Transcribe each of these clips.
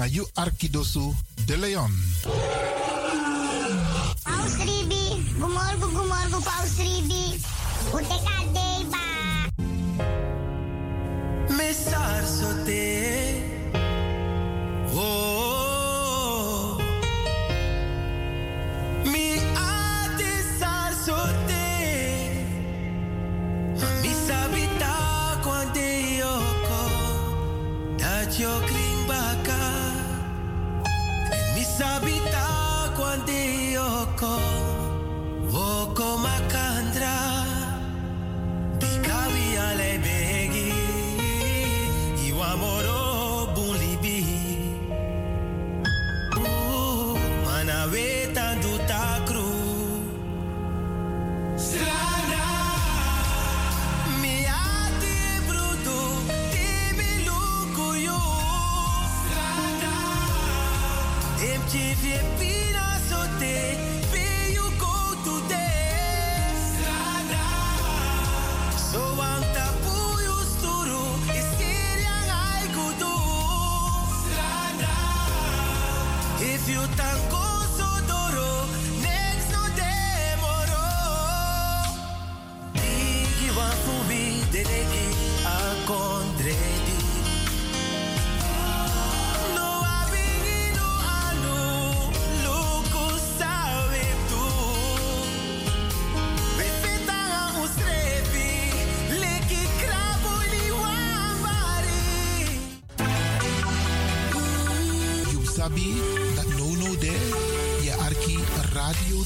Na you Arkidosu de Leon. Paus Ribi, gumorgo gumorgo Paus Ribi. Uteka deba. Mesar sote.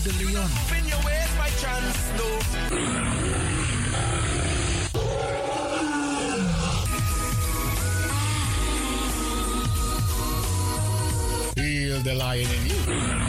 De Leon. Spin your ways by chance, no. Feel the lion in you.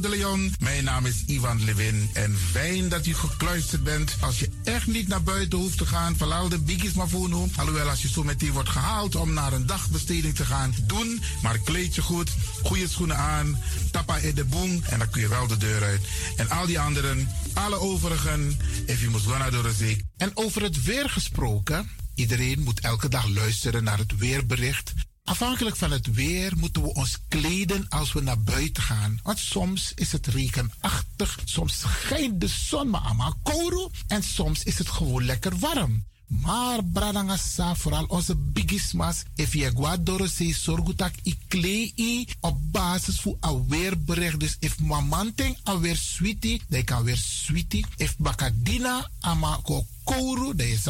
De Leon. Mijn naam is Ivan Levin en fijn dat u gekluisterd bent. Als je echt niet naar buiten hoeft te gaan, verlaal de biggies maar voor nu. Alhoewel, als je zo meteen wordt gehaald om naar een dagbesteding te gaan, doen. Maar kleed je goed, goede schoenen aan, tappa in de boom en dan kun je wel de deur uit. En al die anderen, alle overigen, if je moet gaan door de zee. En over het weer gesproken, iedereen moet elke dag luisteren naar het weerbericht. Afhankelijk van het weer moeten we ons kleden als we naar buiten gaan. Want soms is het regenachtig, soms schijnt de zon maar allemaal en soms is het gewoon lekker warm. Maar bradangasa, vooral onze bigismas, if je guadoro se sorgutak i klei op basis van een weerbericht. Dus if mamanting weer sweetie, dan kan weer sweetie. If bakadina ama ko kouru, dan is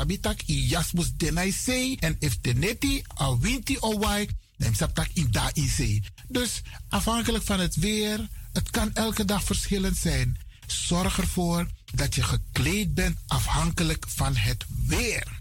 i jasmus denai sei. En if teneti a winti dan sabtak in da. Dus afhankelijk van het weer, het kan elke dag verschillend zijn. Zorg ervoor dat je gekleed bent afhankelijk van het weer.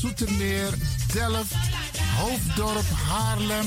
Zoetermeer, Delft, Hoofddorp, Haarlem,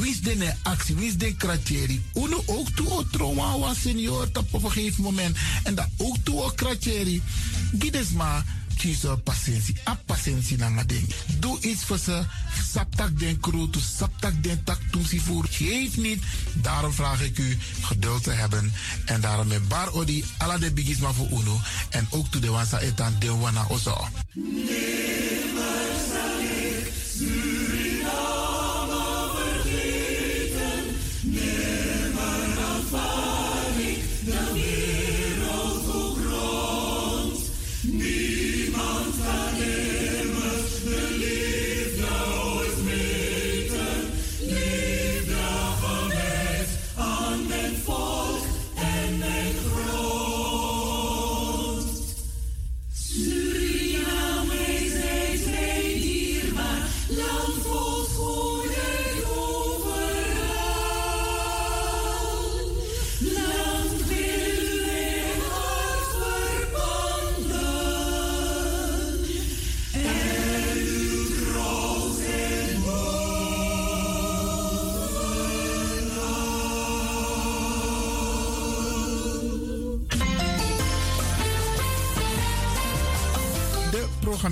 Wie is de actie? Wie is de kratjeri? Uno ook toe o trauma was senior op een gegeven moment. En dat ook toe o kratjeri. Gides maar kies patiëntie. A patiëntie na ding. Doe iets voor ze. Saptak den kroot, saptak den tak toesie voor. Geef niet. Daarom vraag ik u geduld te hebben. En daarom met bar odi ala de bigisma voor uno. En ook toe de wansa etan de wana oso. Never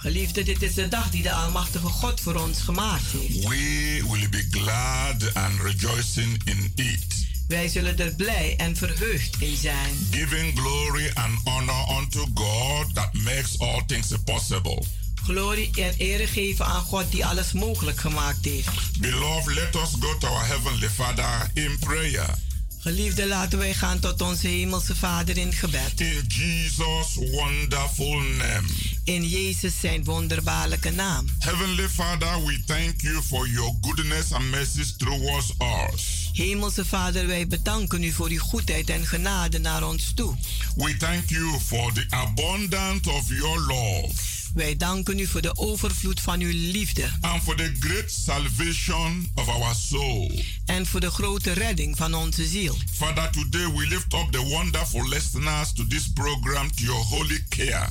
Geliefde, dit is de dag die de Almachtige God voor ons gemaakt heeft. We will be glad and rejoicing in it, Wij zullen er blij en verheugd in zijn. giving glory and honor unto God that makes all things possible. Glorie en ere geven aan God die alles mogelijk gemaakt heeft. Beloved, let us go to our Heavenly Father in prayer. Geliefde, laten wij gaan tot onze Hemelse Vader in gebed. In Jesus' wonderful name. In Jezus zijn wonderbaarlijke naam. Heavenly Father, we thank you for your goodness and mercies towards us. Hemelse Vader, wij bedanken u voor uw goedheid en genade naar ons toe. We thank you for the abundance of your love Wij danken u voor de overvloed van uw liefde and for the great salvation of our soul. en voor de grote redding van onze ziel. Father, today we lift up the wonderful listeners to this program to your holy care.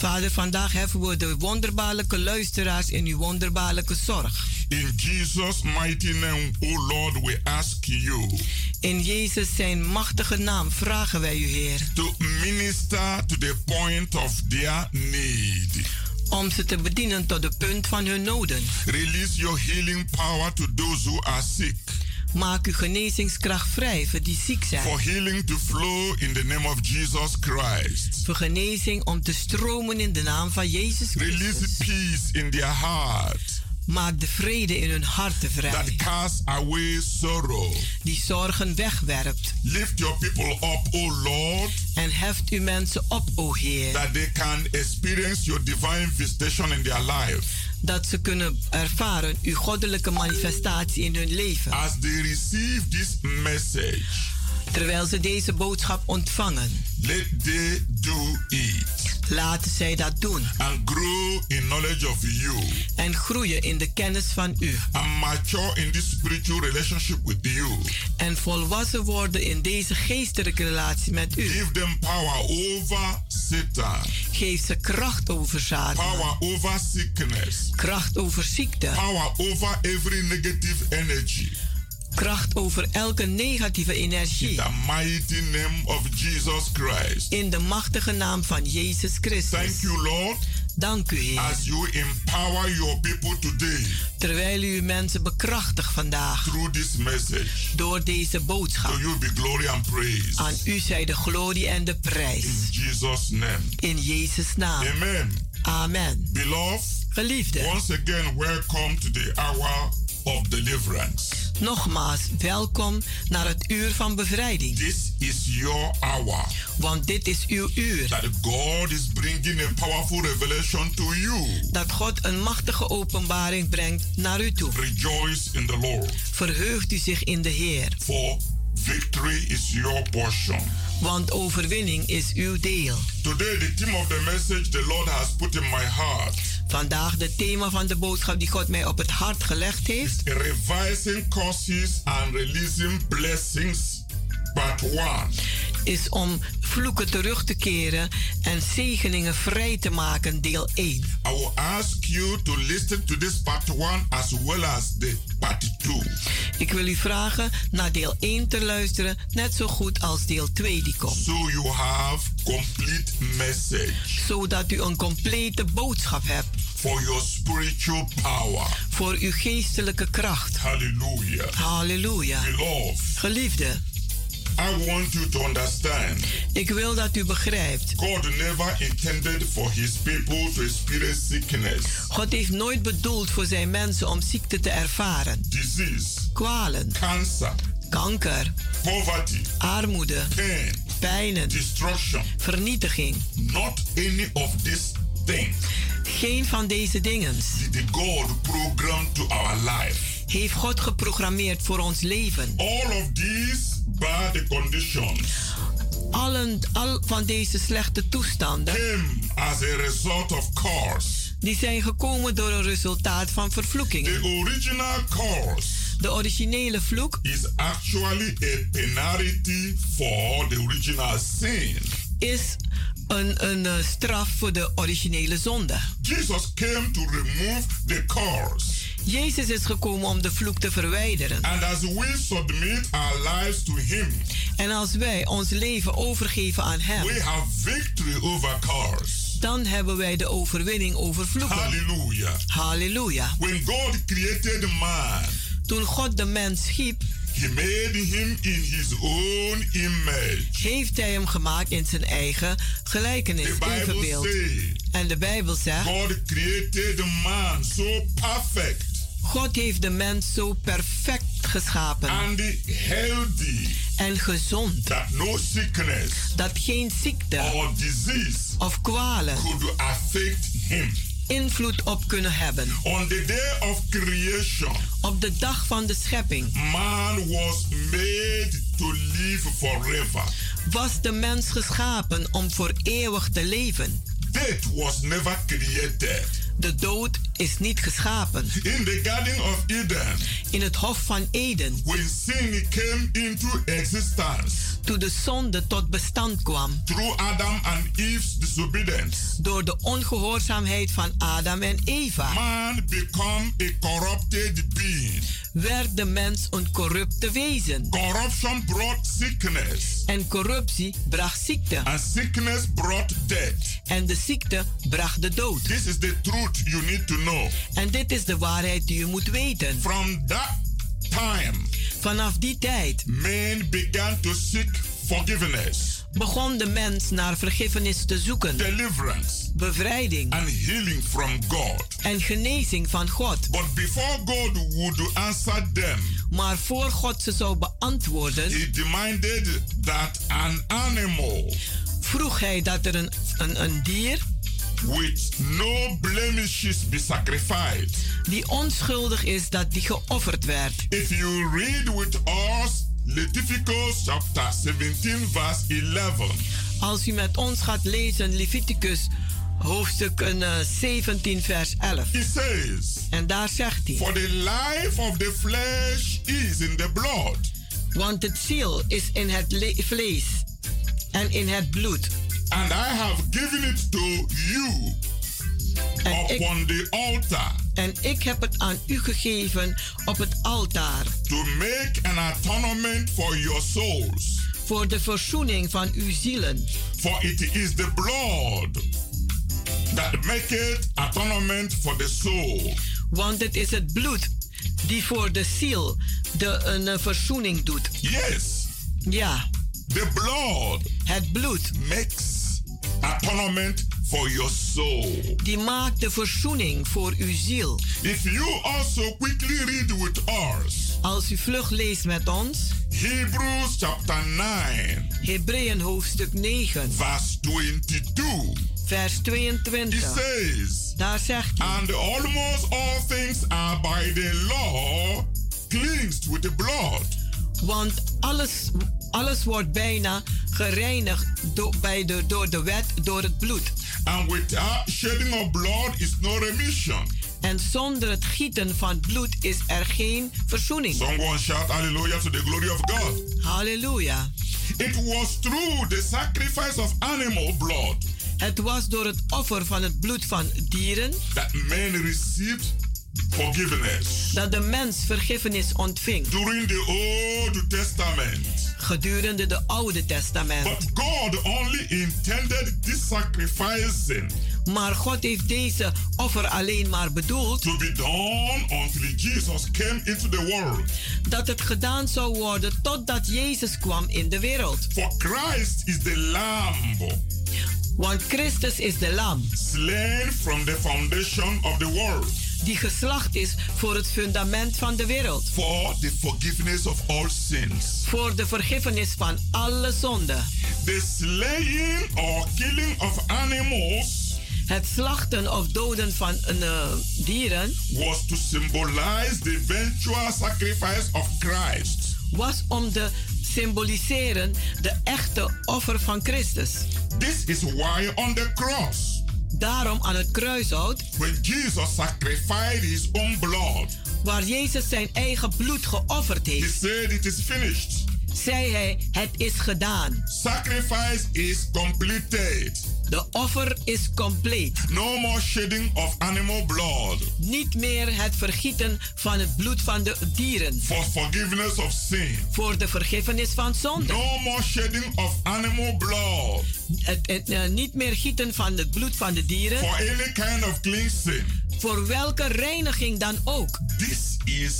Vader, vandaag heffen we de wonderbaarlijke luisteraars in uw wonderbaarlijke zorg. In Jesus' mighty name, O Lord, we ask you In Jezus zijn machtige naam vragen wij u, Heer, to minister to the point of their need. om ze te bedienen tot de punt van hun noden. Release your healing power to those who are sick. Maak uw genezingskracht vrij voor die ziek zijn. For healing to flow in the name of Jesus Christ. Voor genezing om te stromen in de naam van Jezus Release Christus. peace in their heart Maak de vrede in hun harten vrij. that casts away sorrow. Die zorgen wegwerpt. Lift your people up, O Lord, En heft uw mensen op, o Heer. that they can experience your divine visitation in their life Dat ze kunnen ervaren uw goddelijke manifestatie in hun leven. as they receive this message. Terwijl ze deze boodschap ontvangen. Let they do it Laten zij dat doen. and grow in knowledge of you En groeien in de kennis van u. and mature in this spiritual relationship with you. En volwassen worden in deze geestelijke relatie met u. Give them power over Satan, Geef ze kracht over Satan. power over sickness, Kracht over ziekte. power over every negative energy. Kracht over elke negatieve In energie. the mighty name of Jesus Christ. In de machtige naam van Jezus Thank Christus. you, Lord, Dank u, Heer. as you empower your people today Terwijl u uw mensen bekrachtigt vandaag. through this message. Door deze To boodschap. you be glory and praise. Aan u zij de glorie en de prijs. In Jesus' name. In Jezus' naam. Amen. Amen. Beloved, Geliefde, once again, welcome to the hour of deliverance. nogmaals welkom naar het uur van bevrijding. This is your hour Want dit is uw uur. that God is bringing a powerful revelation to you. Dat God een machtige openbaring brengt naar u toe. Rejoice in the Lord, Verheugt u zich in de Heer. for victory is your portion. Want overwinning is uw deel. Today, the theme of the message the Lord has put in my heart Vandaag de thema van de boodschap die God mij op het hart gelegd heeft. revising causes and releasing blessings, part one. Is om vloeken terug te keren en zegeningen vrij te maken, deel 1. I will ask you to listen to this part one as well as the part two. Ik wil u vragen naar deel 1 te luisteren, net zo goed als deel 2 die komt. So you have complete message Zodat u een complete boodschap hebt for your spiritual power. voor uw geestelijke kracht. Halleluja. Beloved, Geliefde, I want you to understand. Ik wil dat u begrijpt. God never intended for his people to experience sickness, God heeft nooit bedoeld voor zijn mensen om ziekte te ervaren. disease, Kwalen, cancer, kanker, poverty, armoede, pain, pijnen, destruction. vernietiging. Not any of these things. Geen van deze dingen. Did God program to our life. Heeft God geprogrammeerd voor ons leven. All of these bad conditions Allen, al van deze slechte toestanden came as a result of cause. die zijn gekomen door een resultaat van vervloekingen. The original cause De originele vloek is actually a penalty for the original sin. is een, een eh, straf voor de originele zonde. Jesus came to remove the curse. Jezus is gekomen om de vloek te verwijderen. And as we submit our lives to Him, En als wij ons leven overgeven aan Hem, we have victory over curse. dan hebben wij de overwinning over vloeken. Hallelujah. Halleluja. When God created man, Toen God de mens schiep, He made him in His own image. heeft Hij hem gemaakt in zijn eigen gelijkenis, En de Bijbel zegt, God created man so perfect God heeft de mens zo perfect geschapen and healthy en gezond, that no sickness dat geen ziekte or disease of kwalen could affect him. invloed op kunnen hebben. On the day of creation, Op de dag van de schepping man was made to live forever. was de mens geschapen om voor eeuwig te leven. Death was never created. De dood is niet geschapen. In the Garden of Eden, In het Hof van Eden, when sin came into existence toen de zonde tot bestand kwam through Adam and Eve's disobedience, door de ongehoorzaamheid van Adam en Eva, man became a corrupted being. werd de mens een corrupte wezen. Corruption brought sickness, En corruptie bracht ziekte. and sickness brought death. En de ziekte bracht de dood. This is the truth you need to know. En dit is de waarheid die u moet weten. From that time, Vanaf die tijd men began to seek forgiveness, begon de mens naar vergiffenis te zoeken, deliverance, bevrijding and healing from God. en genezing van God. But before God would answer them, Maar voor God ze zou beantwoorden, He demanded that an animal vroeg hij dat er een, een, een dier with no blemishes be sacrificed. die onschuldig is, dat die geofferd werd. If you read with us Leviticus chapter 17, verse 11, Als u met ons gaat lezen Leviticus hoofdstuk eh, 17 vers 11. it says, En daar zegt hij, For the life of the flesh is in the blood, want het ziel is in het le- vlees en in het bloed. And I have given it to you En ik, upon the altar en ik heb het aan u gegeven op het altaar to make an atonement for your souls. voor de verzoening van uw zielen. For it is the blood that maketh atonement for the soul. Want het is het bloed die voor de ziel de een verzoening doet. Yes, Ja, the blood het bloed makes atonement for your soul. die maakt de verzoening voor uw ziel. If you also quickly read with us Als u vlug leest met ons, Hebrews chapter 9, Hebreeën hoofdstuk 9, verse 22, vers it 22. says, Daar zegt hij, And almost all things are by the law cleansed with the blood. want alles, alles wordt bijna gereinigd door, bij de, door de wet, door het bloed. And without shedding of blood is no remission. En zonder het gieten van bloed is er geen verzoening. Someone shout hallelujah to the glory of God. Halleluja. It was through the sacrifice of animal blood Het was door het offer van het bloed van dieren that men received forgiveness. dat de mens vergiffenis ontving During the Old Testament. Gedurende de Oude Testament. But God only intended this sacrificing Maar God heeft deze offer alleen maar bedoeld to be done until Jesus came into the world. dat het gedaan zou worden totdat Jezus kwam in de wereld. For Christ is the Lamb Want Christus is de lam slain from the foundation of the world die geslacht is voor het fundament van de wereld. for the forgiveness of all sins. Voor de vergiffenis van alle zonden. The slaying or killing of animals Het slachten of doden van eh, dieren was to symbolize the eventual sacrifice of Christ. was om te symboliseren de echte offer van Christus. This is why on the cross, Daarom aan het kruishout, when Jesus sacrificed his own blood, waar Jezus zijn eigen bloed geofferd he heeft, said it is finished. zei hij: Het is gedaan. Sacrifice is completed. De offer is compleet. No more shedding of animal blood Niet meer het vergieten van het bloed van de dieren for forgiveness of sin. voor de vergiffenis van zonde. No more shedding of animal blood Het, het, eh, niet meer gieten van het bloed van de dieren for any kind of cleansing. voor welke reiniging dan ook. This is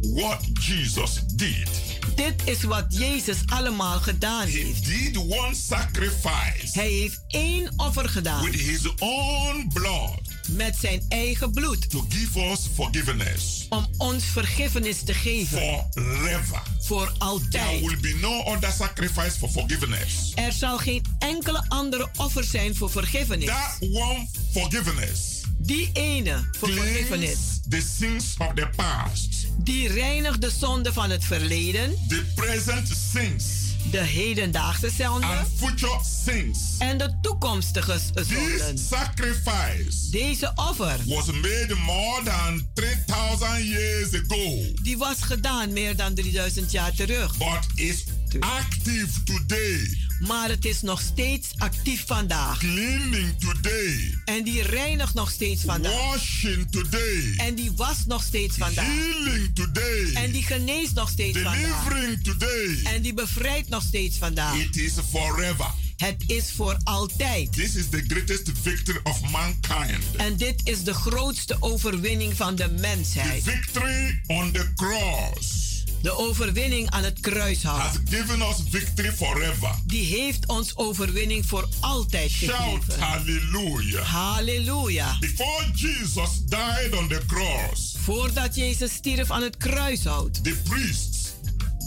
what Jesus did. Dit is wat Jezus allemaal gedaan He heeft. did one sacrifice Hij heeft één offer gedaan with his own blood met zijn eigen bloed to give us forgiveness om ons vergiffenis te geven forever. voor There altijd. will be no other sacrifice for forgiveness. Er zal geen enkele andere offer zijn voor vergiffenis. That one forgiveness Die ene voor vergiffenis, cleans the sins of the past, die reinigt de zonde van het verleden, the present sins, de hedendaagse zonde and future sins. en de toekomstige zonden. This sacrifice Deze offer, was made more than 3,000 years ago, die was gedaan meer dan 3000 jaar terug. but is active today, Maar het is nog steeds actief vandaag. cleaning today, En die reinigt nog steeds vandaag. washing today, En die was nog steeds vandaag. healing today, En die geneest nog steeds vandaag. delivering today. En die bevrijdt nog steeds vandaag. It is forever. Het is voor altijd. This is the greatest victory of mankind. En dit is de grootste overwinning van de The mensheid. victory on the cross De overwinning aan het kruishout. has given us victory forever. Die heeft ons overwinning voor altijd Shout gegeven. hallelujah. Halleluja. Before Jesus died on the cross, Voordat Jezus stierf aan het kruishout. the priests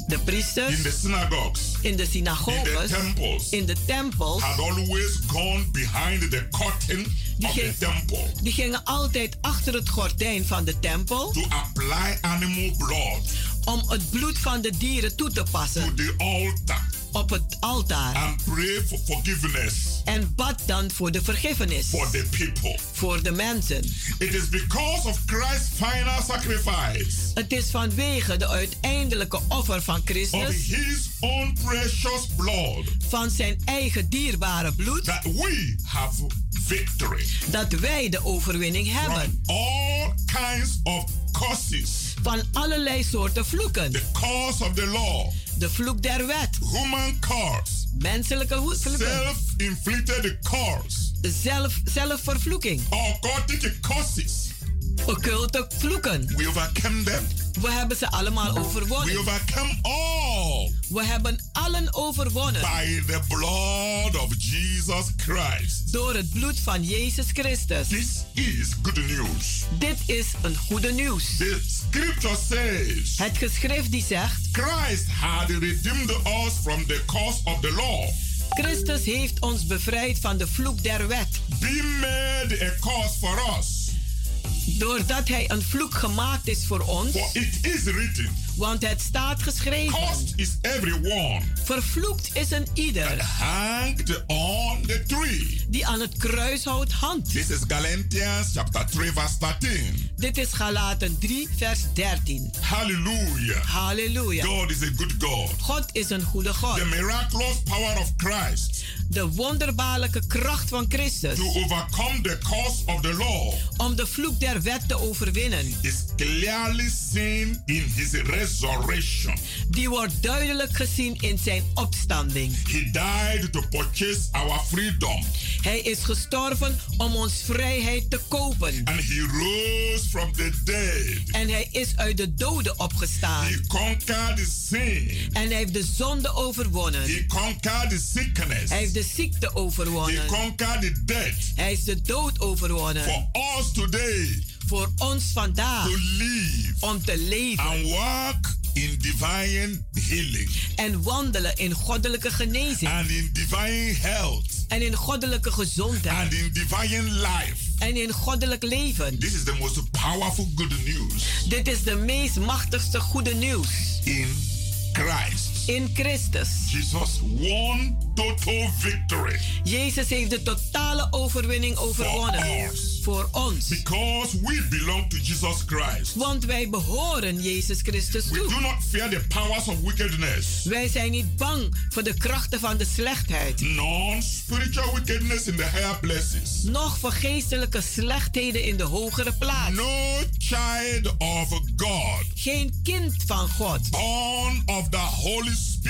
De in priesters the synagogues, in de in the synagoges, temples, in de tempels, had always gone behind the curtain of the ging- temple die gingen altijd achter het gordijn van de tempel to apply animal blood om het bloed van de dieren toe te passen altar op het altaar. and pray for forgiveness En bad dan voor de vergiffenis for the people. voor de mensen. It is because of Christ's final sacrifice Het is vanwege de uiteindelijke offer van of Christus, his own precious blood van zijn eigen dierbare bloed, that we have victory dat wij de overwinning hebben. from all kinds of curses. Van allerlei soorten vloeken. The curse of the law, De vloek der wet, human curse, menselijke vloeken, self-inflicted curse, zelf, zelfvervloeking, occultic curses. Occulte vloeken. We overcame them. We hebben ze allemaal We overwonnen. overcome all We hebben allen overwonnen by the blood of Jesus Christ. door het bloed van Jezus Christus. This is good news. Dit is een goede nieuws. The scripture says Het geschrift die zegt, Christ had redeemed us from the curse of the law, Christus heeft ons bevrijd van de vloek der wet. being made a curse for us. Doordat hij een vloek gemaakt is voor ons, it is written, want het staat geschreven. Cursed is everyone Vervloekt is een ieder hanged on the tree. die aan het kruishout hangt. This is Galatians chapter 3, verse 13. Dit is Galaten 3, vers 13. Hallelujah. Halleluja. God is a good God. God is een goede God. The miraculous power of Christ De wonderbaarlijke kracht van Christus to overcome the curse of the law om de vloek der wet te overwinnen. is clearly seen in his resurrection. Die wordt duidelijk gezien in zijn opstanding. He died to purchase our freedom, Hij is gestorven om ons vrijheid te kopen. and he rose from the dead. En hij is uit de doden opgestaan. He conquered sin. En hij heeft de zonde overwonnen. He conquered the sickness. Hij heeft de ziekte He overwonnen. conquered the death. Hij is de dood overwonnen. For us today Voor ons vandaag. to live Om te leven. and walk in divine healing En wandelen in goddelijke genezing. and in divine health En in goddelijke gezondheid. and in divine life. En in goddelijk leven. This is the most powerful good news Dit is de meest machtigste goede nieuws. in Christ. In Christus. Jesus won total victory. Jezus heeft de totale overwinning overwonnen. For us. Voor ons. Because we belong to Jesus Christ. Want wij behoren Jezus Christus We toe. do not fear the powers of wickedness, Wij zijn niet bang voor de krachten van de slechtheid. nor spiritual wickedness in the higher places. Nog voor geestelijke slechtheden in de hogere plaats. No child of God, Geen kind van God. born of the Holy Spirit,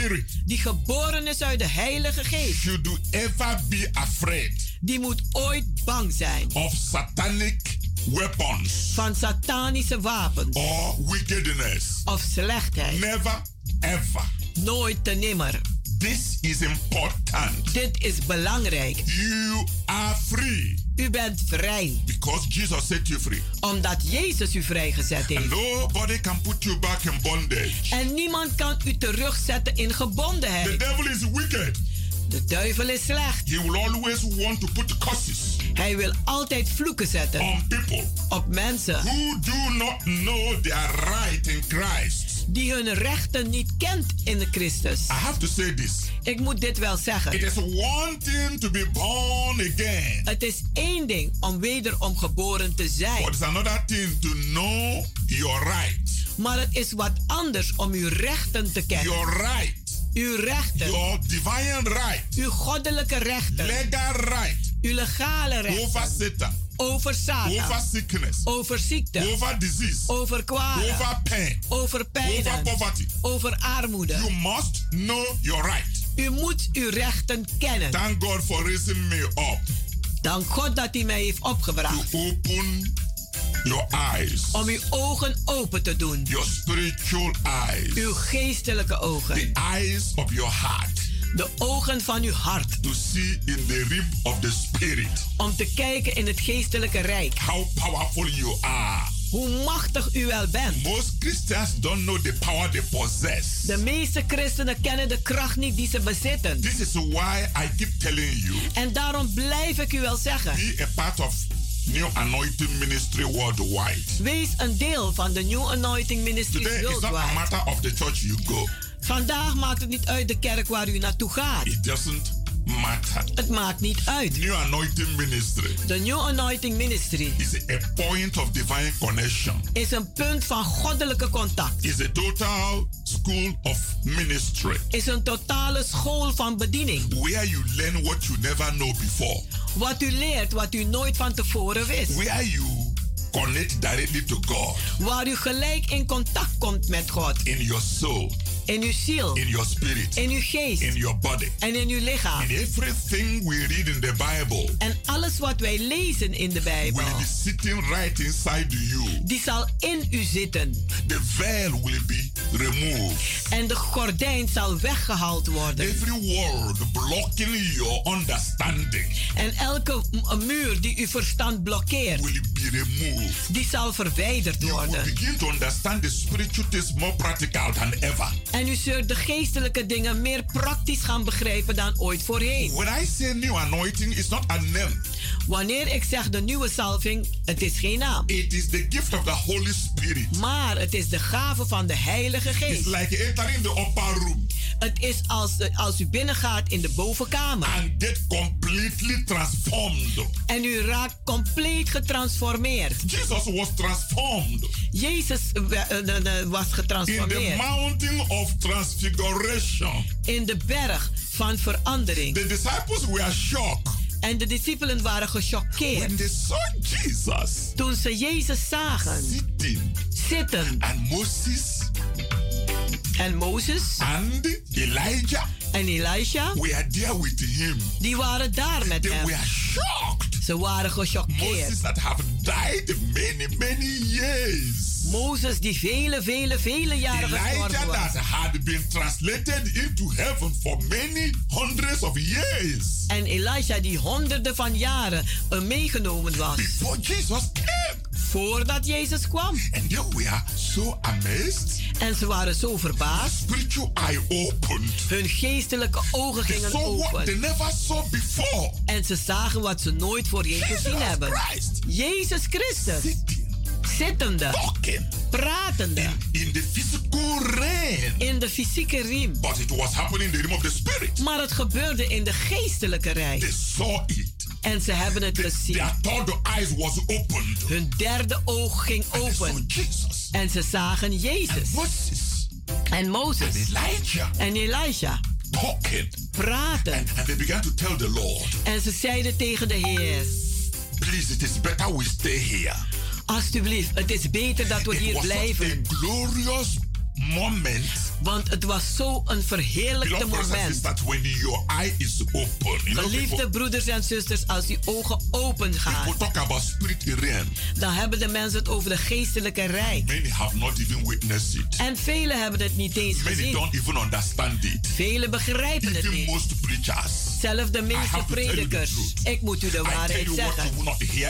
Die geboren is uit de Heilige Geest. should do ever be afraid Die moet ooit bang zijn of satanic weapons van satanische wapens or wickedness. of slechtheid. Never, ever. Nooit te nimmer. This is important. Dit is belangrijk. You are free U bent vrij. because Jesus set you free. Omdat Jezus u vrijgezet And heeft. nobody can put you back in bondage. En niemand kan u terugzetten in The gebondenheid. devil is wicked. De duivel is slecht. He will always want to put curses Hij wil altijd vloeken zetten on people op mensen who do not know their right in Christ. Die hun rechten niet kent in de Christus. I have to say this. Ik moet dit wel It zeggen. is one thing to be born again, Het is één ding om wederom geboren te zijn. but it's another thing to know your right. Maar het is wat anders om uw rechten te kennen. Your right. Uw rechten. Your divine right. Uw goddelijke rechten. Legal right. Uw legale rechten. Over Satan. Over sickness. Over ziekte. Over disease. Over kwalen. Over pain. Over Over pijnen. poverty. Over armoede. You must know your right. U moet uw rechten kennen. Thank God for raising me up Dank God dat hij mij heeft to opgebracht. open your eyes, Om uw ogen open te doen. your spiritual eyes, Uw geestelijke the ogen. eyes of your heart De ogen van uw hart. to see in the realm of the spirit Om te kijken in het geestelijke rijk. how powerful you are. Hoe machtig u wel bent. Most Christians don't know the power they possess. De meeste christenen kennen de kracht niet die ze bezitten. This is why I keep telling you En daarom blijf ik u wel zeggen. be a part of New Anointing Ministry worldwide. Wees een deel van de New Anointing Ministries Today it's not a Worldwide. matter of the church you go. Vandaag maakt het niet uit de kerk waar u naartoe gaat. It doesn't matter. Het maakt niet uit. New Anointing Ministry De New Anointing Ministry is a point of divine connection. is een punt van goddelijke contact. Is a total school of ministry Is een totale school van bediening. where you learn what you never know before. Wat u leert wat u nooit van tevoren wist. Where you connect directly to God Waar u gelijk in contact komt met God. in your soul, In uw ziel. in your spirit, In uw geest. in your body. En in uw lichaam. And everything we read in the Bible En alles wat wij lezen in de Bijbel. will be sitting right inside you. Die zal in u zitten. The veil will be removed. En de gordijn zal weggehaald worden. Every word blocking your understanding En elke muur die uw verstand blokkeert. will be removed. Die zal verwijderd You will worden. begin to understand the spiritual things more practical than ever. En u zult de geestelijke dingen meer praktisch gaan begrijpen dan ooit voorheen. When I say new anointing, it's not a name. Wanneer ik zeg de nieuwe salving, het is geen naam. It is the gift of the Holy Spirit. Maar het is de gave van de Heilige It's Geest. like entering the upper room Het is als, als u binnengaat in de bovenkamer. and get completely transformed. En u raakt compleet getransformeerd. Jesus was transformed Jezus eh, eh, was in the getransformeerd mountain of transfiguration. in de berg van verandering. The disciples were shocked En de discipelen waren when gechoqueerd they saw Jesus toen ze Jezus zagen sitting zitten. and Moses En Mozes and Elijah en Elisha, were there with him. die waren daar met They hem. were shocked. Ze waren gechoqueerd. Moses that have died many, many years. Mozes die vele, vele, vele jaren gestorven Elijah was. that had been translated into heaven for many hundreds of years En Elisha die honderden van jaren eh, meegenomen was. before Jesus came. Voordat Jezus kwam. And they were so amazed. En ze waren zo verbaasd. Spiritual eye opened. Hun geestelijke ogen They gingen what they open. never saw before. En ze zagen wat ze nooit voorheen gezien hebben. Christ Jezus Christus. sitting, Zittende. talking, pratende. In, in the physical realm. In de fysieke riem. But it was happening in the realm of the spirit. Maar het gebeurde in de geestelijke rij. They saw it. En ze hebben het gezien. Their third eyes was opened. Hun derde oog ging open. En ze zagen Jezus. En Mozes. En Elijah. Talking. Praten. And, and they began to tell the Lord, En ze zeiden tegen de Heer. please, it is better we stay here. Alsjeblieft, het is beter dat we It hier blijven. a glorious moment. Want het was zo een verheerlijkte moment. sisters, when your eye is open, you know, Geliefde people, broeders en zusters, als die ogen open gaan, people talk about spirit realm. dan hebben de mensen het over de geestelijke rijk. Many have not even witnessed it. En velen hebben het niet eens Many gezien. don't even understand it. Velen begrijpen het niet. most preachers. Zelfs de meeste predikers. Ik moet u de waarheid zeggen.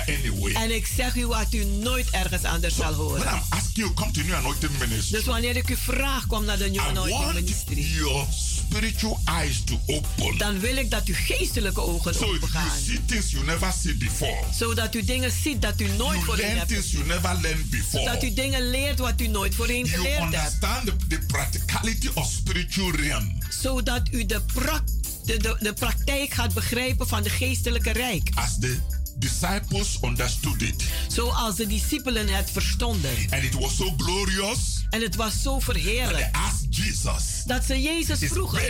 anyway. En ik zeg u wat u nooit ergens anders zal horen. I'm you, come to New Anointing Ministry. Dus wanneer ik u vraag, kom naar de want Ministry. your spiritual eyes to open. Dan wil ik dat uw geestelijke ogen So open you see things you never see before. Zodat u dingen ziet dat u nooit You voorheen hebt things you never learned before. Dat u dingen leert wat u nooit voorheen You geleerd hebt. understand the, the practicality of spiritual realm. Zodat u de, prak, de, de, de praktijk gaat begrijpen van de geestelijke rijk. As the disciples understood it. Zoals de discipelen het verstonden. And it was so glorious En het was zo that they verheerlijk. asked Jesus, Dat ze Jezus vroegen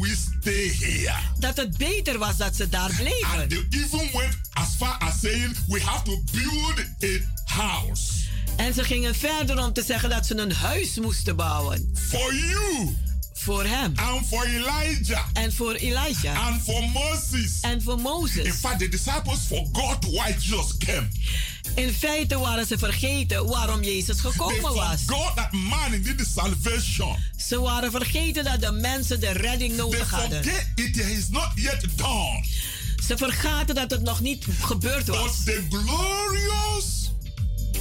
we stay here. dat het beter was dat ze daar And bleven. they even went as far as saying, We have to build a house En ze gingen verder om te zeggen dat ze een huis moesten bouwen. for you Voor hem. and for Elijah En voor Elijah. and for Moses. En voor In Mozes. fact, the disciples forgot why Jesus came. In feite waren ze vergeten waarom Jezus They gekomen was. forgot that man needed salvation. Ze waren vergeten dat de mensen de redding They nodig hadden. it is not yet done. Ze vergaten dat het nog niet gebeurd was. But the glorious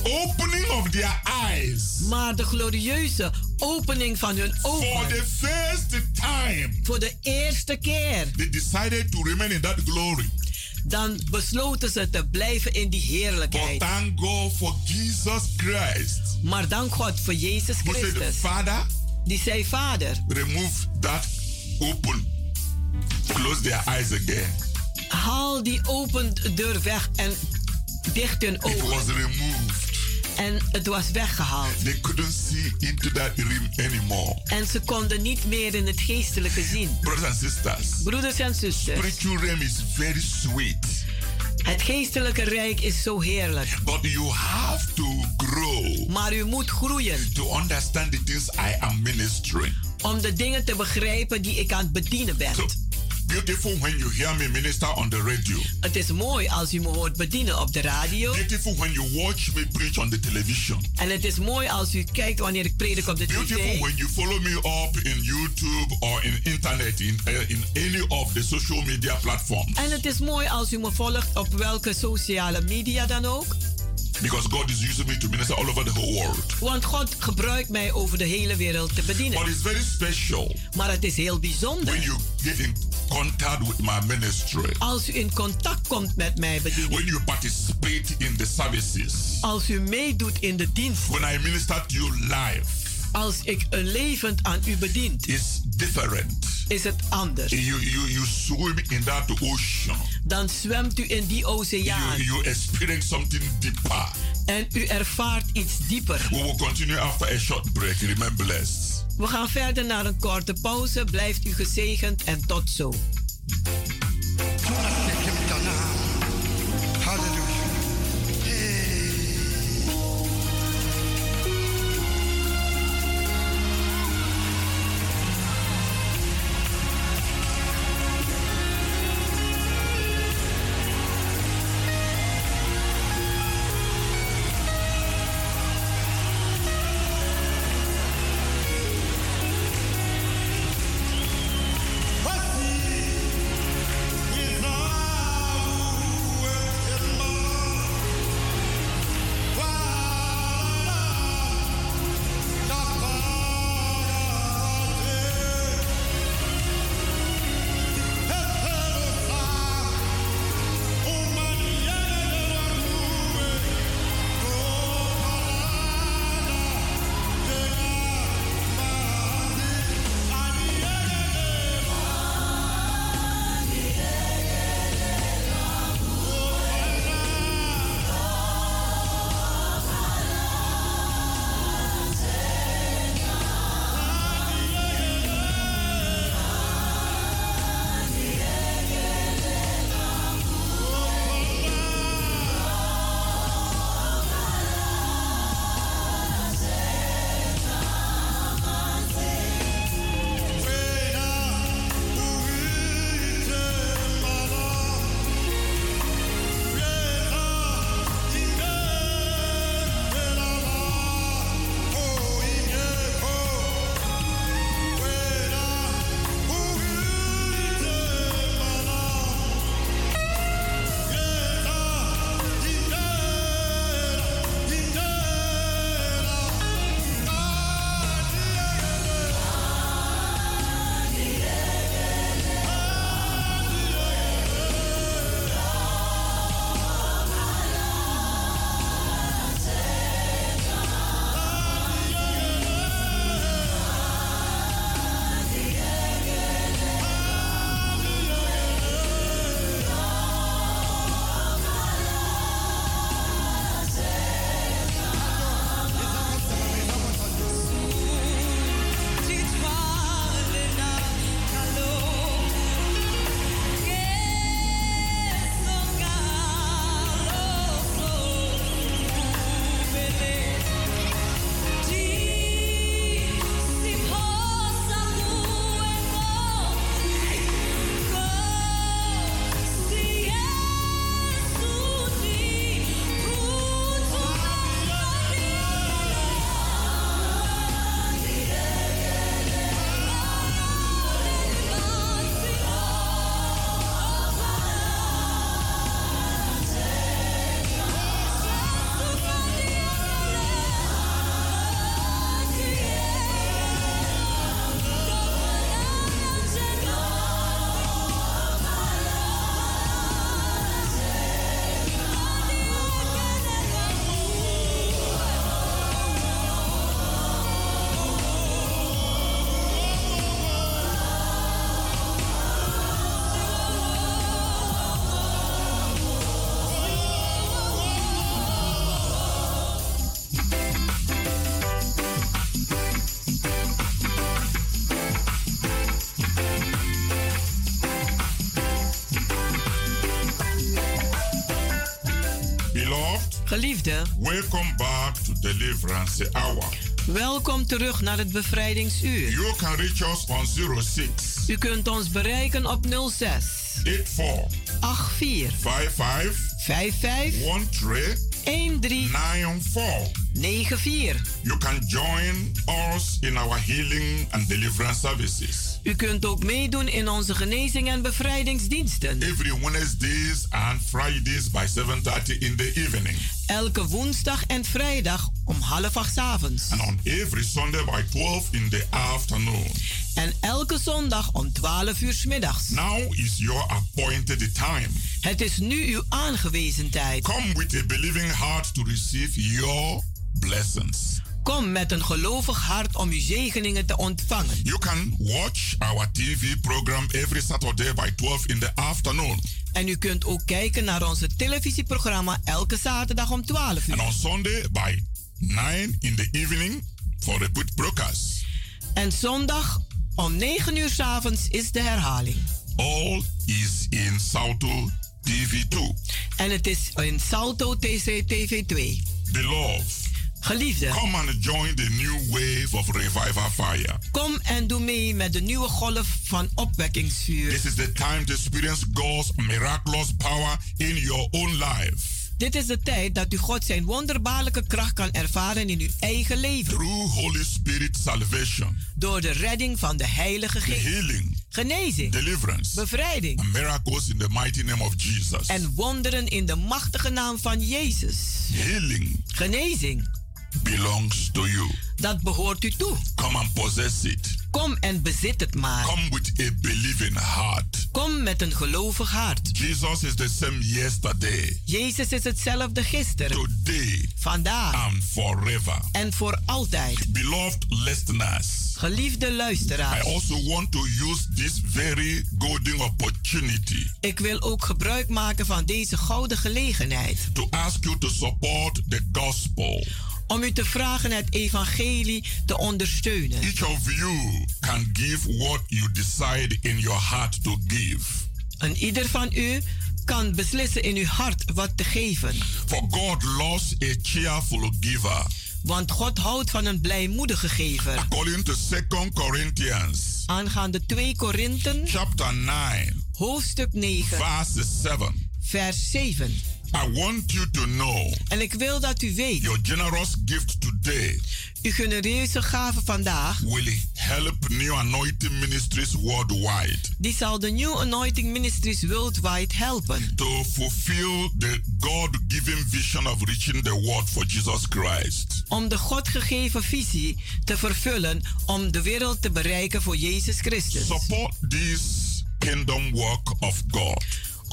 opening of their eyes Maar de glorieuze opening van hun for ogen. the first time, Voor de eerste keer. they decided to remain in that glory. Dan besloten ze te blijven in die But heerlijkheid. thank God for Jesus Christ. Maar dank God voor Jezus Christus. Father, Die zei, Vader, remove that open. Close their eyes again. haal die open deur weg en dicht hun It ogen. was removed. En het was weggehaald. They couldn't see into that realm anymore. En ze konden niet meer in het geestelijke zien. Brothers and sisters, Broeders en zusters, spiritual realm is very sweet. het geestelijke rijk is zo heerlijk. But you have to grow Maar u moet groeien to understand the things I am ministering. om de dingen te begrijpen die ik aan het bedienen ben. So beautiful when you hear me minister on the radio. Het is mooi als u me hoort bedienen op de radio. Beautiful when you watch me preach on the television. En het is mooi als u kijkt wanneer ik predik op de Beautiful tv. when you follow me up in YouTube or in internet in uh, in any of the social media platforms. En het is mooi als u me volgt op welke sociale media dan ook. Because God is using me to minister all over the whole world. Want God gebruikt mij over de hele wereld te But bedienen. it's very special Maar het is heel when bijzonder you get in contact with my ministry. als u in contact komt met mij bedienen. When you participate in the services. Als u meedoet in de dienst. When I minister to you live. Als ik een levend aan u bedient, It's different. Is het anders. You, you, you swim in that ocean. Dan zwemt u in die You, oceaan you experience something deeper. en u ervaart iets dieper. We will continue after a short break. Remember blessed. We gaan verder naar een korte pauze. Blijft u gezegend en tot zo. Geliefde, welcome back to Deliverance Hour. welkom terug naar het bevrijdingsuur. You can reach us on 06 U kunt ons bereiken op 06 84 84 55 55 13 13 94. 94. You can join us in our healing and deliverance services U kunt ook meedoen in onze genezing en bevrijdingsdiensten. every Wednesdays and Fridays by 7:30 in the evening, Elke woensdag en vrijdag om half acht avonds. and on every Sunday by 12 in the afternoon. En elke zondag om 12 uur 's middags. Now is your appointed time. Het is nu uw aangewezen tijd. Come with a believing heart to receive your blessings. Kom met een gelovig hart om uw zegeningen te ontvangen. You can watch our TV program every Saturday by 12 in the afternoon. En u kunt ook kijken naar onze televisieprogramma elke zaterdag om 12 And uur. on Sunday by 9 in the evening for the good broadcast. En zondag om 9 uur 's avonds is de herhaling. All is in Salto TV2. En het is in Salto TC TV2. Beloved, Geliefde, come and join the new wave of revival fire. kom en doe mee met de nieuwe golf van opwekkingsvuur. This is the time to experience God's miraculous power in your own life. Dit is de tijd dat u God zijn wonderbaarlijke kracht kan ervaren in uw eigen leven. Through Holy Spirit salvation, Door de redding van de Heilige Geest. healing, Genezing, deliverance, bevrijding and miracles in the mighty name of Jesus. en wonderen in de machtige naam van Jezus. Healing Genezing, belongs to you. dat behoort u toe. Come and possess it. Kom en bezit het maar. Come with a believing heart. Kom met een gelovig hart. Jesus is the same yesterday, Jezus is hetzelfde gisteren, today, vandaag and forever. en voor altijd. Beloved listeners, Geliefde I luisteraars, also want to use this very golden opportunity ik wil ook gebruik maken van deze gouden gelegenheid to ask you to support the gospel. Om u te vragen het evangelie te ondersteunen. Each of you can give what you decide in your heart to give. En ieder van u kan beslissen in uw hart wat te geven. For God loves a cheerful giver. Want God houdt van een blijmoedige gever. According to 2 Corinthians Aangaande 2 Korinthen, chapter 9, hoofdstuk 9, verse 7. vers 7. I want you to know En ik wil dat u weet, your generous gift today uw genereuze gave vandaag, will help New Anointing Ministries worldwide die zal de New Anointing Ministries worldwide helpen. to fulfill the God given vision of reaching the world for Jesus Christ. Om de God gegeven visie te vervullen om de wereld te bereiken voor Jezus Christus. Support this kingdom work of God.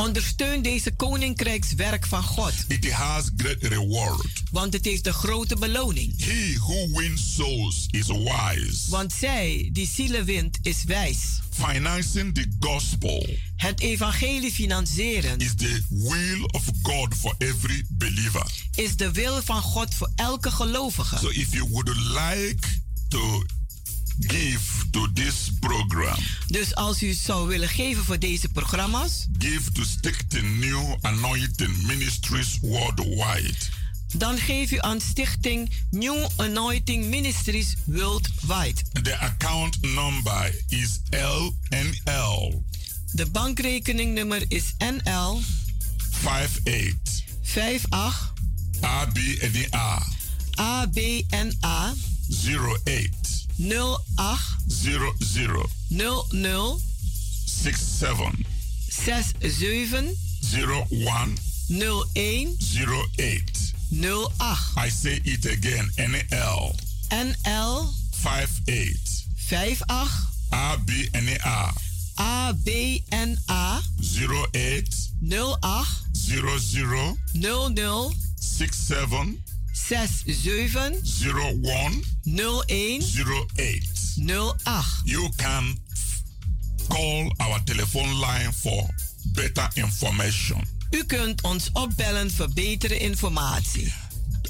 Ondersteun deze koninkrijkswerk van God, It has great reward. want het heeft een grote beloning. He who wins souls is wise. Want zij die zielen wint is wijs. Financing the gospel Het evangelie financieren is the will of God for every believer. is de wil van God voor elke gelovige. So if you would like to give to this program, Dus als u zou willen geven voor deze programma's, give to Stick to New Anointing Ministries worldwide. dan geef u aan stichting New Anointing Ministries Worldwide. The account number is LNL De bankrekeningnummer is NL 58 58 ABNA ABNA 08 08 00 00 67 67 01 01 08. 08 I say it again NL NL 58 58 ABNA ABNA 08 08 00 00 67 67 01 01 08. 08. You can call our telephone line for better information. U kunt ons opbellen voor betere informatie.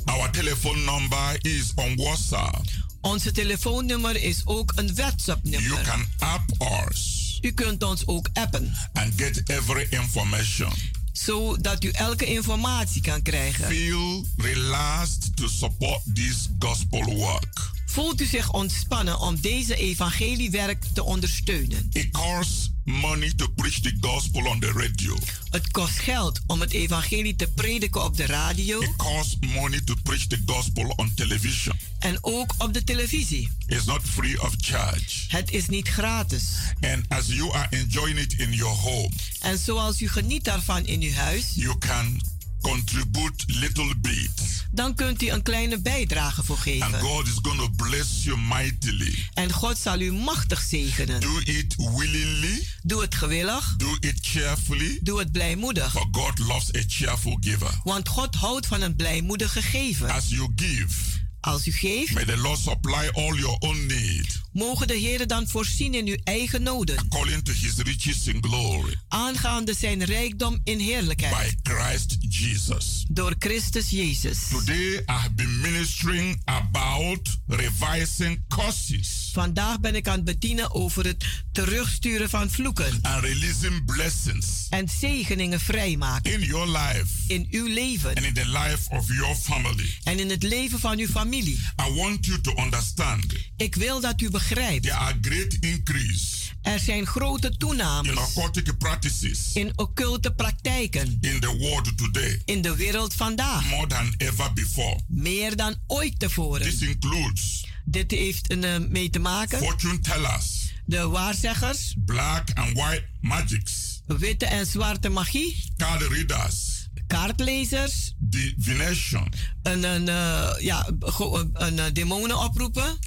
Our telephone number is on WhatsApp. Onze telefoonnummer is ook een You WhatsApp-nummer. can app us U kunt ons ook appen and get every information. Zodat u elke informatie kan krijgen. Feel relaxed to support this gospel work. Voelt u zich ontspannen om deze evangeliewerk te ondersteunen? It costs money to preach the gospel on the radio. Het kost geld om het evangelie te prediken op de radio It costs money to preach the gospel on television. en ook op de televisie. It's not free of charge. Het is niet gratis. And as you are enjoying it in your home, En zoals u geniet daarvan in uw huis, you can contribute little bit. Dan kunt u een kleine bijdrage voor And geven. God is going to bless you mightily. En God zal u machtig zegenen. Do it willingly, Doe het gewillig, do it cheerfully, doe het blijmoedig. for God loves a cheerful giver. Want God houdt van een blijmoedige gever. As you give, Als u geeft, may the Lord supply all your own need mogen de Heer dan voorzien in uw eigen noden. according to his riches in glory Aangaande zijn rijkdom in heerlijkheid. by Christ Jesus. Door Christus Jezus. Today I have been ministering about revising curses Vandaag ben ik aan het bedienen over het terugsturen van vloeken. and releasing blessings En zegeningen vrijmaken. in your life In uw leven. and in the life of your family. En in het leven van uw familie. I want you to understand Ik wil dat u begrijpt. There are great increase Er zijn grote in toenames occultic practices in occulte praktijken. in the world today In de wereld vandaag. more than ever before. Meer dan ooit tevoren. This includes Dit heeft een, eh, mee te maken. fortune tellers, De waarzeggers, black and white magics, witte en zwarte magie, card readers, kaartlezers, divination, een, een, eh, ja, een, een, eh, demonen oproepen,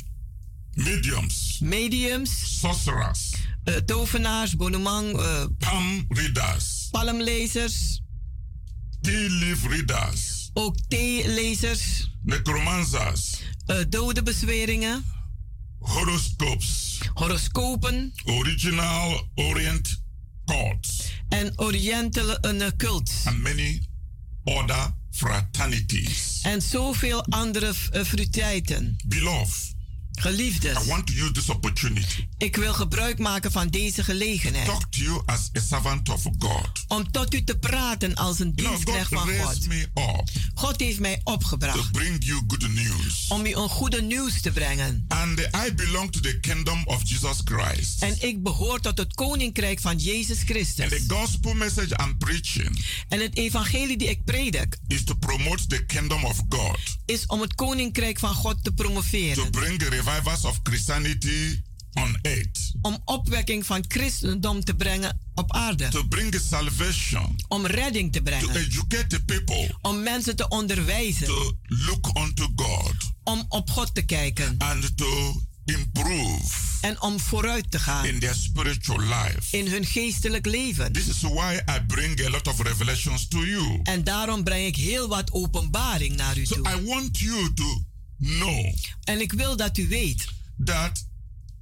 mediums, mediums, sorcerers, eh, tovenaars, bonumang, eh, palm readers, palmlezers, tea leaf readers, ook theelezers, necromancers, eh dode bezweringen, horoscopes, horoscopen. Original Orient cults, en orientele een eh, cult. and many other fraternities. En zoveel andere uh, fruiteiten. Beloved, Geliefdes, I want to use this opportunity ik wil gebruik maken van deze gelegenheid. talk to you as a servant of God. Om tot u te praten als een dienstknecht van God. me up God heeft mij to opgebracht bring you good news. om u een goede nieuws te brengen. And I belong to the kingdom of Jesus Christ. En ik behoor tot het koninkrijk van Jezus And Christus. the gospel message I'm preaching En het evangelie die ik predik is to promote the kingdom of God, is om het koninkrijk van God te to promoveren. bring the revivals of Christianity on earth, Om opwekking van christendom te brengen op aarde. to bring salvation, Om redding te to brengen. educate the people Om mensen te onderwijzen. to look unto God Om op God te kijken. and to improve En om vooruit te gaan in their spiritual life. in hun geestelijk leven. This is why I bring a lot of revelations to you. En daarom breng ik heel wat openbaring naar u So toe. I want you to know En ik wil dat u weet that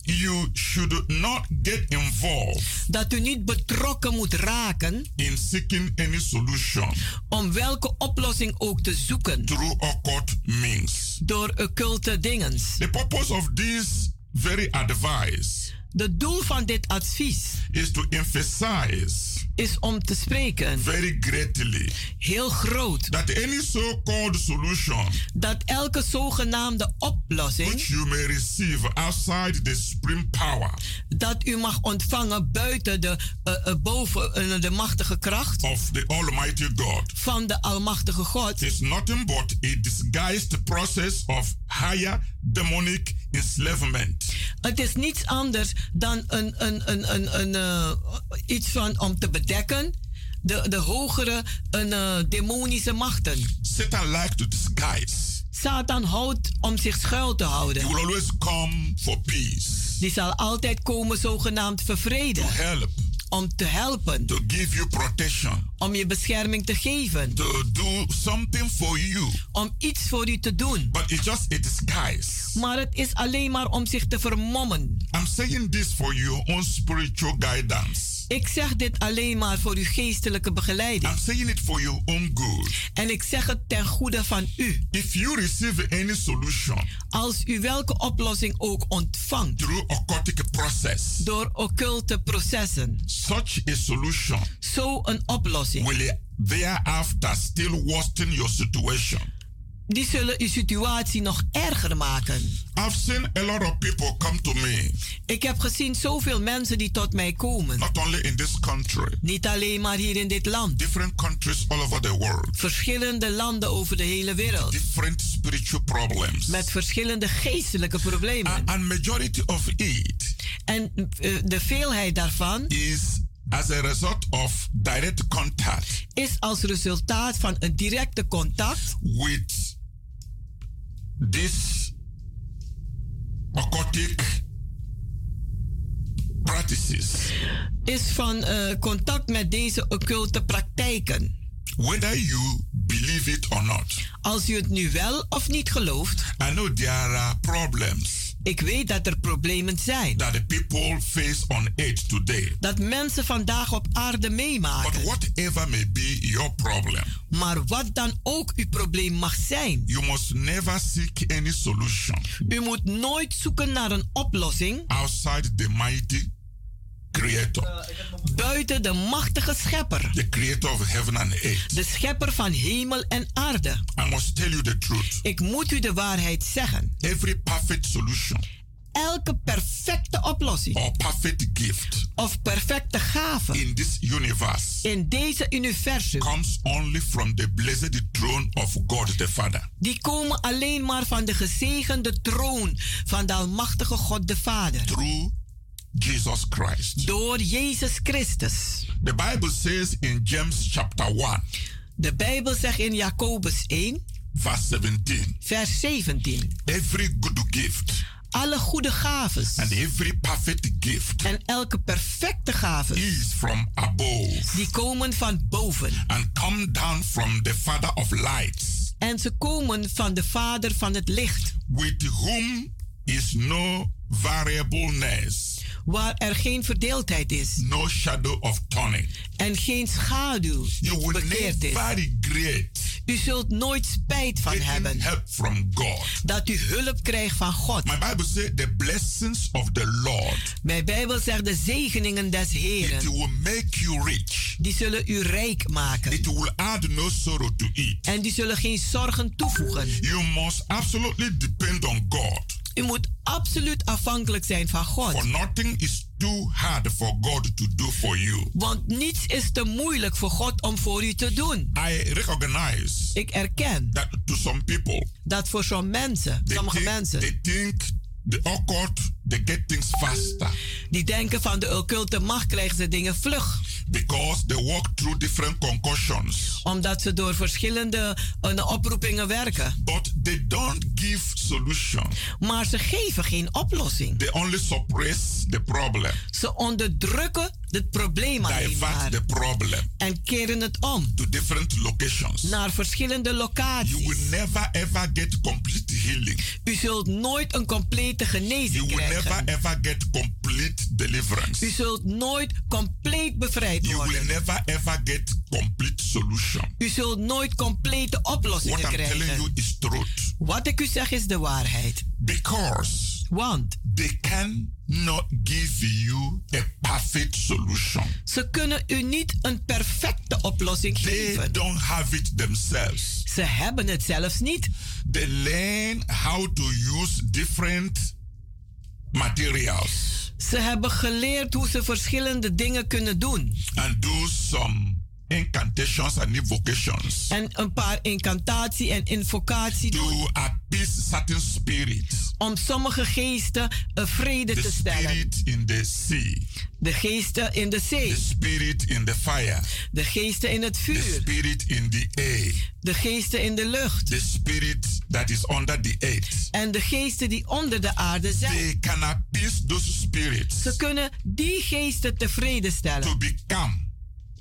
you should not get involved dat u niet betrokken moet raken in seeking any solution om welke oplossing ook te zoeken through occult means. door occulte dingens. The purpose of this very advice De doel van dit advies is to emphasize is om te spreken. Very greatly. Heel groot. That any so-called solution dat elke zogenaamde oplossing which you may receive outside the supreme power dat u mag ontvangen buiten de, eh, eh, boven, eh, de machtige kracht of the Almighty God van de Almachtige God is nothing but a disguised process of higher demonic enslavement. Het is niets anders dan een, een, een, een, een, iets van om te bedekken de, de hogere een, eh, demonische machten. Satan likes to disguise. Satan houdt om zich schuil te He houden. will always come for peace, Die zal altijd komen zogenaamd to vervreden. help, Om te helpen. to give you protection, Om je bescherming te geven. to do something for you. Om iets voor u te doen. But it's just a disguise. Maar het is alleen maar om zich te vermommen. I'm saying this for your own spiritual guidance. Ik zeg dit alleen maar voor uw geestelijke begeleiding. I'm saying it for your own good. En ik zeg het ten goede van u. If you receive any solution Als u welke oplossing ook ontvangt through occultic process, door occulte processen, Such a solution Zo een oplossing. will thereafter still worsen your situation. Die zullen uw situatie nog erger maken. I've seen a lot of people come to me, Ik heb gezien zoveel mensen die tot mij komen. not only in this country, Niet alleen maar hier in dit land. different countries all over the world, Verschillende landen over de hele wereld. different spiritual problems. Met verschillende geestelijke problemen. And, and majority of it En eh, de veelheid daarvan is as a result of direct contact is als resultaat van een directe contact with this occultic practices. is van eh, contact met deze occulte praktijken. Whether you believe it or not, Als u het nu wel of niet gelooft, I know there are problems ik weet dat er problemen zijn. that the people face on earth today. Dat mensen vandaag op aarde But meemaken. whatever may be your problem, Maar wat dan ook uw probleem mag zijn, you must never seek any solution u moet nooit zoeken naar een oplossing outside the mighty creator, buiten de machtige schepper. the creator of heaven and earth. De schepper van hemel en aarde. I must tell you the truth. Ik moet u de waarheid zeggen. Every perfect solution Elke perfecte oplossing or perfect gift of perfecte gave in this universe in deze universum, comes only from the blessed throne of God the Father. die komen alleen maar van de gezegende troon van de Almachtige God de Vader. through Jesus Christ. Door Jezus Christus. The Bible says in James chapter 1, De Bijbel zegt in Jacobus 1, verse 17, vers 17. every good gift Alle goede gaves and every perfect gift en elke perfecte gave, is from above die komen van boven. and come down from the Father of lights, En ze komen van de Vader van het licht, with whom is no variableness, waar er geen verdeeldheid is no shadow of turning. en geen schaduw You will bekeerd is. regret U zult nooit spijt van hebben help from God. dat u hulp krijgt van God. My Bible says the blessings of the Lord, Mijn Bijbel zegt de zegeningen des it Heren, will make you rich. die zullen u rijk maken. It will add no sorrow to it. En die zullen geen zorgen toevoegen. You must absolutely depend on God. U moet absoluut afhankelijk zijn van For God. nothing is too hard for God to do for you. Want niets is te moeilijk voor God om voor u te doen. I recognize Ik erken that to some people, dat voor zo'n mensen, they sommige think, mensen, they think the occult, they get things faster die denken van de occulte macht krijgen ze dingen vlug. because they walk through different concussions. Omdat ze door verschillende eh, oproepingen werken. But they don't give solution. Maar ze geven geen oplossing. They only suppress the problem, Ze onderdrukken het probleem alleen divert maar. the problem En keren het om to different locations. naar verschillende You locaties. will never ever get complete healing. U zult nooit een complete You genezing will never krijgen. ever get complete deliverance. U zult nooit compleet bevrijd You will worden. never ever get complete solution. U zult nooit complete oplossingen What I'm telling you krijgen. is truth. Wat ik u zeg is de waarheid. Because Want they cannot give you a perfect solution. ze kunnen u niet een perfecte oplossing They geven. don't have it themselves. Ze hebben het zelfs niet. They learn how to use different materials Ze hebben geleerd hoe ze verschillende dingen kunnen doen. and do some incantations and invocations En een paar incantatie en invocatie to appease certain spirits. Om sommige geesten een vrede The te stellen. spirit in the sea, De geesten in de zee. the spirit in the fire, De geesten in het the vuur. spirit in the air, De geesten in de lucht. the spirit that is under the earth. En de geesten die onder de aarde zijn. They can appease those spirits Ze kunnen die geesten tevreden to stellen. become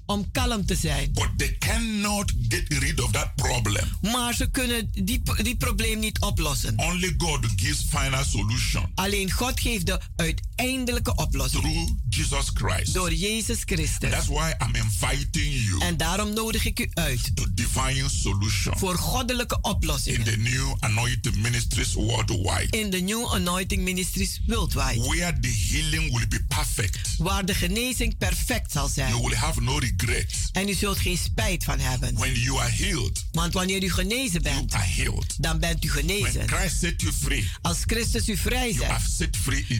om kalm te zijn. But they cannot get rid of that problem. Maar ze kunnen die, die probleem niet oplossen. Only God gives final solution. Alleen God geeft de uiteindelijke oplossing. Through Jesus Christ. Door Jezus Christus. That's why I'm inviting you. En daarom nodig ik u uit. To divine solution. Voor goddelijke oplossingen. In the new anointing ministries worldwide. In de new anointing ministries worldwide. Where the healing will be perfect. Waar de genezing perfect zal zijn. You will have no En u zult geen spijt van hebben. When you are healed. Want wanneer u genezen bent. You are healed. Dan bent u genezen. When Christ set you free. Als Christus u vrij zet.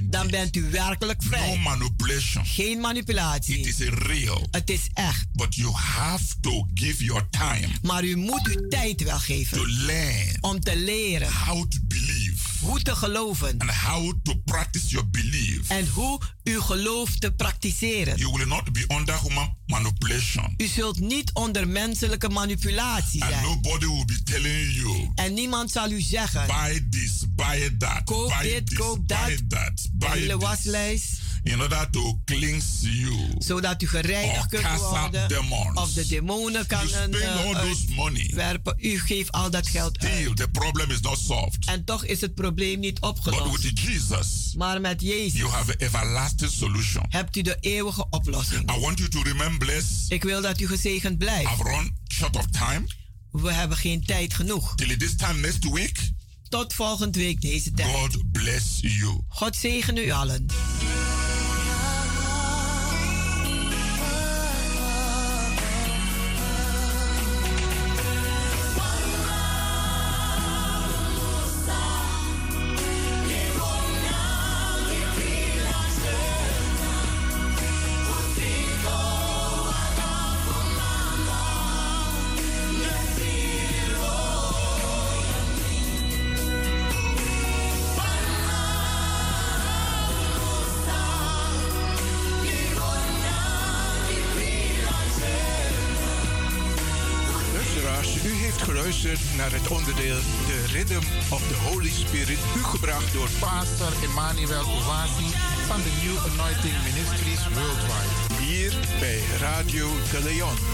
Dan bent u werkelijk vrij. No manipulation. Geen manipulatie. It is real. Het is echt. But you have to give your time. Maar u moet uw tijd wel geven. To learn. Om te leren. How to believe. Hoe te geloven. And how to practice your belief. En hoe uw geloof te praktiseren. You will not be under human manipulation. U zult niet onder menselijke manipulatie zijn. And nobody will be telling you. En niemand zal u zeggen. Buy this, buy that. Koop buy dit, this, koop dat. Buy that. Buy this. waslijst. In order to cleanse you. Zodat u gereinigd kunt worden. Demons. Of de demonen kan you spend uh, money. werpen. U geeft al dat geld Still, uit. the problem is not solved. En toch is het probleem niet opgelost. But with Jesus, maar met Jezus you have an everlasting solution. hebt u de eeuwige oplossing. I want you to remain blessed. Ik wil dat u gezegend blijft. I've run short of time. We hebben geen tijd genoeg. Till this time next week. Tot volgende week deze tijd. God bless you. God zegen u allen. Radio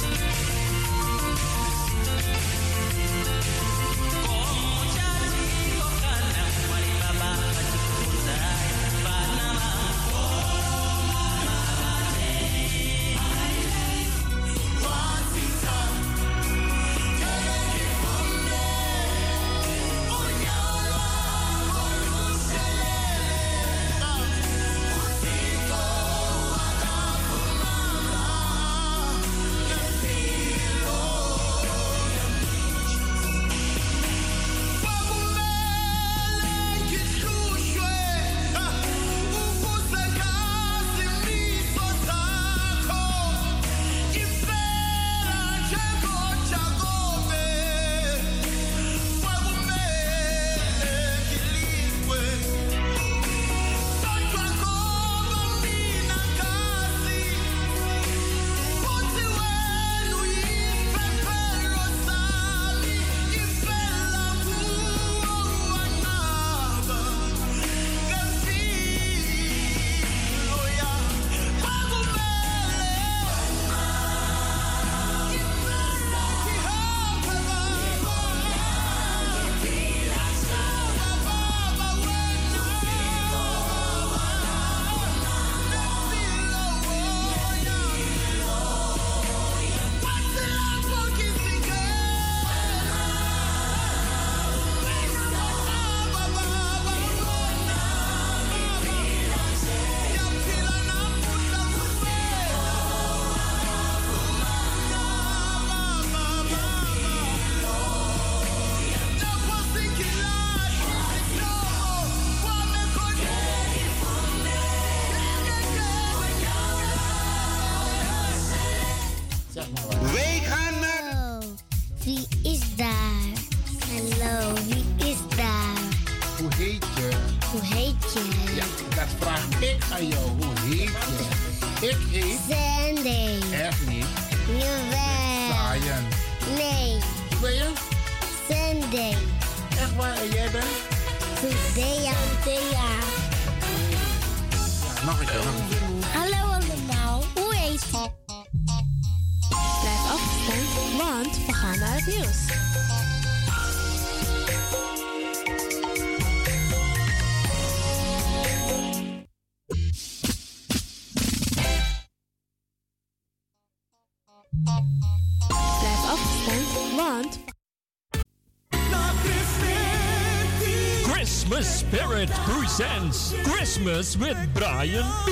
Christmas with Brian B.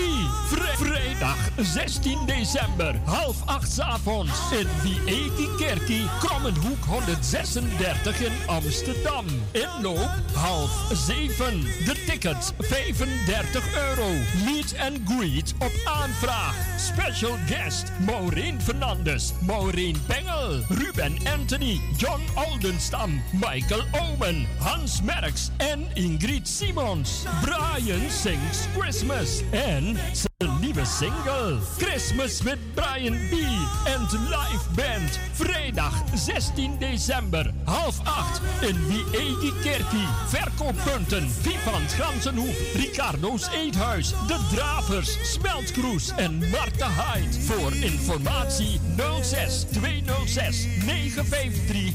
Vri- vrijdag 16 december, half acht avonds in Vieti Kerkie, Krommenhoek 136 in Amsterdam. Inloop half zeven. De tickets 35 euro. Meet and greet op aanvraag. Special guest Maureen Fernandes, Maureen Ruben Anthony, John Oldenstam, Michael Omen, Hans Merks en Ingrid Simons. Brian sings Christmas en nieuwe single Christmas with Brian B. en live band. Vrijdag 16 december, half acht in Wiegi Kerkie. Verkooppunten Vivant Gansenhoef, Ricardo's Eethuis, De Dravers, Smeltkroes en Marta Hyde. Voor informatie 06 206 953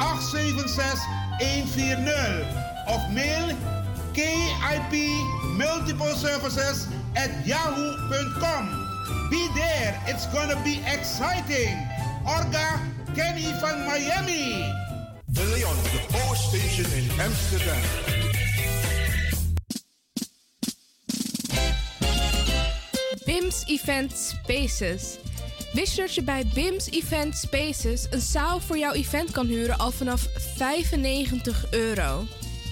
876 140 of mail KIP Multiple Services at yahoo.com. Be there, it's gonna be exciting. Orga Kenny van Miami. De Leon, the Power Station in Amsterdam. BIMS Event Spaces. Wist dat je bij BIMS Event Spaces een zaal voor jouw event kan huren al vanaf 95 euro?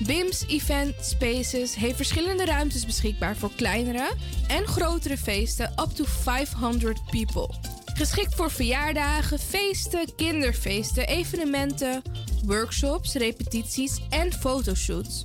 BIMS Event Spaces heeft verschillende ruimtes beschikbaar voor kleinere en grotere feesten up to 500 people. Geschikt voor verjaardagen, feesten, kinderfeesten, evenementen, workshops, repetities en fotoshoots.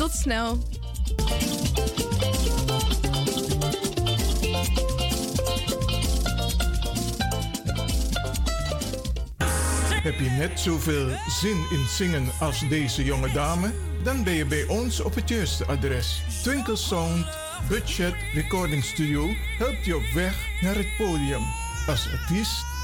Tot snel. Heb je net zoveel zin in zingen als deze jonge dame? Dan ben je bij ons op het juiste adres. Twinkle Sound Budget Recording Studio helpt je op weg naar het podium. Als artiest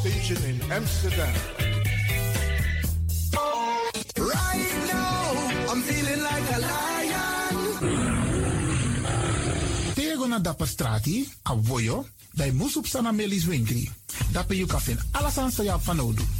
Station in Amsterdam. Right now, I'm feeling like a lion. Tego na dapper strati, a voyo, bij Moesop Sana Melis Winkri. Dapper you kan vinden alles aan sa van Odu.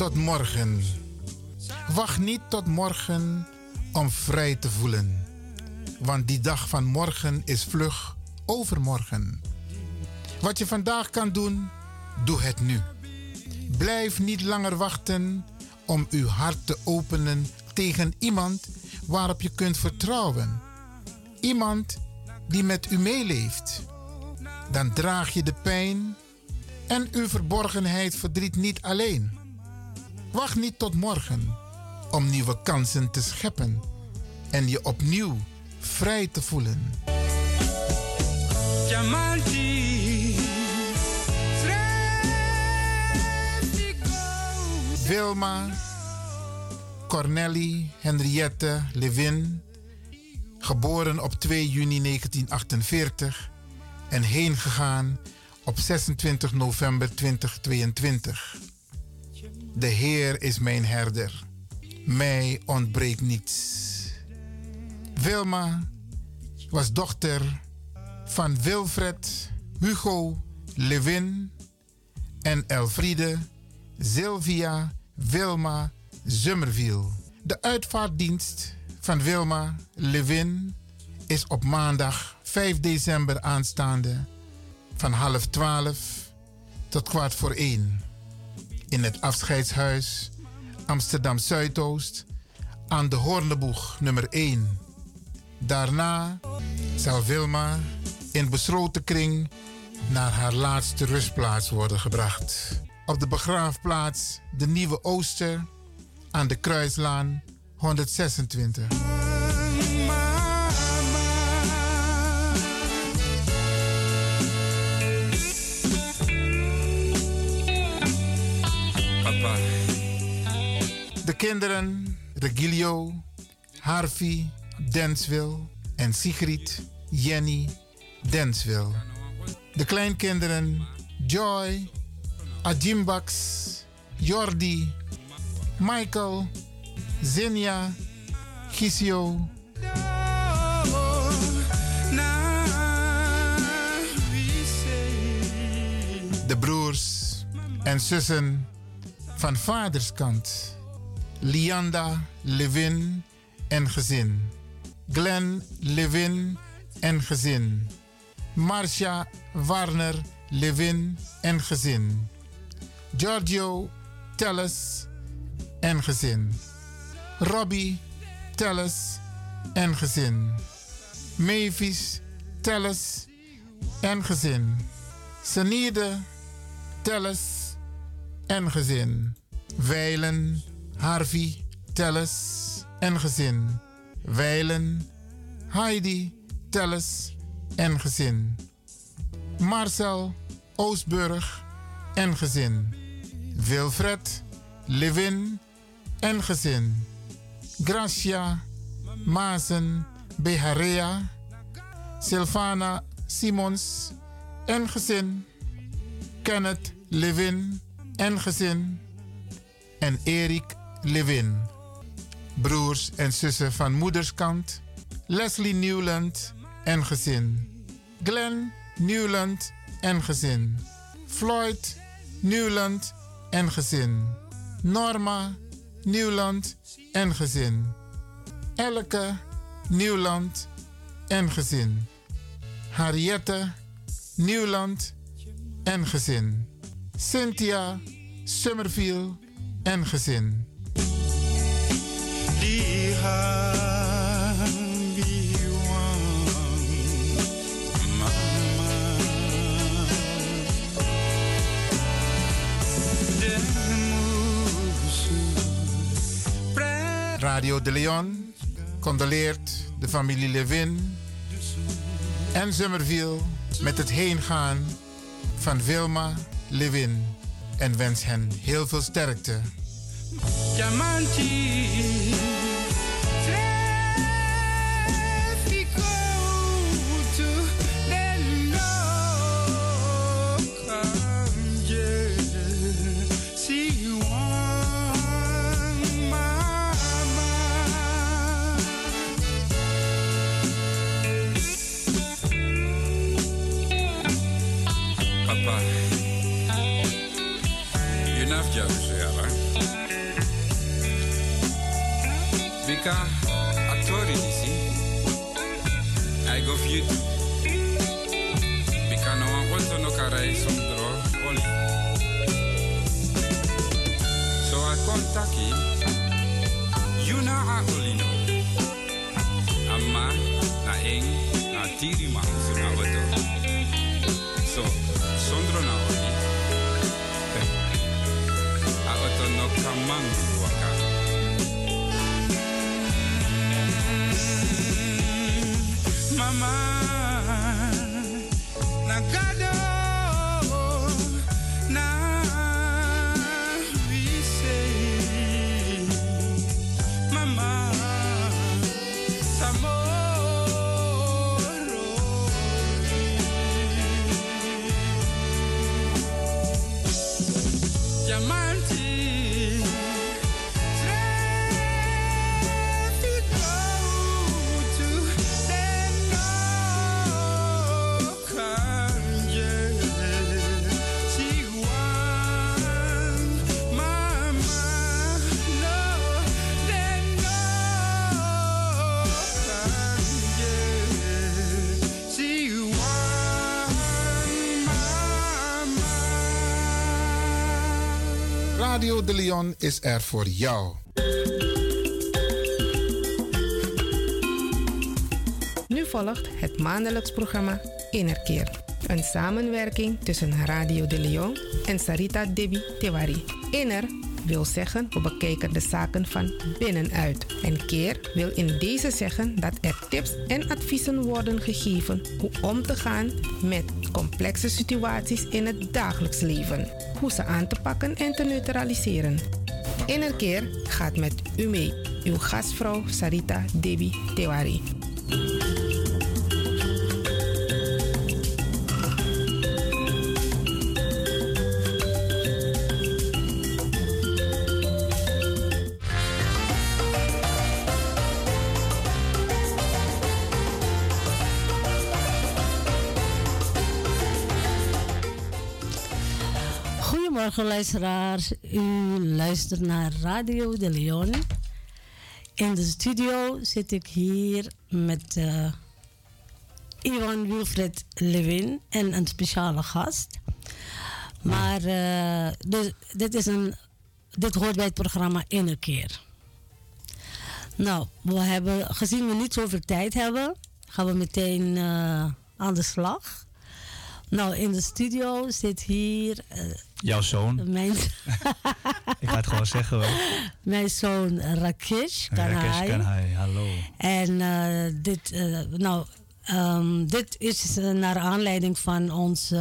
Tot morgen. Wacht niet tot morgen om vrij te voelen. Want die dag van morgen is vlug overmorgen. Wat je vandaag kan doen, doe het nu. Blijf niet langer wachten om uw hart te openen tegen iemand waarop je kunt vertrouwen. Iemand die met u meeleeft. Dan draag je de pijn en uw verborgenheid verdriet niet alleen. Wacht niet tot morgen om nieuwe kansen te scheppen en je opnieuw vrij te voelen. Wilma, Corneli, Henriette, Levin, geboren op 2 juni 1948 en heen gegaan op 26 november 2022. De Heer is mijn herder. Mij ontbreekt niets. Wilma was dochter van Wilfred, Hugo, Levin en Elfriede, Sylvia, Wilma, Zummerviel. De uitvaartdienst van Wilma Levin is op maandag 5 december aanstaande van half 12 tot kwart voor één. In het afscheidshuis Amsterdam Zuidoost aan de Hoorneboeg nummer 1. Daarna zal Wilma in besloten kring naar haar laatste rustplaats worden gebracht. Op de begraafplaats De Nieuwe Ooster aan de Kruislaan 126. De kinderen Regilio, Harvey, Denswil en Sigrid, Jenny, Denswil. De kleinkinderen Joy, Ajimbax, Jordi, Michael, Zinja, Gisio. De broers en zussen van vaderskant. Lianda Levin en gezin. Glenn Levin en gezin. Marcia Warner Levin en gezin. Giorgio Telles en gezin. Robbie Telles en gezin. Mavis Telles en gezin. Senide Telles en gezin. Weilen Harvey Telles en gezin. Weilen Heidi Telles en gezin. Marcel Oostburg en gezin. Wilfred Levin en gezin. Gracia Mazen Beharea. Silvana Simons en gezin. Kenneth Levin en gezin. En Erik Levin. Broers en zussen van moederskant. Leslie Newland en gezin. Glenn Newland en gezin. Floyd Newland en gezin. Norma Newland en gezin. Elke Newland en gezin. Harriette Newland en gezin. Cynthia Summerfield en gezin. Radio de Leon condoleert de familie Levin en Summerville met het heengaan van Wilma Levin en wens hen heel veel sterkte. Bika atori disi. I go for you. Bika no one want to oli. So I contact you. Na a oli no. Amma na eng na tiri ma na wato. So sondro na oli. A oto no my mind. Now God de Leon is er voor jou. Nu volgt het maandelijks programma Innerkeer. Een samenwerking tussen Radio de Leon en Sarita Debi Tewari. Inner wil zeggen we bekijken de zaken van binnenuit. En keer wil in deze zeggen dat er tips en adviezen worden gegeven hoe om te gaan met complexe situaties in het dagelijks leven. Hoe ze aan te pakken en te neutraliseren. Innerkeer gaat met u mee. Uw gastvrouw Sarita Debi Tewari. Goedemorgen luisteraars. U luistert naar Radio de Leon. In de studio zit ik hier met uh, Ivan Wilfred Levin en een speciale gast. Maar uh, dus, dit, is een, dit hoort bij het programma Innerkeer. Nou, we hebben, gezien we niet zoveel tijd hebben, gaan we meteen uh, aan de slag. Nou, in de studio zit hier. Jouw zoon. Mijn Ik ga het gewoon zeggen hoor. Mijn zoon Rakesh Kanhai. Rakesh Kanhai, hallo. En uh, dit, uh, nou, um, dit is naar aanleiding van ons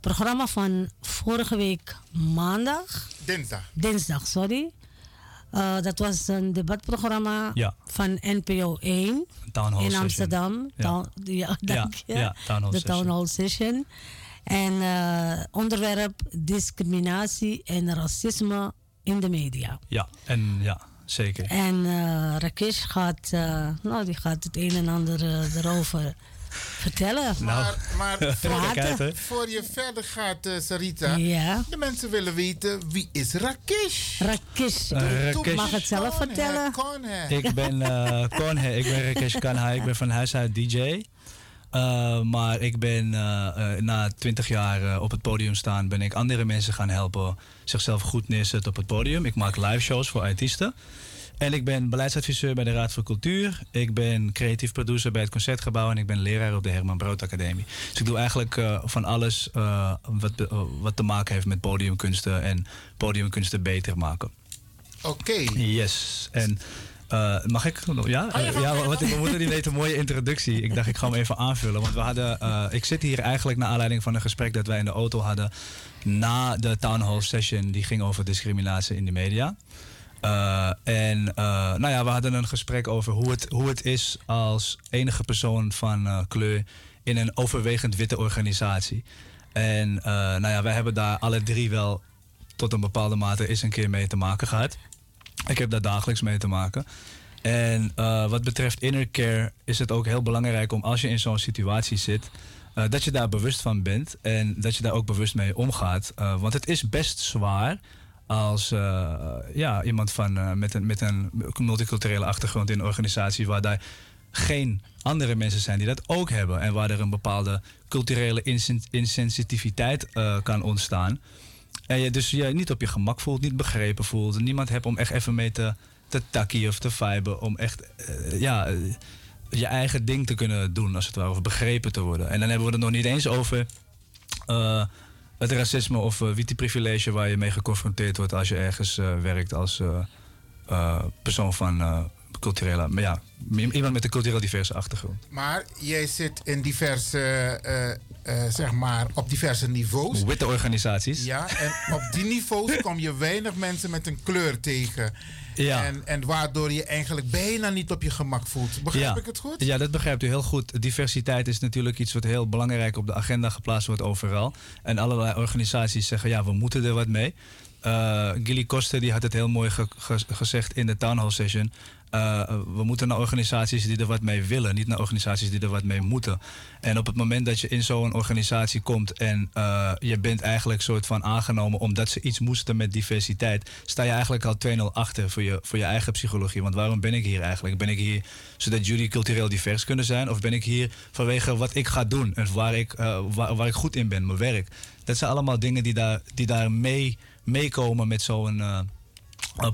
programma van vorige week maandag. Dinsdag. Dinsdag, sorry. Uh, dat was een debatprogramma ja. van NPO 1 in Amsterdam. Ja, Town, ja dank je. Ja, town hall de. Town Hall Session. En uh, onderwerp discriminatie en racisme in de media. Ja, en ja, zeker. En uh, Rakesh gaat, nou, die gaat het een en ander erover vertellen. Maar, maar voor, je verder gaat, uh, Sarita, ja. de mensen willen weten wie is Rakesh? Rakesh, Uh, Rakesh. mag het zelf vertellen. Ik ben Konhe, ik ben Rakesh Kanhai, ik ben van huis uit DJ. Uh, maar ik ben uh, na twintig jaar op het podium staan, ben ik andere mensen gaan helpen zichzelf goed neerzetten op het podium. Ik maak live shows voor artiesten. En ik ben beleidsadviseur bij de Raad voor Cultuur. Ik ben creatief producer bij het Concertgebouw. En ik ben leraar op de Herman Brood Academie. Dus ik doe eigenlijk uh, van alles uh, wat, uh, wat te maken heeft met podiumkunsten. En podiumkunsten beter maken. Oké. Okay. Yes. En mag ik? Ja, oh, ja wat, we moeten die weten, een mooie introductie. Ik dacht, ik ga hem even aanvullen. Want we hadden, ik zit hier eigenlijk naar aanleiding van een gesprek dat wij in de auto hadden. Na de town hall session. Die ging over discriminatie in de media. Uh, en nou ja, we hadden een gesprek over hoe het, hoe het is als enige persoon van kleur in een overwegend witte organisatie. En nou ja, wij hebben daar alle drie wel tot een bepaalde mate eens een keer mee te maken gehad. Ik heb daar dagelijks mee te maken. En wat betreft inner care is het ook heel belangrijk om als je in zo'n situatie zit, dat je daar bewust van bent en dat je daar ook bewust mee omgaat. want het is best zwaar als ja, iemand van, met, een, met een multiculturele achtergrond in een organisatie waar daar geen andere mensen zijn die dat ook hebben en waar er een bepaalde culturele insensitiviteit kan ontstaan. En je dus je niet op je gemak voelt, niet begrepen voelt, niemand hebt om echt even mee te, te takkie of te viben, om echt ja, je eigen ding te kunnen doen, als het ware, of begrepen te worden. En dan hebben we het nog niet eens over het racisme of uh, privilege waar je mee geconfronteerd wordt als je ergens werkt als persoon van culturele, maar ja, iemand met een cultureel diverse achtergrond. Maar jij zit in diverse, zeg maar, op diverse niveaus. Witte organisaties. Ja, en op die niveaus kom je weinig mensen met een kleur tegen. Ja. En, en waardoor je eigenlijk bijna niet op je gemak voelt. Begrijp ja. ik het goed? Ja, dat begrijpt u heel goed. Diversiteit is natuurlijk iets wat heel belangrijk op de agenda geplaatst wordt overal. En allerlei organisaties zeggen, ja, we moeten er wat mee. Uh, Gilly Koster die had het heel mooi ge ge gezegd in de town hall session. Uh, we moeten naar organisaties die er wat mee willen, niet naar organisaties die er wat mee moeten. En op het moment dat je in zo'n organisatie komt en uh, je bent eigenlijk soort van aangenomen omdat ze iets moesten met diversiteit, sta je eigenlijk al 2-0 achter voor je, voor je eigen psychologie. Want waarom ben ik hier eigenlijk? Ben ik hier zodat jullie cultureel divers kunnen zijn? Of ben ik hier vanwege wat ik ga doen en waar ik, waar, ik goed in ben, mijn werk? Dat zijn allemaal dingen die daar, die daar mee meekomen met zo'n eh, eh,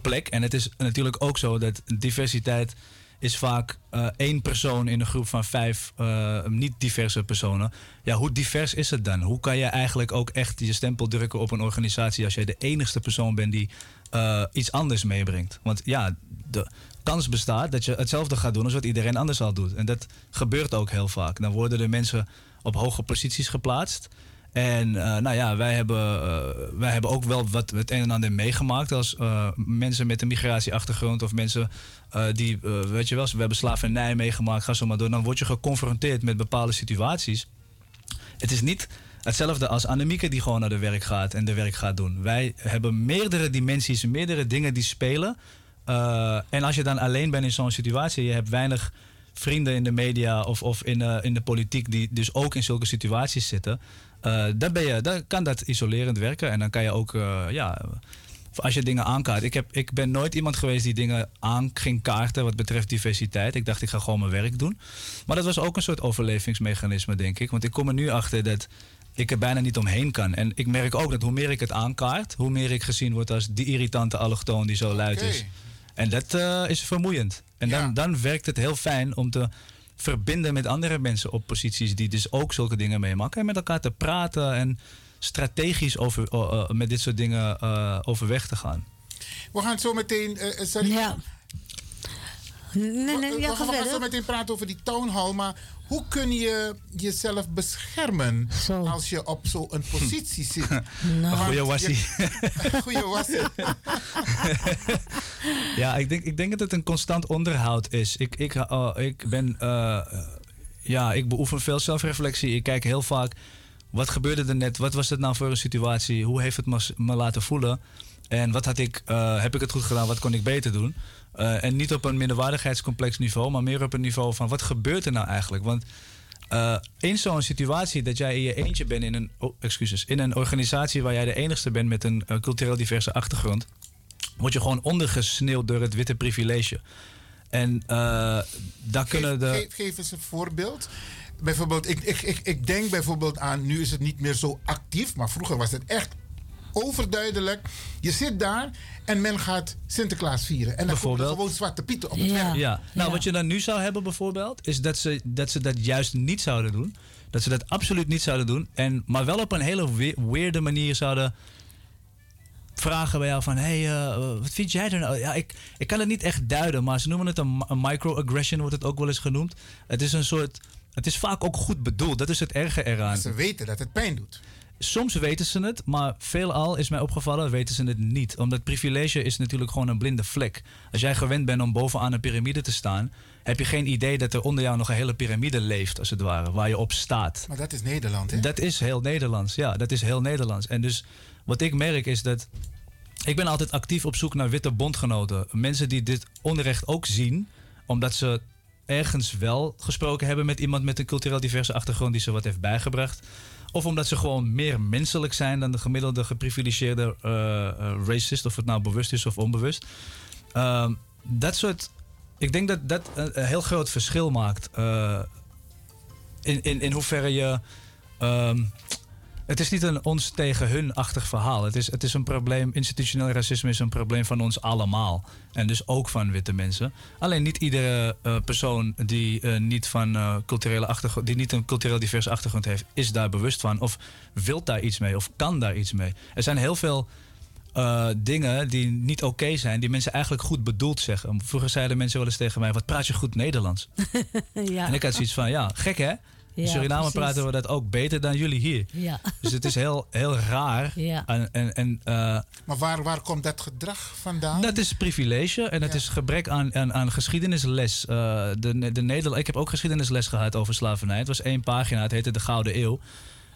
plek. En het is natuurlijk ook zo dat diversiteit is vaak eh, één persoon in een groep van vijf eh, niet diverse personen. Ja, hoe divers is het dan? Hoe kan je eigenlijk ook echt je stempel drukken op een organisatie als jij de enigste persoon bent die eh, iets anders meebrengt? Want ja, de kans bestaat dat je hetzelfde gaat doen als wat iedereen anders al doet. En dat gebeurt ook heel vaak. Dan worden er mensen op hoge posities geplaatst. En eh, nou ja, wij hebben, eh, wij hebben ook wel wat het een en ander meegemaakt als eh, mensen met een migratieachtergrond of mensen die, weet je wel, we hebben slavernij meegemaakt, ga zo maar door. Dan word je geconfronteerd met bepaalde situaties. Het is niet hetzelfde als Annemieke die gewoon naar de werk gaat en de werk gaat doen. Wij hebben meerdere dimensies, meerdere dingen die spelen. En als je dan alleen bent in zo'n situatie, je hebt weinig vrienden in de media of, of in, in de politiek die dus ook in zulke situaties zitten. Dan, ben je, dan kan dat isolerend werken. En dan kan je ook, eh, ja, als je dingen aankaart. Ik, heb, ik ben nooit iemand geweest die dingen aan ging kaarten wat betreft diversiteit. Ik dacht, ik ga gewoon mijn werk doen. Maar dat was ook een soort overlevingsmechanisme, denk ik. Want ik kom er nu achter dat ik er bijna niet omheen kan. En ik merk ook dat hoe meer ik het aankaart, hoe meer ik gezien word als die irritante allochtoon die zo luid is. En dat eh, is vermoeiend. En dan, dan werkt het heel fijn om te verbinden met andere mensen op posities die dus ook zulke dingen meemaken. En met elkaar te praten en strategisch over, eh, eh, met dit soort dingen eh, overweg te gaan. We gaan zo meteen. Sarina, Ja. Nee, nee, we, ja, we gaan, we gaan zo meteen praten over die town hall. Maar hoe kun je jezelf beschermen als je op zo'n positie zit? Nou. Goeie je- wassie. Goeie wassie. Ja, ik denk, ik denk dat het een constant onderhoud is. Ik, ik, eh, ik ben. eh, eh, ja, ik beoefen veel zelfreflectie. Ik kijk heel vaak. Wat gebeurde er net? Wat was het nou voor een situatie? Hoe heeft het me, me laten voelen? En wat had ik, eh, heb ik het goed gedaan? Wat kon ik beter doen? Eh, en niet op een minderwaardigheidscomplex niveau, maar meer op een niveau van wat gebeurt er nou eigenlijk? Want eh, in zo'n situatie dat jij in je eentje bent in een, oh, excuses, in een organisatie waar jij de enigste bent met een eh, cultureel diverse achtergrond, word je gewoon ondergesneeuwd door het witte privilege. En daar kunnen de. Geef, geef eens een voorbeeld. Bijvoorbeeld, ik, ik, ik, ik denk bijvoorbeeld aan, nu is het niet meer zo actief, maar vroeger was het echt overduidelijk. Je zit daar en men gaat Sinterklaas vieren. En dan komen er gewoon zwarte pieten op het werk. Ja. Nou, wat je dan nu zou hebben bijvoorbeeld, is dat ze, dat ze dat juist niet zouden doen. Dat ze dat absoluut niet zouden doen. En, maar wel op een hele we- weirde manier zouden vragen bij jou van... Hé, hey, eh, wat vind jij er nou? Ja, ik, ik kan het niet echt duiden, maar ze noemen het een, een microaggression, wordt het ook wel eens genoemd. Het is een soort... Het is vaak ook goed bedoeld. Dat is het erge eraan. Ze weten dat het pijn doet. Soms weten ze het, maar veelal is mij opgevallen, weten ze het niet. Omdat privilege is natuurlijk gewoon een blinde vlek. Als jij gewend bent om bovenaan een piramide te staan, heb je geen idee dat er onder jou nog een hele piramide leeft, als het ware, waar je op staat. Maar dat is Nederland, hè? Dat is heel Nederlands, ja, dat is heel Nederlands. En dus wat ik merk is dat. Ik ben altijd actief op zoek naar witte bondgenoten. Mensen die dit onrecht ook zien, omdat ze ergens wel gesproken hebben met iemand met een cultureel diverse achtergrond die ze wat heeft bijgebracht. Of omdat ze gewoon meer menselijk zijn dan de gemiddelde geprivilegeerde eh, eh, racist, of het nou bewust is of onbewust. Ehm, dat soort. Ik denk dat dat een, heel groot verschil maakt. eh, in, in, in hoeverre je. ehm, het is niet een ons tegen hun-achtig verhaal. Het is, het is een probleem. Institutioneel racisme is een probleem van ons allemaal. En dus ook van witte mensen. Alleen niet iedere eh, persoon die, eh, niet van, eh, culturele achtergrond, die niet een cultureel diverse achtergrond heeft, is daar bewust van. Of wil daar iets mee. Of kan daar iets mee. Er zijn heel veel dingen die niet oké zijn, die mensen eigenlijk goed bedoeld zeggen. Vroeger zeiden mensen wel eens tegen mij: Wat praat je goed Nederlands? ja. En ik had zoiets van: Ja, gek hè? In Ja, Suriname precies. praten we dat ook beter dan jullie hier. Ja. Dus het is heel, heel raar. Ja. En, en, en, eh, Maar waar, waar komt dat gedrag vandaan? dat is privilege en het is gebrek aan, aan, aan geschiedenisles. Eh, de, de Nederland, ik heb ook geschiedenisles gehad over slavernij. Het was één pagina, het heette De Gouden Eeuw.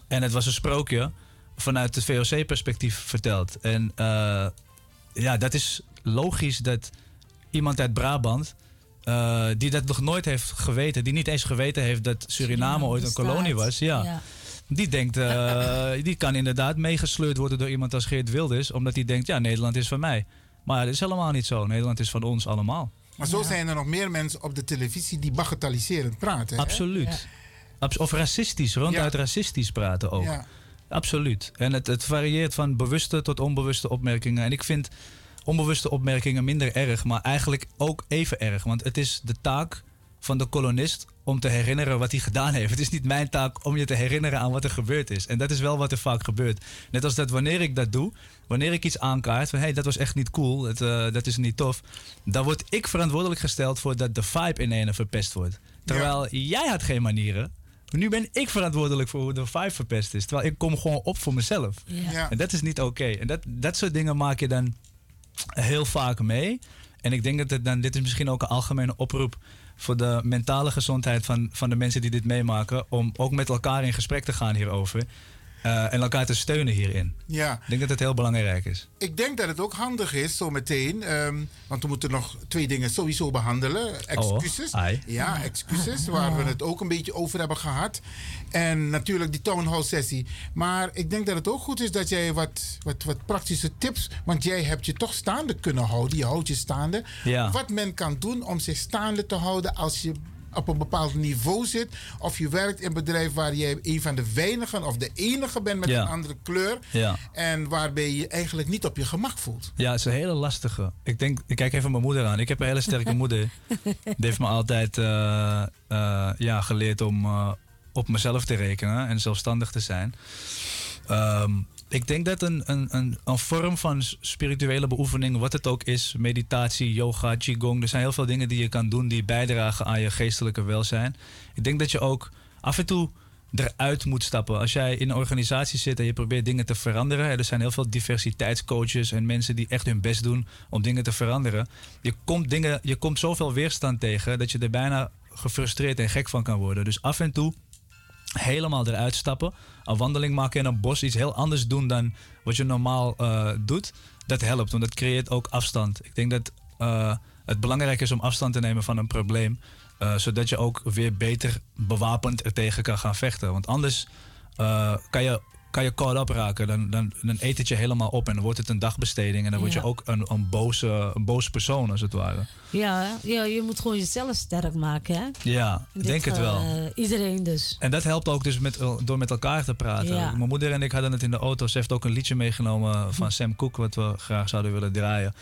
En het was een sprookje vanuit het VOC-perspectief verteld. En eh, ja, dat is logisch dat iemand uit Brabant... eh, die dat nog nooit heeft geweten, die niet eens geweten heeft dat Suriname ooit een bestaat. kolonie was, ja. Ja. Die denkt, eh, die kan inderdaad meegesleurd worden door iemand als Geert Wilders, omdat hij denkt, ja, Nederland is van mij. Maar dat is helemaal niet zo. Nederland is van ons allemaal. Maar zo zijn er nog meer mensen op de televisie die bagatelliserend praten. hè? Absoluut. Abs- of racistisch, ronduit racistisch praten ook. Ja. Absoluut. En het, het varieert van bewuste tot onbewuste opmerkingen. En ik vind onbewuste opmerkingen minder erg, maar eigenlijk ook even erg. Want het is de taak van de kolonist om te herinneren wat hij gedaan heeft. Het is niet mijn taak om je te herinneren aan wat er gebeurd is. En dat is wel wat er vaak gebeurt. Net als dat wanneer ik dat doe, wanneer ik iets aankaart van hé, hey, dat was echt niet cool, het, eh, dat is niet tof, dan word ik verantwoordelijk gesteld voor dat de vibe in ene verpest wordt. Terwijl jij had geen manieren. Nu ben ik verantwoordelijk voor hoe de vibe verpest is. Terwijl ik kom gewoon op voor mezelf. Ja. En dat is niet oké. En dat, dat soort dingen maak je dan heel vaak mee. En ik denk dat het dan, dit is misschien ook een algemene oproep voor de mentale gezondheid van, van de mensen die dit meemaken. Om ook met elkaar in gesprek te gaan hierover. Eh, en elkaar te steunen hierin. Ja. Ik denk dat het heel belangrijk is. Ik denk dat het ook handig is, zometeen. ehm, want we moeten nog twee dingen sowieso behandelen. Excuses. Oh, ai. ja, excuses, waar we het ook een beetje over hebben gehad. En natuurlijk die town hall sessie. Maar ik denk dat het ook goed is dat jij wat, wat, wat praktische tips... Want jij hebt je toch staande kunnen houden. Je houdt je staande. Ja. Wat men kan doen om zich staande te houden als je op een bepaald niveau zit. Of je werkt in een bedrijf waar jij een van de weinigen of de enige bent met Ja. een andere kleur. Ja. En waarbij je je eigenlijk niet op je gemak voelt. Ja, het is een hele lastige. Ik denk, ik kijk even mijn moeder aan. Ik heb een hele sterke moeder. Die heeft me altijd eh, eh, ja, geleerd om eh, op mezelf te rekenen en zelfstandig te zijn. Ehm, ik denk dat een, een, een, een vorm van spirituele beoefening, wat het ook is, meditatie, yoga, qigong, er zijn heel veel dingen die je kan doen die bijdragen aan je geestelijke welzijn. Ik denk dat je ook af en toe eruit moet stappen. Als jij in een organisatie zit en je probeert dingen te veranderen, er zijn heel veel diversiteitscoaches en mensen die echt hun best doen om dingen te veranderen. Je komt, dingen, je komt zoveel weerstand tegen dat je er bijna gefrustreerd en gek van kan worden. Dus af en toe helemaal eruit stappen. Een wandeling maken in een bos. Iets heel anders doen dan wat je normaal eh, doet. Dat helpt, want dat creëert ook afstand. Ik denk dat eh, het belangrijk is om afstand te nemen van een probleem. eh, zodat je ook weer beter bewapend er tegen kan gaan vechten. Want anders kan je kan je caught up raken. Dan, dan, dan eet het je helemaal op en dan wordt het een dagbesteding. En dan word je Ja. ook een, een, boze, een boze persoon, als het ware. Ja, ja, je moet gewoon jezelf sterk maken, hè? Ja, ik denk het wel. eh, iedereen dus. En dat helpt ook dus met, door met elkaar te praten. Ja. Mijn moeder en ik hadden het in de auto. Ze heeft ook een liedje meegenomen van Sam Cooke, wat we graag zouden willen draaien.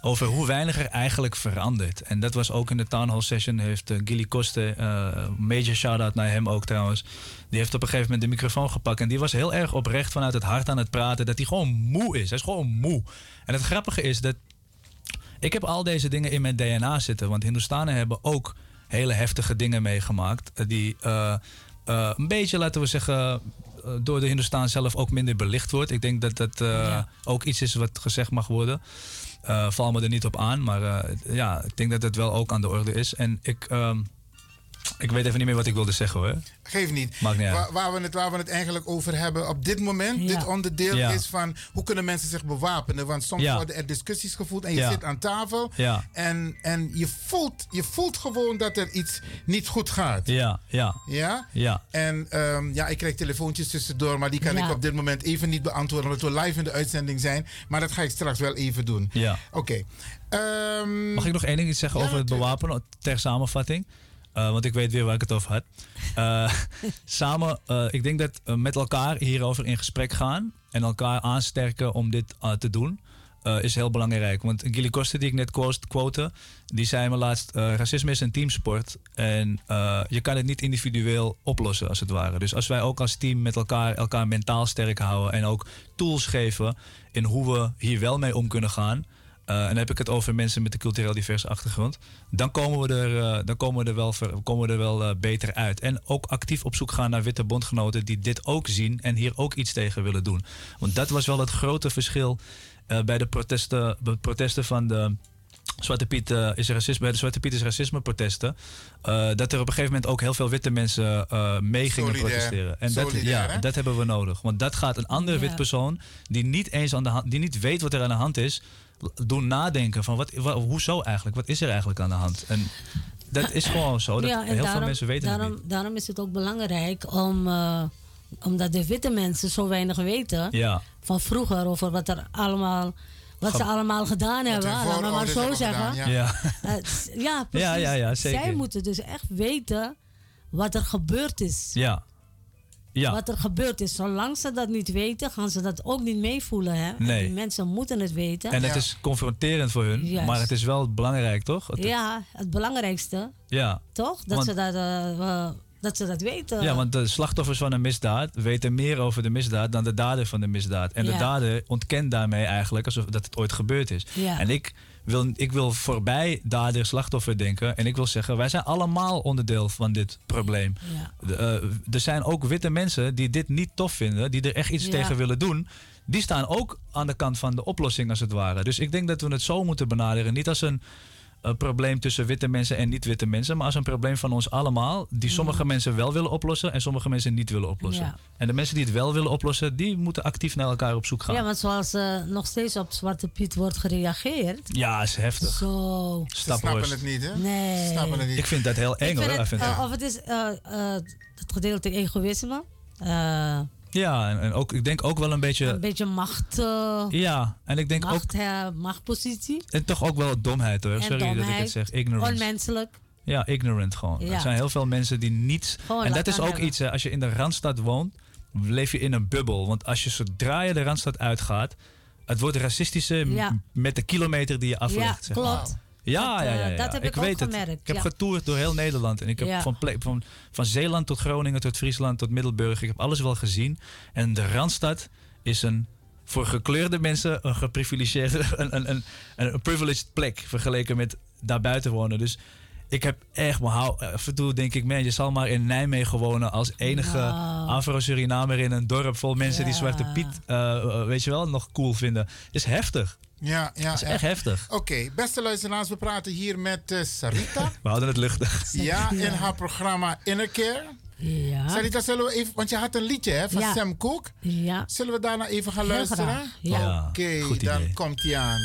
Over hoe weinig er eigenlijk verandert. En dat was ook in de Town Hall Session. Heeft uh, Gilly Koste, eh, major shout-out naar hem ook trouwens. Die heeft op een gegeven moment de microfoon gepakt. En die was heel erg oprecht vanuit het hart aan het praten. Dat hij gewoon moe is. Hij is gewoon moe. En het grappige is dat ik heb al deze dingen in mijn DNA zitten. Want Hindoestanen hebben ook hele heftige dingen meegemaakt. eh, Die eh, eh, een beetje, laten we zeggen, door de Hindoestaan zelf ook minder belicht wordt. Ik denk dat dat ook iets is wat gezegd mag worden. Val me er niet op aan, maar ja, ik denk dat het wel ook aan de orde is. En ik, ehm, ik weet even niet meer wat ik wilde zeggen hoor. Geef niet. Maakt niet uit. Waar, waar, we het, waar we het eigenlijk over hebben op dit moment, dit onderdeel, Ja. is van hoe kunnen mensen zich bewapenen? Want soms Ja. worden er discussies gevoerd en je Ja. zit aan tafel Ja. en, en je, voelt, je voelt gewoon dat er iets niet goed gaat. Ja, ja. Ja? Ja. En ehm, ja, ik krijg telefoontjes tussendoor, maar die kan Ja. ik op dit moment even niet beantwoorden, omdat we live in de uitzending zijn. Maar dat ga ik straks wel even doen. Ja. Oké. Ehm, Mag ik nog één ding iets zeggen over het bewapenen ter samenvatting? Eh, want ik weet weer waar ik het over had. Eh, samen, eh, ik denk dat met elkaar hierover in gesprek gaan en elkaar aansterken om dit te doen, is heel belangrijk. Want Gilly Koster, die ik net quote, die zei me laatst: racisme is een teamsport en je kan het niet individueel oplossen, als het ware. Dus als wij ook als team met elkaar, elkaar mentaal sterk houden en ook tools geven in hoe we hier wel mee om kunnen gaan. Eh, en dan heb ik het over mensen met een cultureel diverse achtergrond. Dan komen we er, eh, dan komen we er wel, ver- komen we er wel eh, beter uit. En ook actief op zoek gaan naar witte bondgenoten die dit ook zien en hier ook iets tegen willen doen. Want dat was wel het grote verschil eh, bij de protesten, de protesten van de. Zwarte Piet eh, is racisme, bij de Zwarte Piet is racisme protesten. eh, dat er op een gegeven moment ook heel veel witte mensen eh mee gingen Solidair. protesteren. En dat, ja, hè? dat hebben we nodig. Want dat gaat een andere Ja. wit persoon die niet eens aan de hand, die niet weet wat er aan de hand is, doen nadenken van wat, wa- hoezo eigenlijk? Wat is er eigenlijk aan de hand? En dat is gewoon zo. Dat ja, heel daarom, veel mensen weten daarom, het niet. daarom is het ook belangrijk om, eh, omdat de witte mensen zo weinig weten Ja. van vroeger over wat er allemaal, wat ze allemaal gedaan hebben. Laten we maar zo zeggen. gedaan, ja. Eh, ja, precies. Ja, ja, ja, zeker. Zij moeten dus echt weten wat er gebeurd is. Ja. Ja. wat er gebeurd is. Zolang ze dat niet weten, gaan ze dat ook niet meevoelen. Hè? Nee. die mensen moeten het weten. En het is confronterend voor hun, Juist. maar het is wel belangrijk, toch? Het- Ja, het belangrijkste, ja. toch? Dat, Want- ze dat, eh, eh, dat ze dat weten. Ja, want de slachtoffers van een misdaad weten meer over de misdaad dan de dader van de misdaad. En de dader ontkent daarmee eigenlijk alsof dat het ooit gebeurd is. Ja. En ik wil, ik wil voorbij dader slachtoffer denken. En ik wil zeggen, wij zijn allemaal onderdeel van dit probleem. Ja. De, eh, er zijn ook witte mensen die dit niet tof vinden, die er echt iets Ja. tegen willen doen. Die staan ook aan de kant van de oplossing als het ware. Dus ik denk dat we het zo moeten benaderen. Niet als een een probleem tussen witte mensen en niet-witte mensen, maar als een probleem van ons allemaal, die sommige mensen wel willen oplossen en sommige mensen niet willen oplossen. Ja. En de mensen die het wel willen oplossen, die moeten actief naar elkaar op zoek gaan. Ja, want zoals eh, nog steeds op Zwarte Piet wordt gereageerd. Ja, is heftig. Zo. Staphorst. Nee. Ik vind dat heel eng Ik hoor. vind af en het, toe. eh, of het is eh, eh, het gedeelte egoïsme. Ja, en, en ook, ik denk ook wel een beetje. een beetje macht, eh, ja, en ik denk ook. macht, eh, machtpositie. En toch ook wel domheid hoor. En Sorry dat ik het zeg. Ignorance. Onmenselijk. Ja, ignorant gewoon. Ja. Er zijn heel veel mensen die niets. Gewoon en dat is ook hebben. iets, hè, als je in de randstad woont, leef je in een bubbel. Want als je zodra je de randstad uitgaat, het wordt racistische m- Ja. met de kilometer die je aflegt. Ja, zeg maar. klopt. Ja, Dat, ja, eh, ja, ja. dat heb ik weet het. gemerkt, Ik heb getoerd door heel Nederland. En ik heb van, van, van Zeeland tot Groningen, tot Friesland, tot Middelburg. Ik heb alles wel gezien. En de Randstad is een voor gekleurde mensen een geprivilegeerde, een, een, een, een privileged plek vergeleken met daarbuiten wonen. Dus ik heb echt, maar hou, af en toe denk ik, man, je zal maar in Nijmegen wonen als enige Ja. Afro-Surinamer in een dorp vol mensen die. Zwarte Piet, eh, eh, weet je wel, nog cool vinden. Is heftig. Ja, ja. Dat is echt heftig. Oké, beste luisteraars, we praten hier met eh, Sarita. We houden het luchtig. ja, in haar programma Inner Care. Ja. Sarita, zullen we even, want je had een liedje hè, van Ja. Sam Cooke. Ja. Zullen we daarna even gaan Heel luisteren? graag, ja. Oké, dan komt hij aan.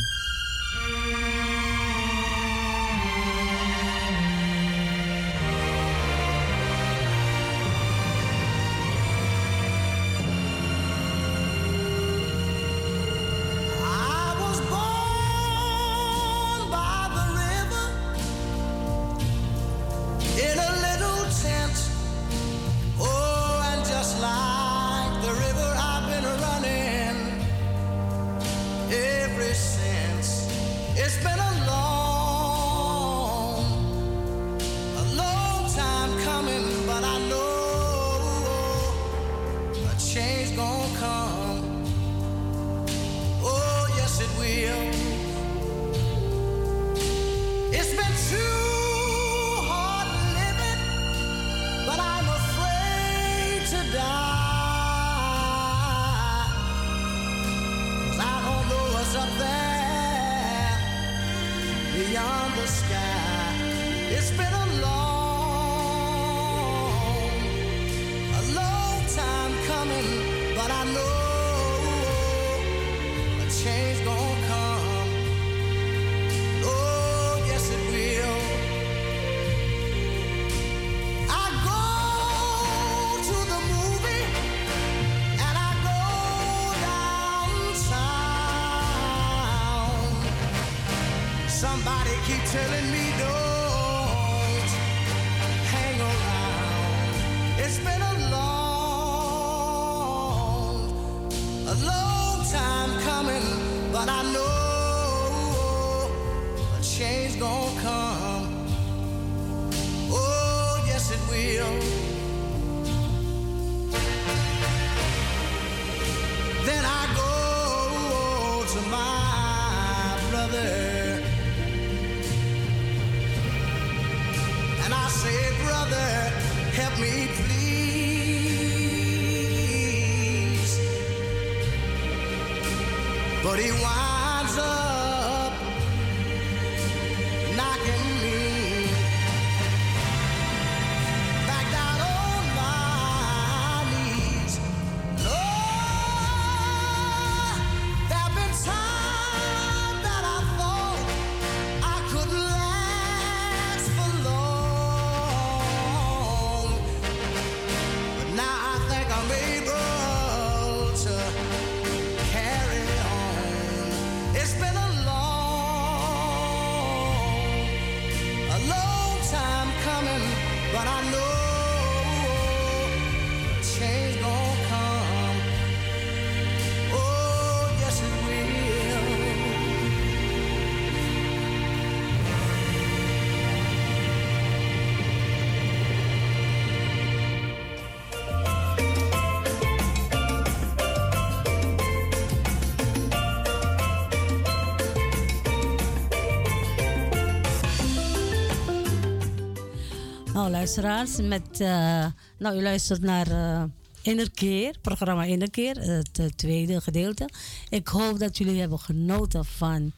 Nou, luisteraars, met, eh, nou, u luistert naar eh Innerkeer, programma Innerkeer, het eh, tweede gedeelte. Ik hoop dat jullie hebben genoten van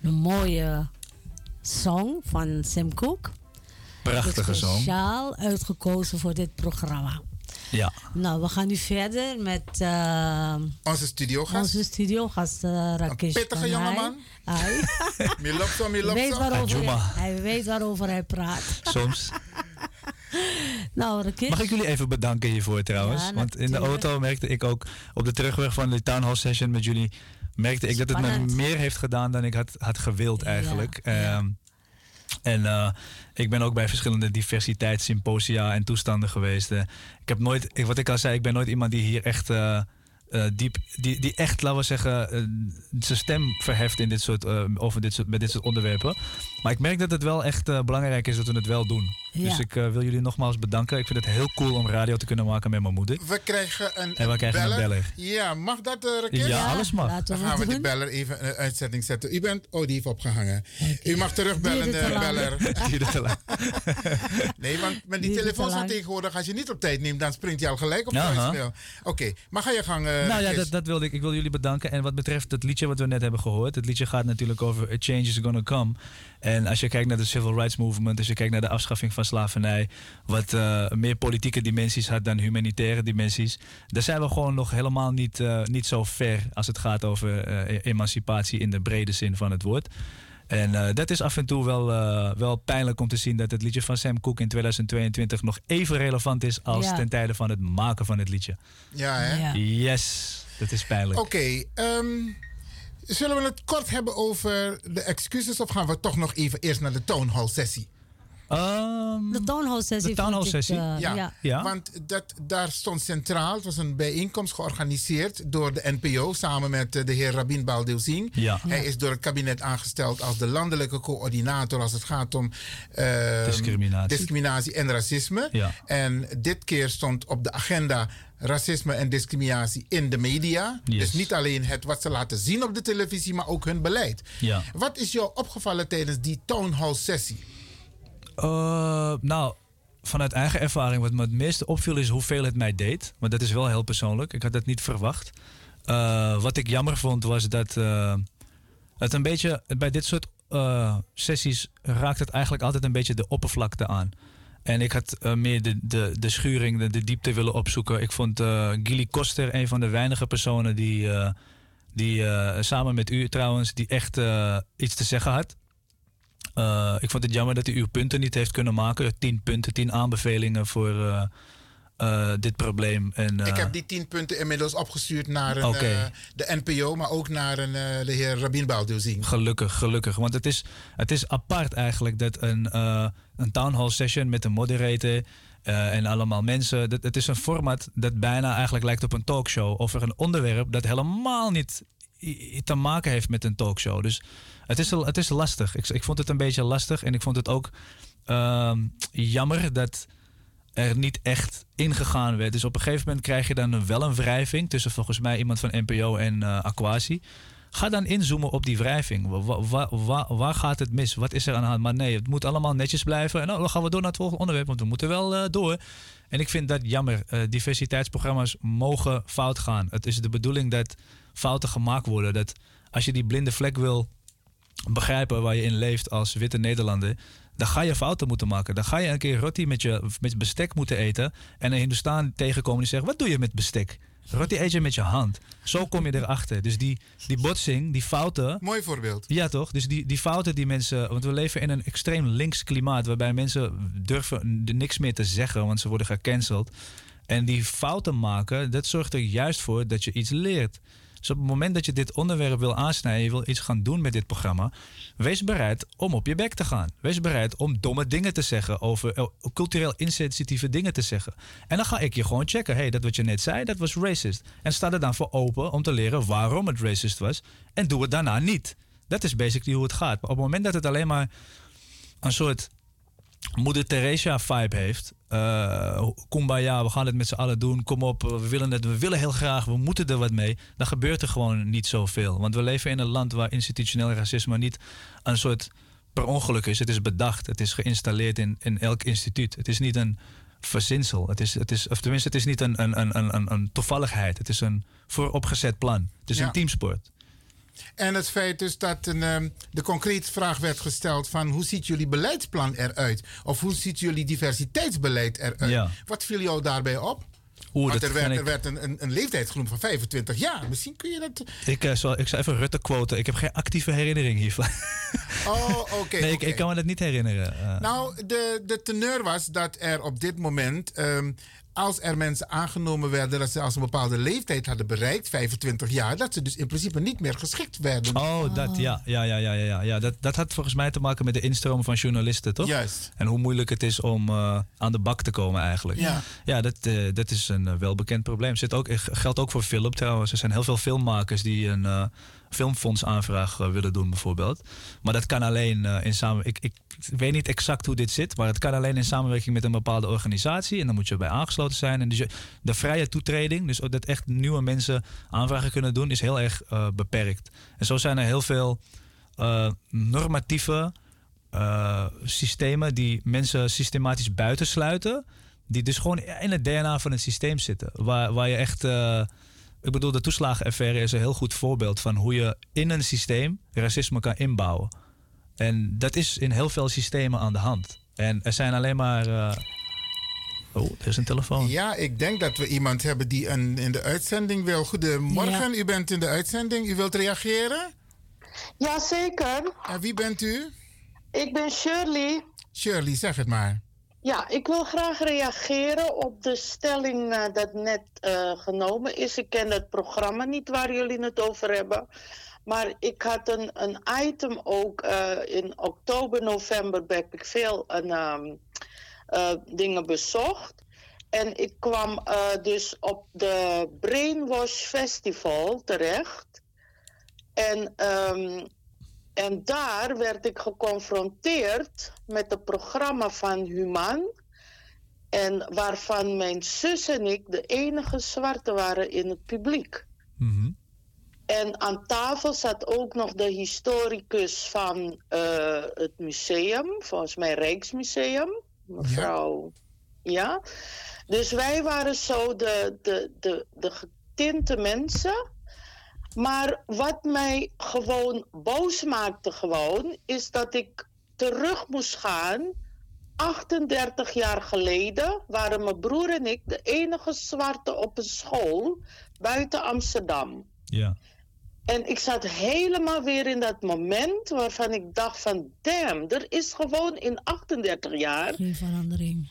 de mooie song van Sam Cooke. Prachtige song. Speciaal uitgekozen voor dit programma. Ja. Nou, we gaan nu verder met Onze studiogast. onze studiogast uh, Rakesh pittige Kanai. jongeman. Hij Milopso, milopso. weet waarover hij weet waarover hij praat. Soms. Nou. Mag ik jullie even bedanken hiervoor trouwens? Ja, Want in de auto merkte ik ook op de terugweg van de town hall session met jullie, merkte ik dat het me meer heeft gedaan dan ik had, had gewild eigenlijk. Ehm, en eh, ik ben ook bij verschillende diversiteitssymposia en toestanden geweest. Eh, ik heb nooit, ik- wat ik al zei, ik ben nooit iemand die hier echt eh, diep, die, die echt, laten we zeggen, zijn stem verheft in dit soort, eh, over dit soort, met dit soort onderwerpen. Maar ik merk dat het wel echt belangrijk is dat we het wel doen. Ja. Dus ik eh, wil jullie nogmaals bedanken. Ik vind het heel cool om radio te kunnen maken met mijn moeder. We krijgen een, En we krijgen een beller. Ja, mag dat, uh, Rakesh? Ja, alles mag. Laten Dan we gaan we die doen. beller even in een uitzending zetten. U bent, oh, die heeft opgehangen. U mag terugbellen, te de lang. beller. Nee, want met die te telefoons van tegenwoordig, als je niet op tijd neemt, dan springt hij al gelijk op Ja, voicemail. Oké, maar ga je gang, eh, nou ja, dat, dat wilde ik. Ik wil jullie bedanken. En wat betreft het liedje wat we net hebben gehoord. Het liedje gaat natuurlijk over A Change is Gonna Come. En als je kijkt naar de Civil Rights Movement, als je kijkt naar de afschaffing van slavernij, wat eh, meer politieke dimensies had dan humanitaire dimensies, daar zijn we gewoon nog helemaal niet, eh, niet zo ver als het gaat over eh, emancipatie in de brede zin van het woord. En eh, dat is af en toe wel, eh, wel pijnlijk om te zien dat het liedje van Sam Cooke in 2022 nog even relevant is als Ja. ten tijde van het maken van het liedje. Ja, hè? Yes, dat is pijnlijk. Oké, ehm, zullen we het kort hebben over de excuses of gaan we toch nog even eerst naar de town hall sessie? de town hall sessie. de town hall ik, sessie? ja, ja. want dat, daar stond centraal, het was een bijeenkomst georganiseerd door de NPO samen met eh, de heer Rabin Baldeuzing. Ja. Hij is door het kabinet aangesteld als de landelijke coördinator als het gaat om ehm, Discriminatie. discriminatie en racisme. Ja. En dit keer stond op de agenda racisme en discriminatie in de media. Yes. Dus niet alleen het wat ze laten zien op de televisie, maar ook hun beleid. Ja. Wat is jou opgevallen tijdens die town hall sessie? Eh, nou, vanuit eigen ervaring, wat me het meeste opviel is hoeveel het mij deed. Want dat is wel heel persoonlijk. Ik had dat niet verwacht. Eh, wat ik jammer vond was dat eh, het een beetje bij dit soort sessies raakt het eigenlijk altijd een beetje de oppervlakte aan. En ik had eh, meer de, de, de schuring, de, de diepte willen opzoeken. Ik vond eh Gilly Koster een van de weinige personen die, eh, die samen met u trouwens, die echt iets te zeggen had. Ik vond het jammer dat u uw punten niet heeft kunnen maken. Tien punten, tien aanbevelingen voor eh, eh, dit probleem. En, eh, Ik heb die tien punten inmiddels opgestuurd naar een, eh, de NPO, maar ook naar een, eh, de heer Rabin Baldeuzing. Gelukkig, gelukkig. Want het is, het is apart eigenlijk dat een, eh, een town hall session met een moderator eh, en allemaal mensen. Dat, het is een format dat bijna eigenlijk lijkt op een talkshow over een onderwerp dat helemaal niet te maken heeft met een talkshow. Dus het is, het is lastig. Ik, ik vond het een beetje lastig en ik vond het ook ehm, jammer dat er niet echt ingegaan werd. Dus op een gegeven moment krijg je dan wel een wrijving tussen volgens mij iemand van NPO en eh, Aquasi. Ga dan inzoomen op die wrijving. Wa- wa- wa- waar gaat het mis? Wat is er aan de hand? Maar nee, het moet allemaal netjes blijven. En nou, dan gaan we door naar het volgende onderwerp, want we moeten wel eh, door. En ik vind dat jammer. Eh, diversiteitsprogramma's mogen fout gaan. Het is de bedoeling dat fouten gemaakt worden. Dat als je die blinde vlek wil begrijpen waar je in leeft als witte Nederlander, dan ga je fouten moeten maken. Dan ga je een keer roti met je met bestek moeten eten en een Hindustan tegenkomen die zegt: Wat doe je met bestek? Roti eet je met je hand. Zo kom je erachter. Dus die, die botsing, die fouten. Mooi voorbeeld. Ja, toch? Dus die, die fouten die mensen. Want we leven in een extreem links klimaat. waarbij mensen durven niks meer te zeggen, want ze worden gecanceld. En die fouten maken, dat zorgt er juist voor dat je iets leert. Dus op het moment dat je dit onderwerp wil aansnijden, je wil iets gaan doen met dit programma, wees bereid om op je bek te gaan. Wees bereid om domme dingen te zeggen, over eh, cultureel insensitieve dingen te zeggen. En dan ga ik je gewoon checken. hey, dat wat je net zei, dat was racist. En sta er dan voor open om te leren waarom het racist was. En doe het daarna niet. Dat is basically hoe het gaat. Maar op het moment dat het alleen maar een soort Moeder Teresa vibe heeft. Uh, kumbaya, we gaan het met z'n allen doen. Kom op, we willen het, we willen heel graag, we moeten er wat mee. Dan gebeurt er gewoon niet zoveel. Want we leven in een land waar institutioneel racisme niet een soort per ongeluk is. Het is bedacht, het is geïnstalleerd in, in elk instituut. Het is niet een verzinsel. Het is, het is, of tenminste, het is niet een, een, een, een, een toevalligheid. Het is een vooropgezet plan. Het is Ja. een teamsport. En het feit dus dat een, ehm, de concrete vraag werd gesteld van hoe ziet jullie beleidsplan eruit? Of hoe ziet jullie diversiteitsbeleid eruit? Ja. Wat viel jou daarbij op? Oeh, Want er werd, er werd een, een, een leeftijd genoemd van 25 jaar. Misschien kun je dat... Ik, eh, zal, ik zal even Rutte quoten. Ik heb geen actieve herinnering hiervan. Oh, oké. nee, ik kan me dat niet herinneren. Eh, Nou, de, de teneur was dat er op dit moment, ehm, als er mensen aangenomen werden dat ze als een bepaalde leeftijd hadden bereikt, 25 jaar, dat ze dus in principe niet meer geschikt werden. Oh, dat, ja, ja, ja, ja, ja, ja. ja dat, dat had volgens mij te maken met de instroom van journalisten, toch? Juist. En hoe moeilijk het is om eh, aan de bak te komen eigenlijk. Ja. ja dat, eh, dat is een eh, welbekend probleem. Zit ook, geldt ook voor film trouwens. Er zijn heel veel filmmakers die een eh, filmfondsaanvraag eh, willen doen bijvoorbeeld. Maar dat kan alleen eh, in samen... Ik, weet niet exact hoe dit zit, maar het kan alleen in samenwerking met een bepaalde organisatie. En dan moet je bij aangesloten zijn. En dus de vrije toetreding, dus dat echt nieuwe mensen aanvragen kunnen doen, is heel erg eh, beperkt. En zo zijn er heel veel normatieve systemen die mensen systematisch buitensluiten. Die dus gewoon in het DNA van het systeem zitten. Waar, waar je echt. Ik bedoel, de toeslagenaffaire is een heel goed voorbeeld van hoe je in een systeem racisme kan inbouwen. En dat is in heel veel systemen aan de hand. En er zijn alleen maar. eh, Oh, er is een telefoon. Ja, ik denk dat we iemand hebben die een, in de uitzending wil. Goedemorgen, u bent in de uitzending. U wilt reageren? Jazeker. En wie bent u? Ik ben Shirley. Shirley, zeg het maar. Ja, ik wil graag reageren op de stelling eh, dat net eh, genomen is. Ik ken het programma niet waar jullie het over hebben. Maar ik had een, een item ook eh, in oktober, november heb ik veel een, ehm, eh, dingen bezocht. En ik kwam dus op de Brainwash Festival terecht. En, ehm, en daar werd ik geconfronteerd met het programma van Human. En waarvan mijn zus en ik de enige zwarte waren in het publiek. En aan tafel zat ook nog de historicus van eh, het museum, volgens mij Rijksmuseum, mevrouw. Ja. Dus wij waren zo de, de, de, de getinte mensen. Maar wat mij gewoon boos maakte gewoon, is dat ik terug moest gaan. 38 jaar geleden waren mijn broer en ik de enige zwarte op een school buiten Amsterdam. Ja. En ik zat helemaal weer in dat moment waarvan ik dacht van... damn, er is gewoon in 38 jaar... Geen verandering.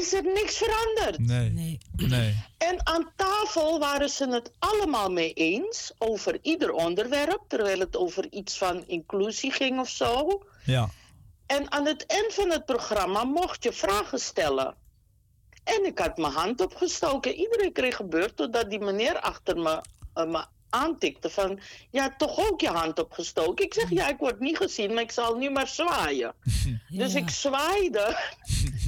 Is er niks veranderd. Nee. Nee. nee. En aan tafel waren ze het allemaal mee eens over ieder onderwerp... terwijl het over iets van inclusie ging of zo. Ja. En aan het eind van het programma mocht je vragen stellen. En ik had mijn hand opgestoken. Iedereen kreeg gebeurd totdat die meneer achter me, eh, me aantikte van... Ja, toch ook je hand opgestoken? Ik zeg, ja, ik word niet gezien, maar ik zal nu maar zwaaien. Dus ik zwaaide.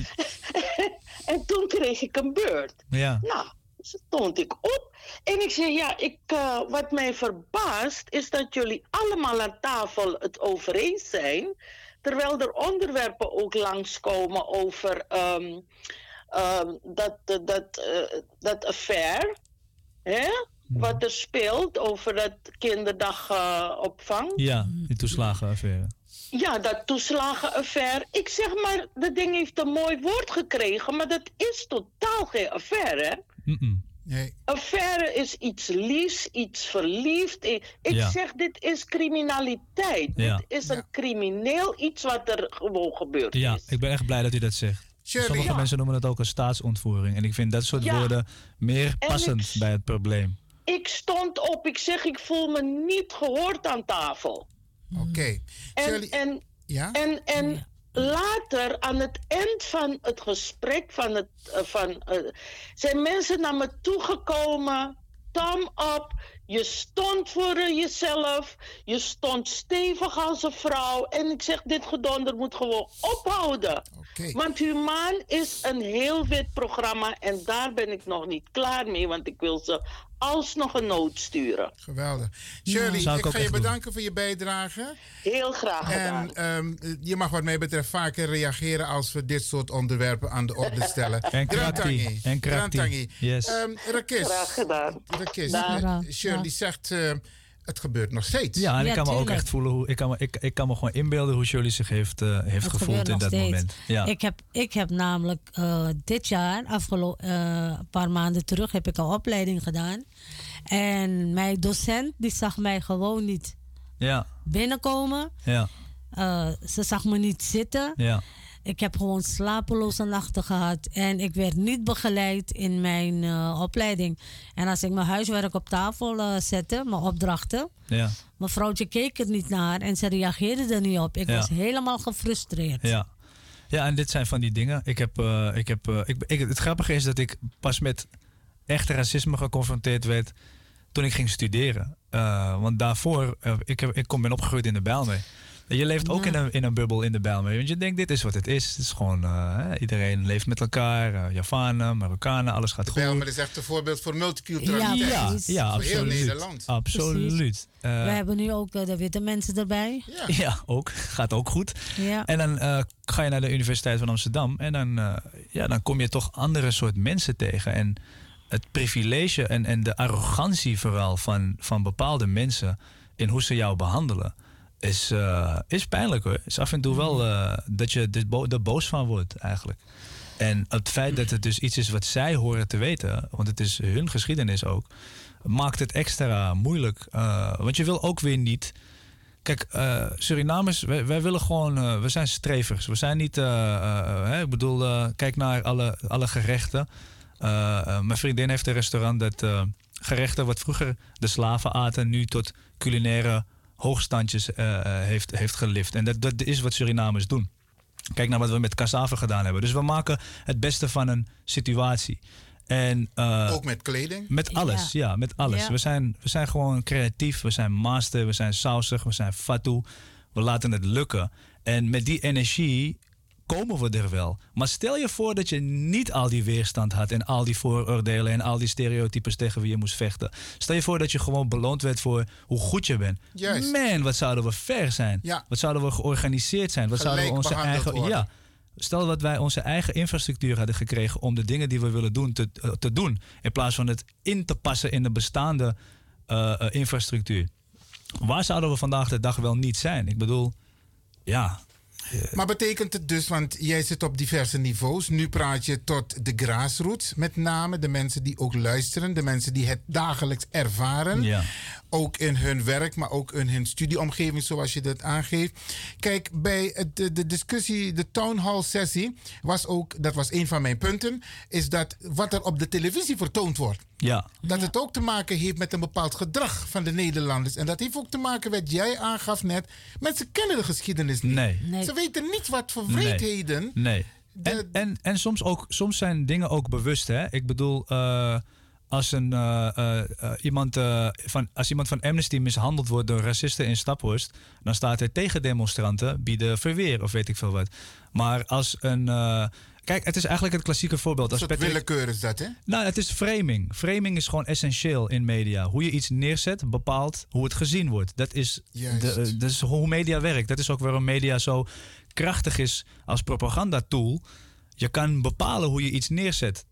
en toen kreeg ik een beurt. Ja. Nou, stond ik op. En ik zei, ja, ik, eh, wat mij verbaast is dat jullie allemaal aan tafel het over eens zijn. Terwijl er onderwerpen ook langskomen over ehm, ehm, dat, dat, dat, eh, dat affair. Hè? Wat er speelt over dat kinderdagopvang. Ja, die toeslagenaffaire. Ja, dat toeslagenaffaire. Ik zeg maar, dat ding heeft een mooi woord gekregen, maar dat is totaal geen affaire. hè? Nee. Affaire is iets liefs, iets verliefd. Ik Ja. zeg, dit is criminaliteit. Ja. Dit is een crimineel iets wat er gewoon gebeurt. Ja, ik ben echt blij dat u dat zegt. Sommige Ja. mensen noemen het ook een staatsontvoering. En ik vind dat soort Ja. woorden meer En passend ik- bij het probleem. Ik stond op. Ik zeg, ik voel me niet gehoord aan tafel. Oké. En, Shirley, en, ja? en, en later, aan het eind van het gesprek, van het, eh, van, eh, zijn mensen naar me toegekomen. Thumb up. Je stond voor eh, jezelf. Je stond stevig als een vrouw. En ik zeg, dit gedonder moet gewoon ophouden. Want Humaan is een heel wit programma. En daar ben ik nog niet klaar mee. Want ik wil ze alsnog een noot sturen. Geweldig. Shirley, ik ga je doen. bedanken voor je bijdrage. Heel graag gedaan. En ehm, je mag wat mij betreft vaker reageren als we dit soort onderwerpen aan de orde stellen. En krachtig. Grantangi. En krachtig. Grantangi. Yes. Ehm, Rakis. Graag gedaan. Rakis, Shirley zegt, eh, het gebeurt nog steeds. Ja, en ik Ja, kan me ook echt voelen hoe ik kan me, ik, ik kan me gewoon inbeelden hoe Shirley zich heeft, eh, heeft Het gevoeld in dat steeds. moment. Ja. Ik, heb, ik heb namelijk eh, dit jaar, afgelopen een paar maanden terug, heb ik een opleiding gedaan. En mijn docent die zag mij gewoon niet ja, binnenkomen. ja, Eh, ze zag me niet zitten. ja. Ik heb gewoon slapeloze nachten gehad. En ik werd niet begeleid in mijn eh, opleiding. En als ik mijn huiswerk op tafel eh, zette, mijn opdrachten. ja. Mevrouwtje keek er niet naar en ze reageerde er niet op. Ik Ja. was helemaal gefrustreerd. Ja. ja, en dit zijn van die dingen. Ik heb, eh, ik heb, ik, ik, het grappige is dat ik pas met echt racisme geconfronteerd werd toen ik ging studeren. Want daarvoor, ik, heb, ik kom, ben opgegroeid in de Bijlmer. Je leeft ook in, een, in een bubbel in de Bijlmer. Want je denkt, dit is wat het is. Het is gewoon, eh, hè, iedereen leeft met elkaar. eh, Javanen, Marokkanen, alles gaat goed. Bijlmer is echt een voorbeeld voor multiculturaliteit. Ja, precies. ja, Voor heel absoluut. Nederland. Absoluut. We Eh, hebben nu ook de witte mensen erbij. ja, ook. Gaat ook goed. Ja. En dan eh, ga je naar de Universiteit van Amsterdam en dan, eh, ja, dan kom je toch andere soort mensen tegen. En het privilege en, en de arrogantie vooral van, van bepaalde mensen in hoe ze jou behandelen, is, eh, is pijnlijk hoor. Is af en toe wel eh, dat je er bo- boos van wordt eigenlijk. En het feit dat het dus iets is wat zij horen te weten, want het is hun geschiedenis ook, maakt het extra moeilijk. Eh, want je wil ook weer niet. Kijk, Surinamers, wij, wij willen gewoon, we zijn strevers. We zijn niet, ik bedoel, kijk naar alle, alle gerechten. Mijn vriendin heeft een restaurant dat gerechten wat vroeger de slaven aten, nu tot culinaire hoogstandjes eh, eh, heeft, heeft gelift. En dat, dat is wat Surinamers doen. Kijk naar wat we met cassave gedaan hebben. Dus we maken het beste van een situatie. En, eh, Ook met kleding? met alles, ja, met alles. Ja. We, zijn, we zijn gewoon creatief, we zijn master, we zijn sausig, we zijn fatu. We laten het lukken. En met die energie komen we er wel. Maar stel je voor dat je niet al die weerstand had en al die vooroordelen en al die stereotypes tegen wie je moest vechten. Stel je voor dat je gewoon beloond werd voor hoe goed je bent. Juist. Man, wat zouden we ver zijn? Ja. Wat zouden we georganiseerd zijn? Wat zouden we onze eigen. worden. Ja, Stel dat wij onze eigen infrastructuur hadden gekregen om de dingen die we willen doen te, eh, te doen. In plaats van het in te passen in de bestaande eh, eh, infrastructuur. Waar zouden we vandaag de dag wel niet zijn? Ik bedoel, ja. Maar betekent het dus, want jij zit op diverse niveaus. Nu praat je tot de grassroots, met name de mensen die ook luisteren, de mensen die het dagelijks ervaren. Ja. Ook in hun werk, maar ook in hun studieomgeving, zoals je dat aangeeft. Kijk, bij het- de, de discussie, de town hall sessie, was ook, dat was een van mijn punten, is dat wat er op de televisie vertoond wordt. Ja. Dat het ook te maken heeft met een bepaald gedrag van de Nederlanders. En dat heeft ook te maken, wat jij aangaf net, mensen kennen de geschiedenis niet. Nee. Ze weten niet wat voor Nee. wreedheden. Nee. En, en, en soms, ook, soms zijn dingen ook bewust. Hè? Ik bedoel, eh, als, een, eh, eh, eh, iemand, van, als iemand van Amnesty mishandeld wordt door racisten in Staphorst, dan staat hij tegen demonstranten, bieden verweer of weet ik veel wat. Maar als een. kijk, het is eigenlijk het klassieke voorbeeld. Als Patrick- willekeur is dat, hè? nou, het is framing. Framing is gewoon essentieel in media. Hoe je iets neerzet bepaalt hoe het gezien wordt. Dat is, de, dat is hoe media werkt. Dat is ook waarom media zo krachtig is als propagandatool. Je kan bepalen hoe je iets neerzet.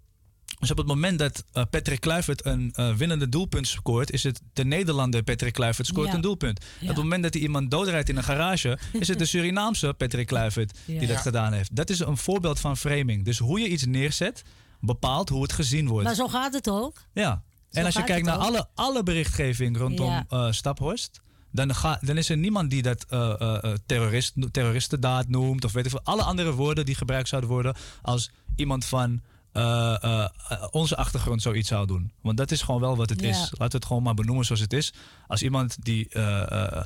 Dus op het moment dat eh, Patrick Kluivert een eh, winnende doelpunt scoort, is het de Nederlander Patrick Kluivert scoort Ja. een doelpunt. Ja. Op het moment dat hij iemand doodrijdt in een garage, is het de Surinaamse Patrick Kluivert Ja. die dat gedaan heeft. Dat is een voorbeeld van framing. Dus hoe je iets neerzet, bepaalt hoe het gezien wordt. Maar zo gaat het ook. Ja. Zo En als je kijkt naar ook. alle, alle berichtgeving rondom Ja. eh, Staphorst, dan, ga, dan is er niemand die dat eh, eh, eh, terrorist, terroristendaad noemt. Of weet ik veel. Alle andere woorden die gebruikt zouden worden als iemand van eh, eh, onze achtergrond zoiets zou doen. Want dat is gewoon wel wat het Ja. is. Laten we het gewoon maar benoemen zoals het is. Als iemand die. eh,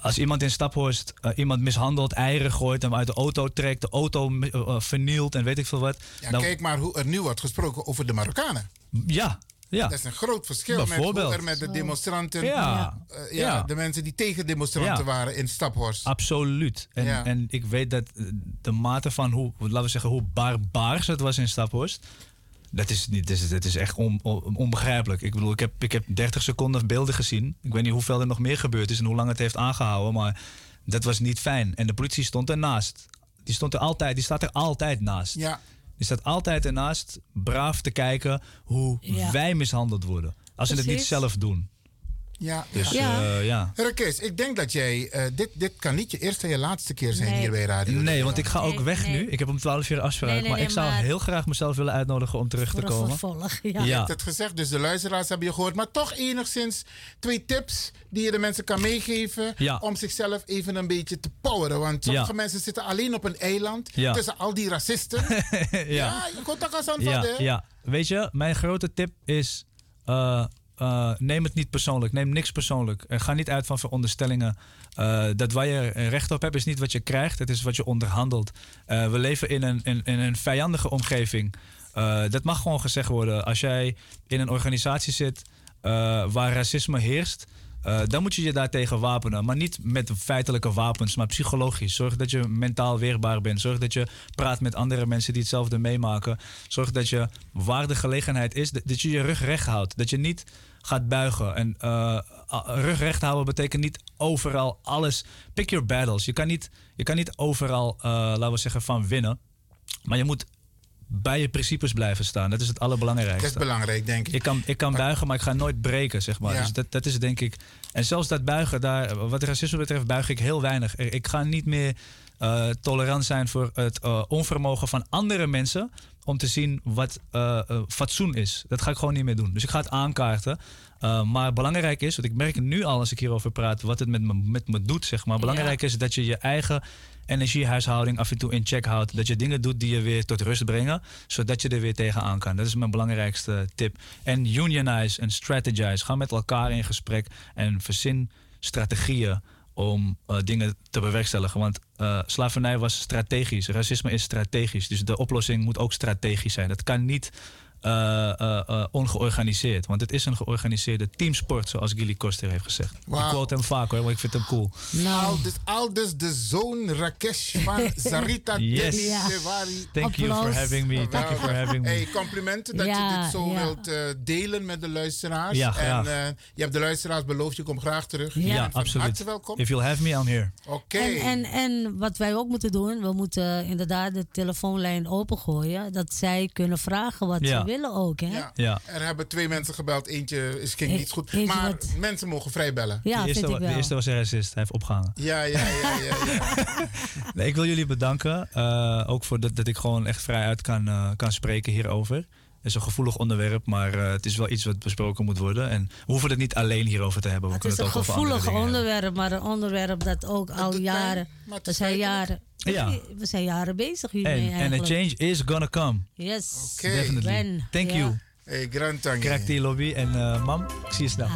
als iemand in Staphorst iemand mishandelt, eieren gooit, hem uit de auto trekt, de auto vernielt en weet ik veel wat. Ja, dan- kijk maar hoe er nu wordt gesproken over de Marokkanen. ja, ja. Dat is een groot verschil met hoe er met de demonstranten... Ja. eh, ja, Ja. de mensen die tegen demonstranten Ja. waren in Staphorst. Absoluut. En, Ja. en ik weet dat eh, de mate van hoe, laten we zeggen, hoe barbaars het was in Staphorst. Dat is, niet, dat is, dat is echt on- on- onbegrijpelijk. Ik bedoel, ik heb, ik heb 30 seconden beelden gezien. Ik weet niet hoeveel er nog meer gebeurd is en hoe lang het heeft aangehouden. Maar dat was niet fijn. En de politie stond ernaast. Die, stond er altijd, die staat er altijd naast. Ja. Die staat altijd ernaast, braaf te kijken hoe Ja. wij mishandeld worden. Als ze het niet zelf doen. Ja, Dus ja. eh, ja. Ik denk dat jij... eh, dit, dit kan niet je eerste en je laatste keer zijn Nee. hier bij Radio. Nee, want ik ga ook Nee, weg nee. nu. Ik heb om 12 uur afspraak. Nee, nee, maar nee, ik zou maar- heel graag mezelf willen uitnodigen om terug te Voor komen. vervolg, ja. Je Ja. hebt het gezegd, dus de luisteraars hebben je gehoord. Maar toch enigszins twee tips die je de mensen kan meegeven... Ja. om zichzelf even een beetje te poweren. Want sommige Ja. mensen zitten alleen op een eiland... Ja. tussen al die racisten. ja. je komt ook als aan ja, ja. Weet je, mijn grote tip is... eh, eh, neem het niet persoonlijk. Neem niks persoonlijk. Eh, ga niet uit van veronderstellingen. Eh, dat waar je recht op hebt is niet wat je krijgt. Het is wat je onderhandelt. We leven in een, in, in een vijandige omgeving. Dat mag gewoon gezegd worden. Als jij in een organisatie zit waar racisme heerst... dan moet je je daartegen wapenen. Maar niet met feitelijke wapens, maar psychologisch. Zorg dat je mentaal weerbaar bent. Zorg dat je praat met andere mensen die hetzelfde meemaken. Zorg dat je, waar de gelegenheid is, dat je je rug recht houdt. Dat je niet gaat buigen. En a- rug recht houden betekent niet overal alles. Pick your battles. Je kan niet, je kan niet overal, eh, laten we zeggen, van winnen. Maar je moet bij je principes blijven staan. Dat is het allerbelangrijkste. Dat is belangrijk, denk ik. Ik kan, ik kan buigen, maar ik ga nooit breken, zeg maar. Ja. Dus dat, dat is denk ik... En zelfs dat buigen, daar, wat racisme betreft, buig ik heel weinig. Ik ga niet meer eh, tolerant zijn voor het onvermogen van andere mensen... om te zien wat eh, eh, fatsoen is. Dat ga ik gewoon niet meer doen. Dus ik ga het aankaarten. Eh, maar belangrijk is, want ik merk nu al als ik hierover praat... wat het met me, met me doet, zeg maar. Belangrijk is dat je je eigen energiehuishouding af en toe in check houdt. Dat je dingen doet die je weer tot rust brengen, zodat je er weer tegenaan kan. Dat is mijn belangrijkste tip. En unionize en strategize. Ga met elkaar in gesprek en verzin strategieën om eh, dingen te bewerkstelligen. Want eh, slavernij was strategisch, racisme is strategisch. Dus de oplossing moet ook strategisch zijn. Dat kan niet eh, eh, eh, ongeorganiseerd. Want het is een georganiseerde teamsport, zoals Gilly Koster heeft gezegd. Ik quote hem vaak hoor, want ik vind hem cool. Nou, dus, al dus de zoon Rakesh van Sarita Yes. Thank you for having me. Thank you for having me. Hey, complimenten dat je dit zo ja. wilt delen met de luisteraars. Ja, graag. En eh, je hebt de luisteraars beloofd, je komt graag terug. Ja, absoluut. harte welkom. If you'll have me, I'm here. Oké. En, en, en wat wij ook moeten doen, we moeten inderdaad de telefoonlijn opengooien. Dat zij kunnen vragen wat ze willen ook. Hè? Ja. Ja. Er hebben twee mensen gebeld. Eentje is, ging niet goed. Maar wat- mensen mogen vrij bellen. Ja, de, eerste, vind ik wa- de wel. eerste was een racist. Hij heeft opgehangen. Ja, ja, ja, ja. ja. Nee, ik wil jullie bedanken. eh, ook voor dat, dat ik gewoon echt vrij uit kan, eh, kan spreken hierover. Het is een gevoelig onderwerp, maar eh, het is wel iets wat besproken moet worden. En we hoeven het niet alleen hierover te hebben. We Het is kunnen een het ook andere gevoelig hebben. onderwerp, maar een onderwerp dat ook al jaren. We zijn jaren, Ja. we zijn jaren bezig hiermee En and a change is gonna come. Yes. Definitely. When, Thank you. Hey, grand tangi. Krijg die lobby en eh, mam, ik zie je snel.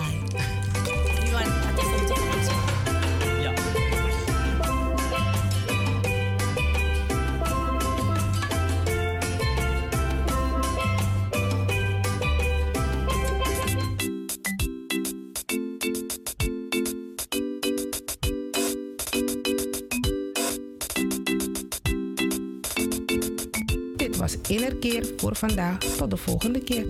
Was Innerkeer voor vandaag. Tot de volgende keer.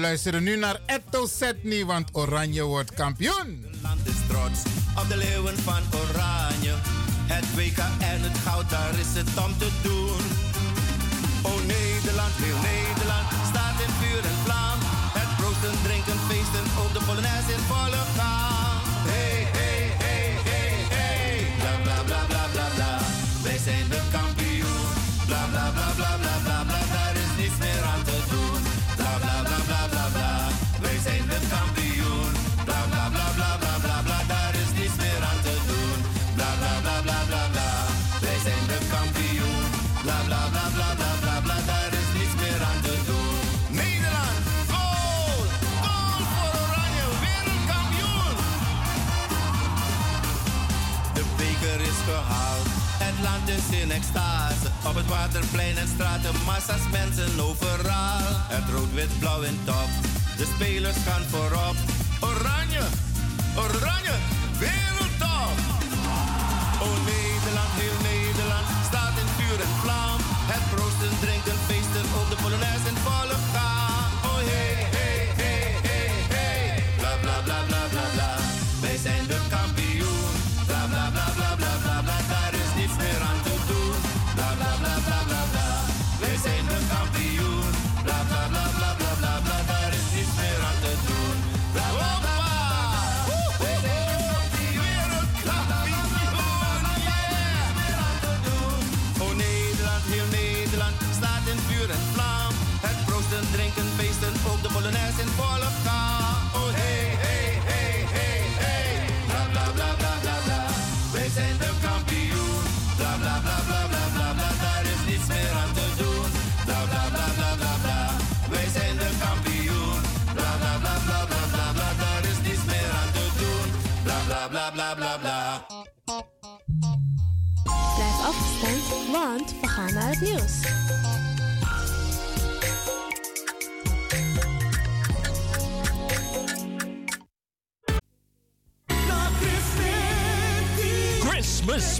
Luisteren nu naar Etto Setny, want Oranje wordt kampioen. land is trots op de leeuwen van Oranje. Het WK en het goud, daar is het om te doen. O Nederland, heel Nederland, staat in vuur en vlam. Het proosten, drinken, feesten, ook de Polonaise in volle gang. Op het waterplein en straten, massa's mensen overal. Het rood-wit-blauw in top, de spelers gaan voorop. Oranje, oranje, want we naar het nieuws. Christmas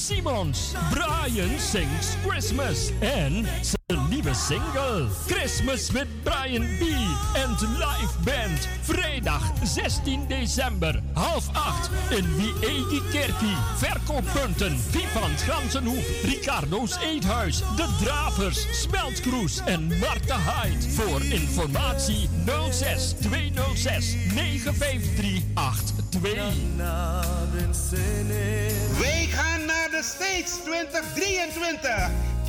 Simons. Brian sings Christmas zijn nieuwe single Christmas with Brian B. en live band. Vrijdag 16 december, half acht in Wiegi Kerkie. Verkooppunten Vivant Gansenhoef, Ricardo's Eethuis, De Dravers, Smeltkroes en Marta Hyde. Voor informatie 06 206 953 82. Wij gaan naar de States 2023.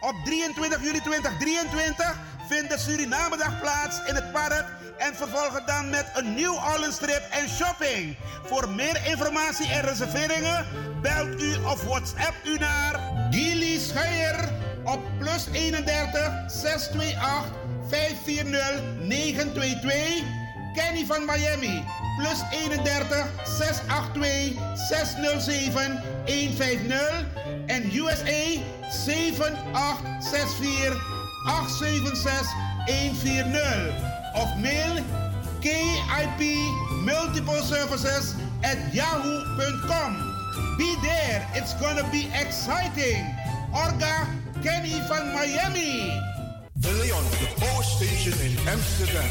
Op 23 juli 2023 vindt de Surinamedag plaats in het park en vervolgen dan met een New Orleans trip en shopping. Voor meer informatie en reserveringen belt u of WhatsApp u naar Gilly Scheier op plus 31 628 540 922. Kenny van Miami plus 31 682 607 150 en USA 7864 876 140 of mail KIP Multiple Services at yahoo.com. Be there, it's gonna be exciting. Orga Kenny van Miami. Leon, the Power Station in Amsterdam.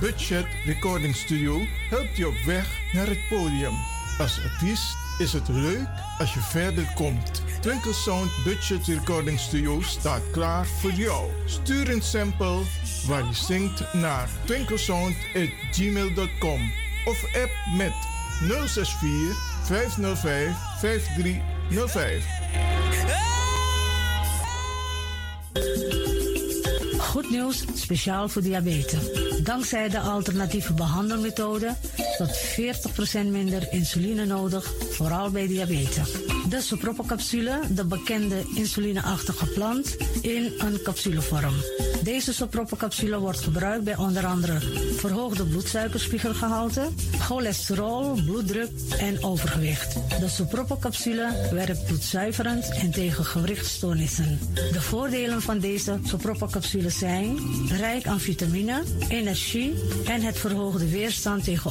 Budget Recording Studio helpt je op weg naar het podium. Als artiest is het leuk als je verder komt. Twinkle Sound Budget Recording Studio staat klaar voor jou. Stuur een sample waar je zingt naar twinklesound.gmail.com of app met 064 505 5305. Goed nieuws, speciaal voor diabetes. Dankzij de alternatieve behandelmethode tot 40% minder insuline nodig, vooral bij diabetes. De soproppencapsule, de bekende insulineachtige plant, in een capsulevorm. Deze soproppencapsule wordt gebruikt bij onder andere verhoogde bloedsuikerspiegelgehalte, cholesterol, bloeddruk en overgewicht. De soproppencapsule werkt bloedzuiverend en tegen gewrichtstoornissen. De voordelen van deze soproppencapsule zijn rijk aan vitamine, energie en het verhoogde weerstand tegen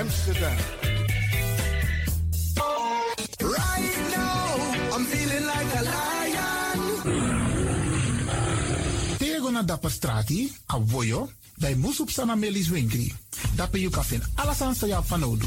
Amsterdam. Right now, I'm feeling like a lion. Tego na dapper strati, a voyo, bij Moesop Sana Melis Winkri. Dapper you alles aan sa van nodu.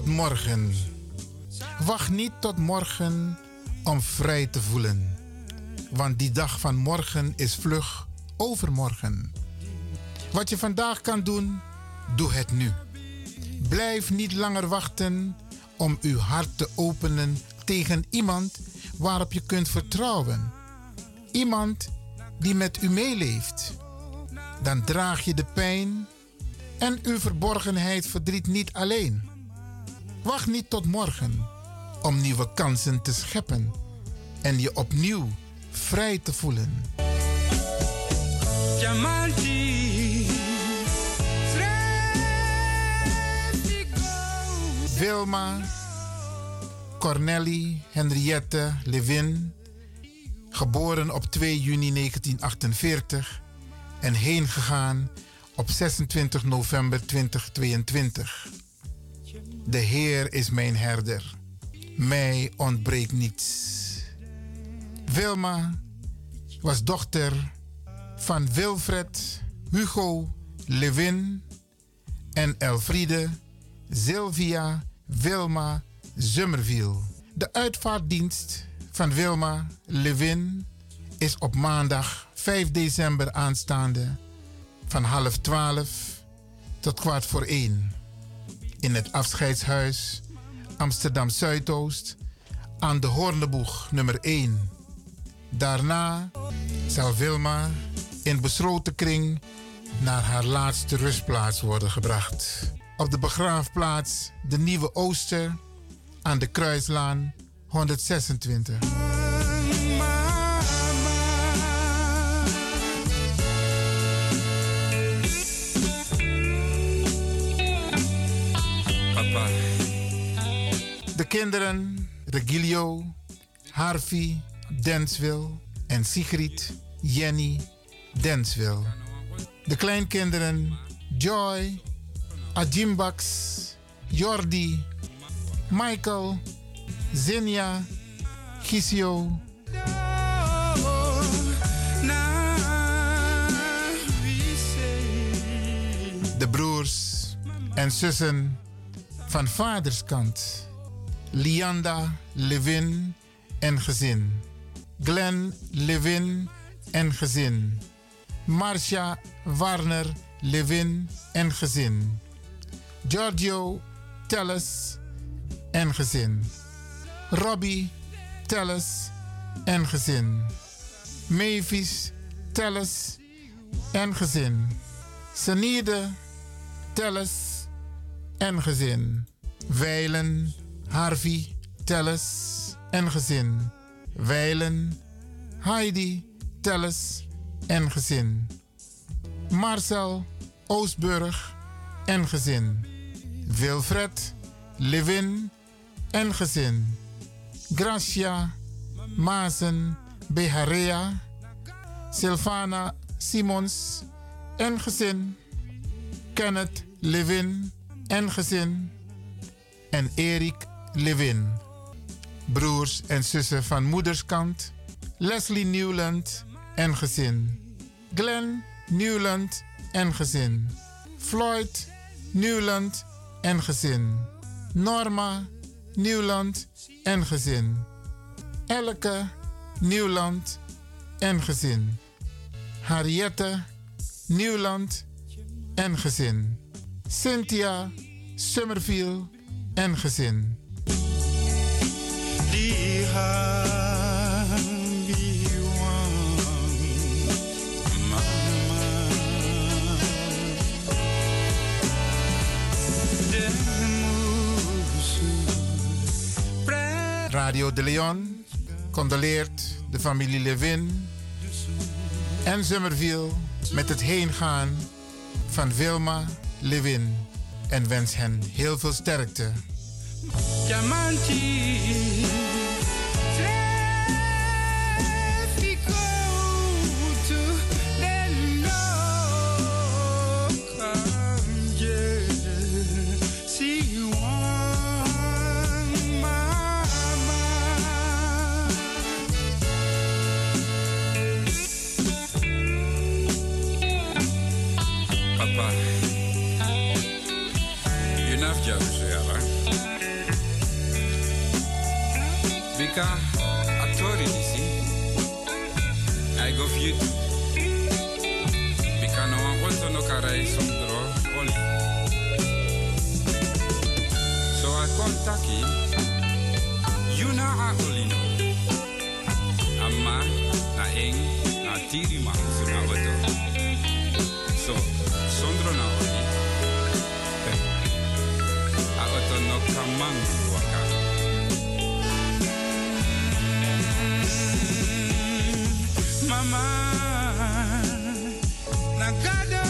Tot morgen. Wacht niet tot morgen om vrij te voelen. Want die dag van morgen is vlug overmorgen. Wat je vandaag kan doen, doe het nu. Blijf niet langer wachten om uw hart te openen tegen iemand waarop je kunt vertrouwen. Iemand die met u meeleeft. Dan draag je de pijn en uw verborgenheid verdriet niet alleen. Wacht niet tot morgen om nieuwe kansen te scheppen en je opnieuw vrij te voelen. Wilma, Cornelie, Henriette, Levin, geboren op 2 juni 1948 en heen gegaan op 26 november 2022. De Heer is mijn herder. Mij ontbreekt niets. Wilma was dochter van Wilfred, Hugo, Levin en Elfriede, Sylvia, Wilma, Zummerviel. De uitvaartdienst van Wilma Levin is op maandag 5 december aanstaande van half 12 tot kwart voor 1 in het afscheidshuis Amsterdam Zuidoost aan de Hoorneboeg nummer 1. Daarna zal Wilma in besloten kring naar haar laatste rustplaats worden gebracht. Op de begraafplaats De Nieuwe Ooster aan de Kruislaan 126. Kinderen Regilio, Harvey, Denswil en Sigrid, Jenny, Denswil. De kleinkinderen Joy, Ajimbax, Jordi, Michael, Zinja, Gisio. De broers en zussen van vaderskant. Lianda Levin en gezin. Glenn Levin en gezin. Marcia Warner Levin en gezin. Giorgio Telles en gezin. Robbie Telles en gezin. Mavis Telles en gezin. Senide Telles en gezin. Weilen Harvey Telles en gezin. Weilen Heidi Telles en gezin. Marcel Oostburg en gezin. Wilfred Levin en gezin. Gracia Mazen Beharea. Silvana Simons en gezin. Kenneth Levin en gezin. En Erik Levin. Broers en zussen van moederskant. Leslie Newland en gezin. Glenn Newland en gezin. Floyd Newland en gezin. Norma Newland en gezin. Elke Newland en gezin. Harriette Newland en gezin. Cynthia Summerfield en gezin. Radio de Leon condoleert de familie Levin en Summerville met het heengaan van Wilma Levin en wens hen heel veel sterkte. Africa, attori nisi. I go you too. Because no one wants to Sondro. So I contact. You know I know. Amma, na eng, na tiri ma, so na wato. So, Sondro na only. my mind. Now God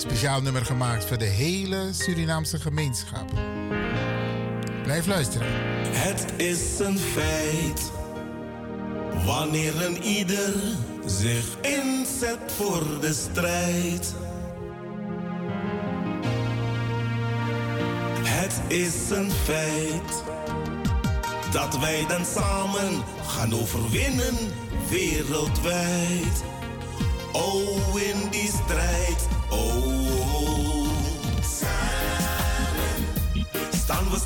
Speciaal nummer gemaakt voor de hele Surinaamse gemeenschap. Blijf luisteren. Het is een feit. Wanneer een ieder zich inzet voor de strijd. Het is een feit dat wij dan samen gaan overwinnen wereldwijd. Oh, in die strijd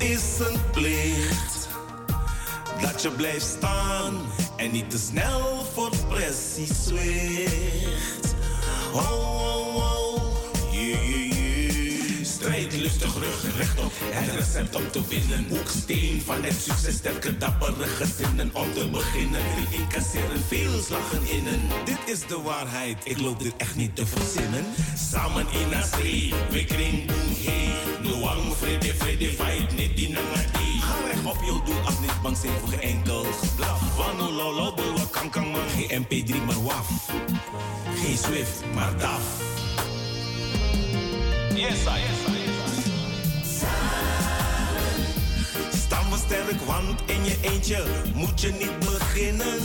Is een plicht dat je blijft staan en niet te snel voor pressie zwicht. Oh, oh, oh, lustig, rug rechtop. Het recept om te winnen. Hoeksteen van het succes, sterke, dappere gezinnen. Om te beginnen, die incasseren veel slagen innen. Dit is de waarheid, ik loop dit echt niet te verzinnen. Samen in zee, we kring boem hey. Noang, vrede, vrede, fight, niet die nangati. Ga recht op jouw doel, als niet bang zijn voor enkel geblaf. Wano, lolo, bulwa, kan, kan, man. Geen MP3, maar waf. Geen Swift, maar DAF. Yes, I, yes, I, Staan we sterk, want in je eentje moet je niet beginnen.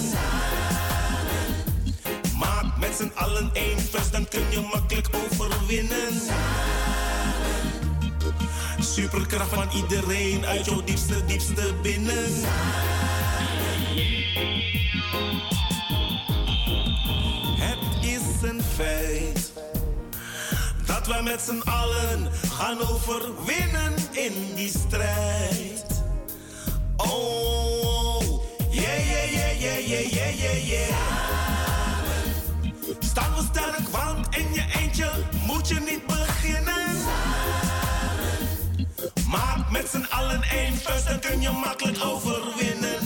Maak met z'n allen één vuist, dan kun je makkelijk overwinnen. Superkracht van iedereen uit jouw diepste, diepste binnen. Het is een feit dat we met z'n allen gaan overwinnen in die strijd. Oh, yeah, yeah, yeah, yeah, yeah, yeah, yeah, yeah. Staan we sterk, want in je eentje moet je niet beginnen. Maak met z'n allen één vuist, dan kun je makkelijk overwinnen.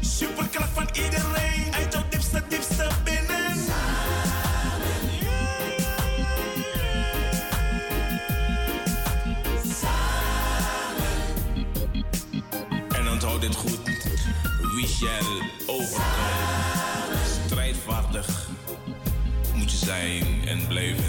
Superkracht van iedereen uit jouw diepste, diepste binnen. Wie shall overkomen. Strijdvaardig moet je zijn en blijven.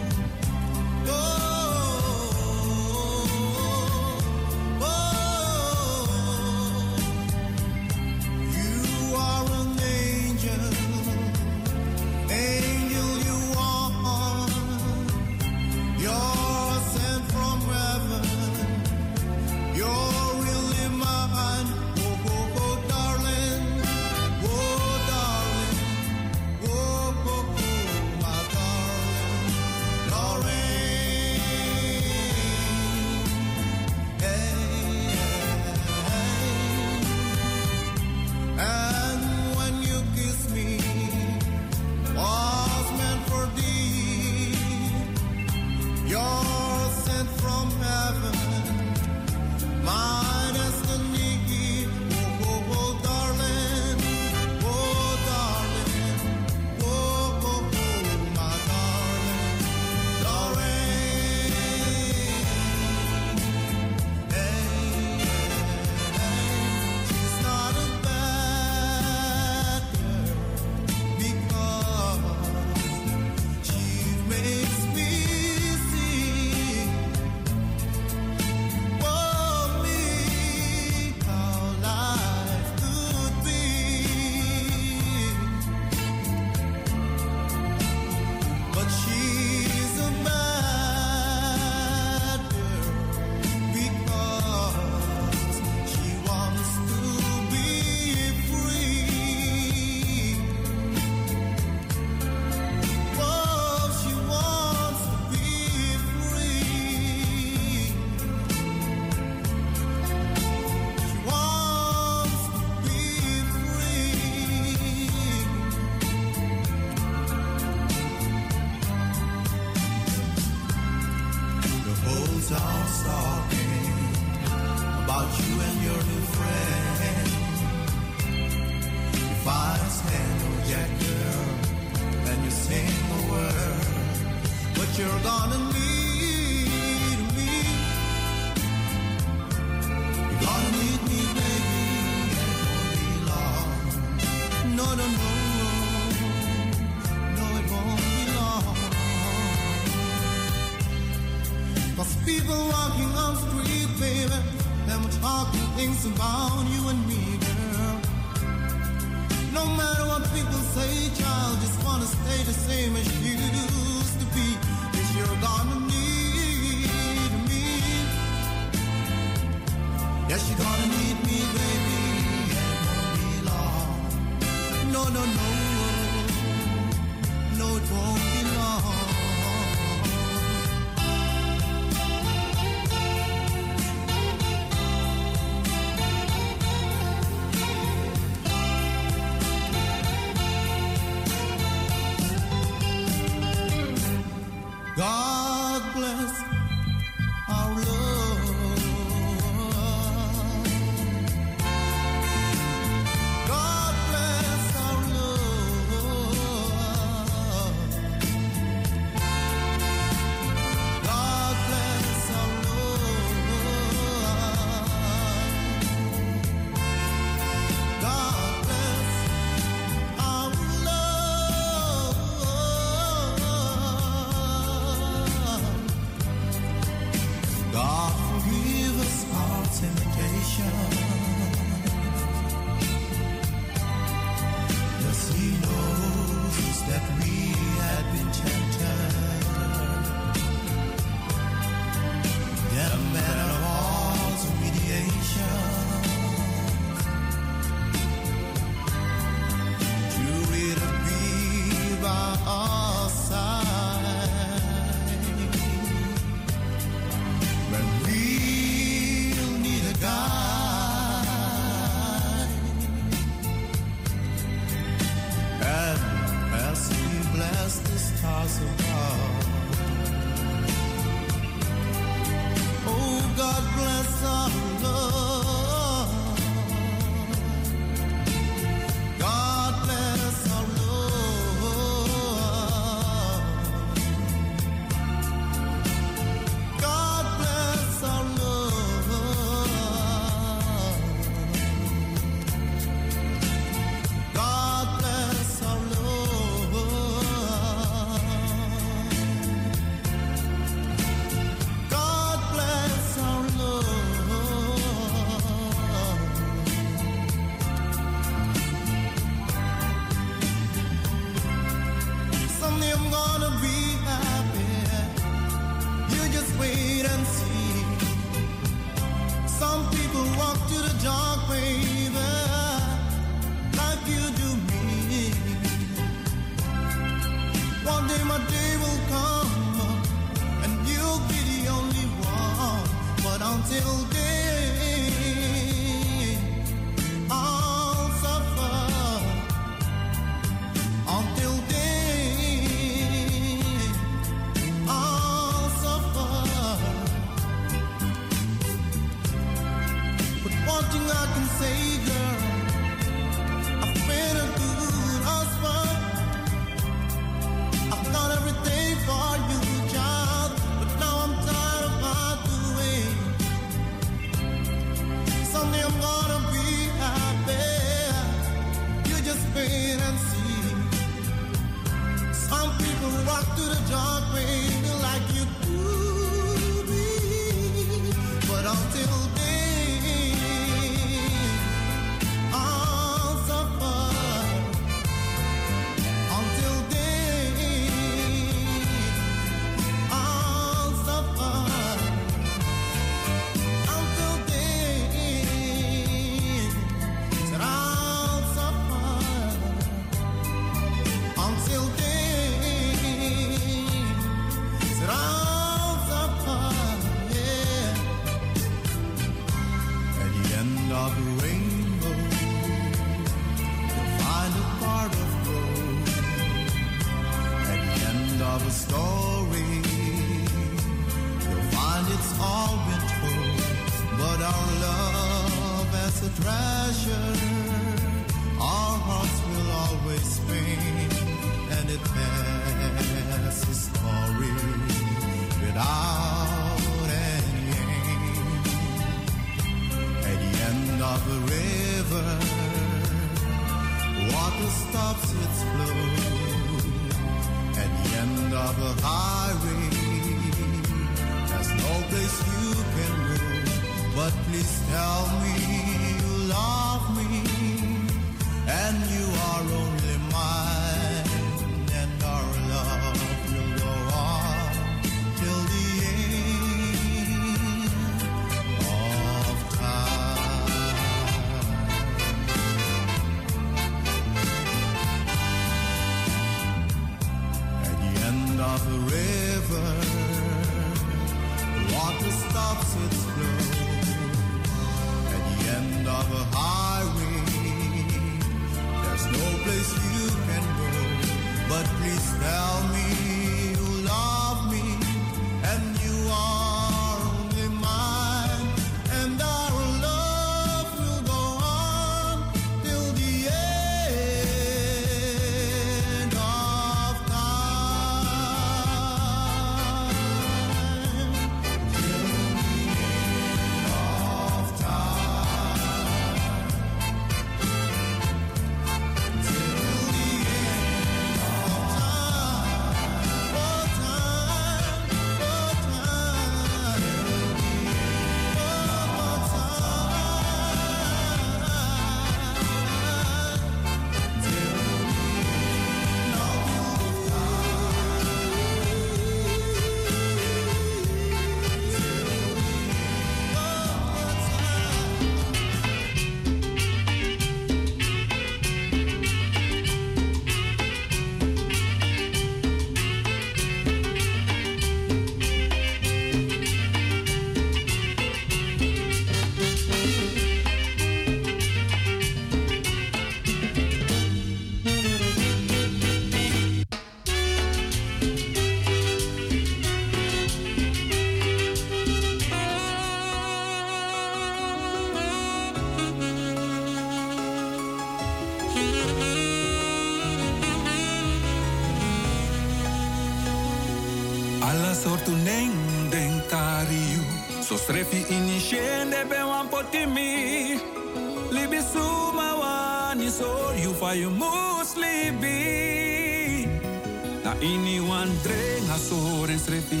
Ini wan dreng asoren srepi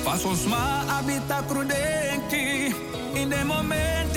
Fasos ma abita crudenti In de moment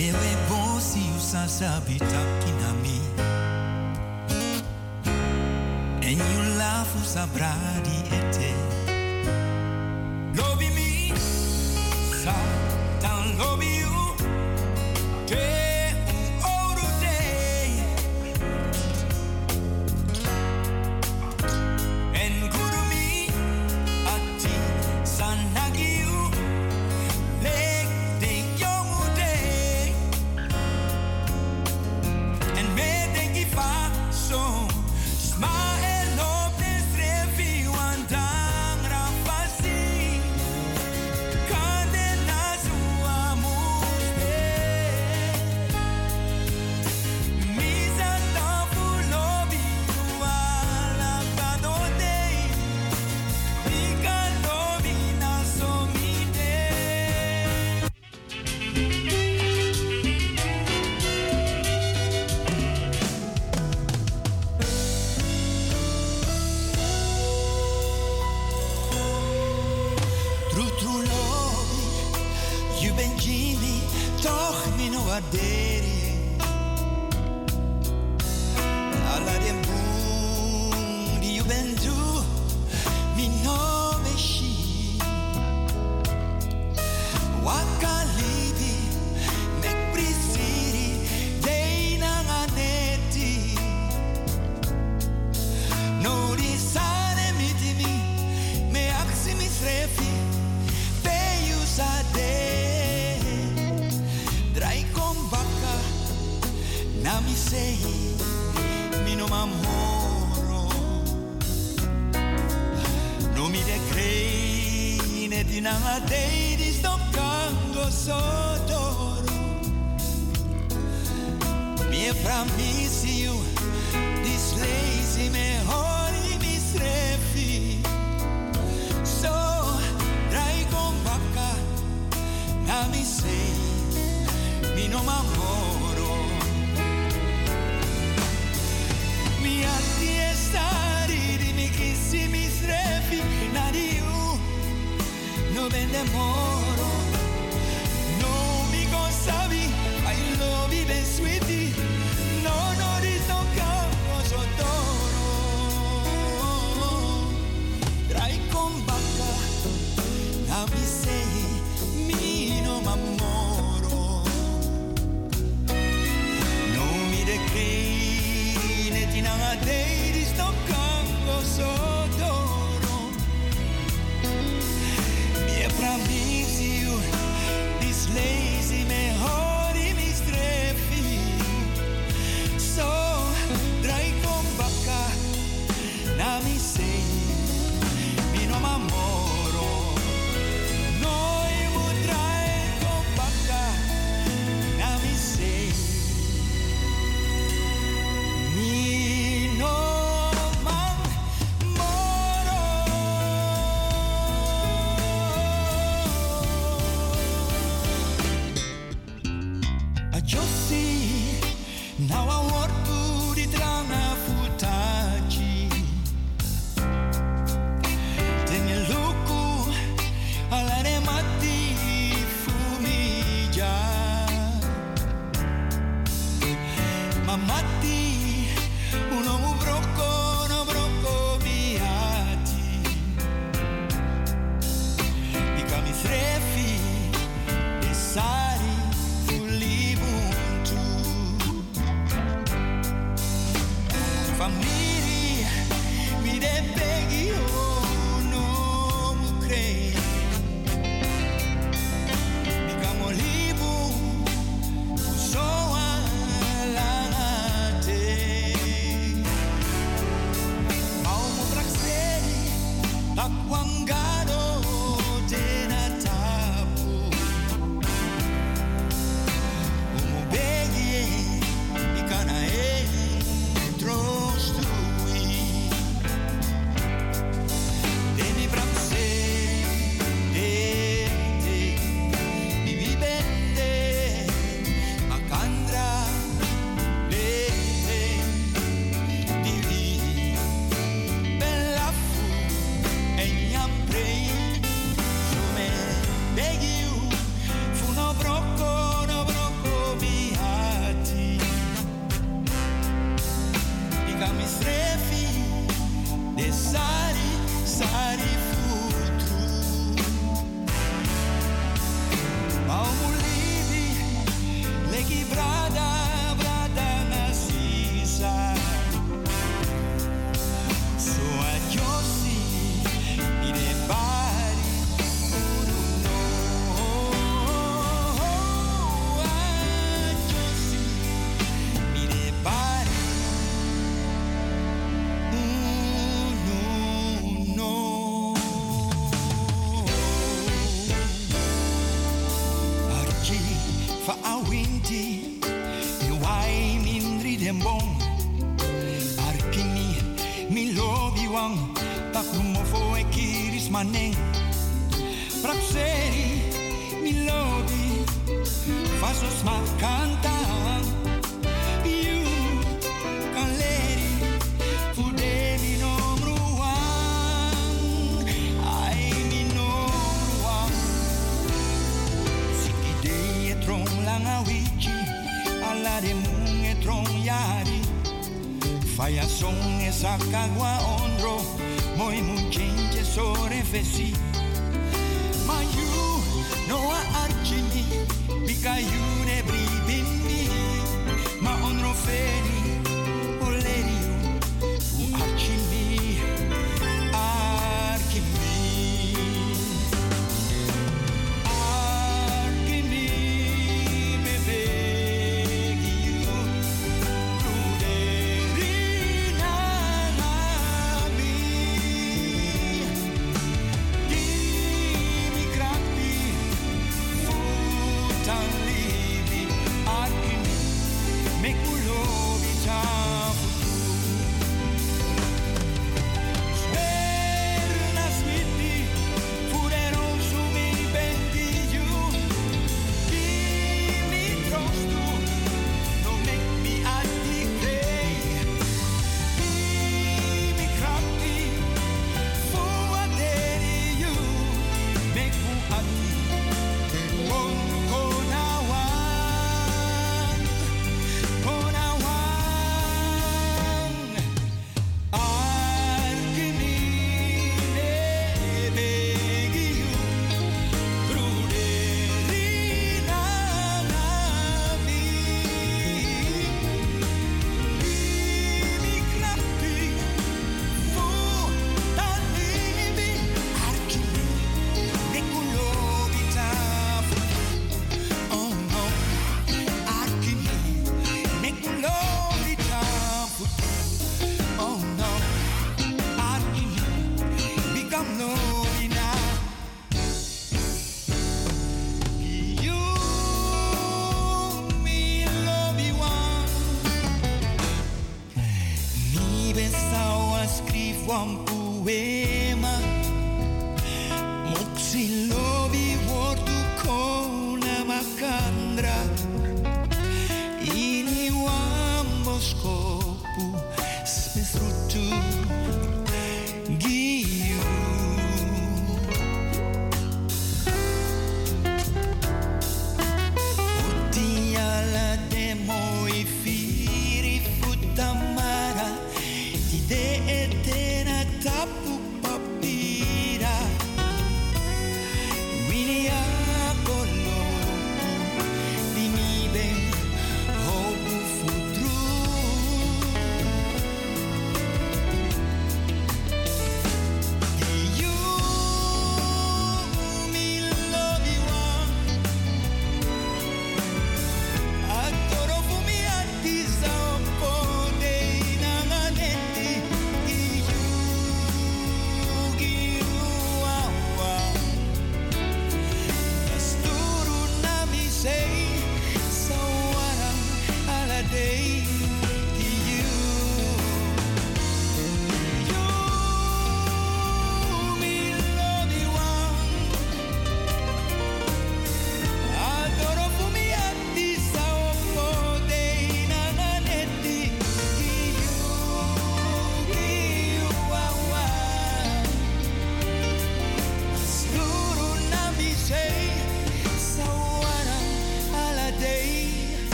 Ewe bosi usasabi taking on me. And you laugh ete.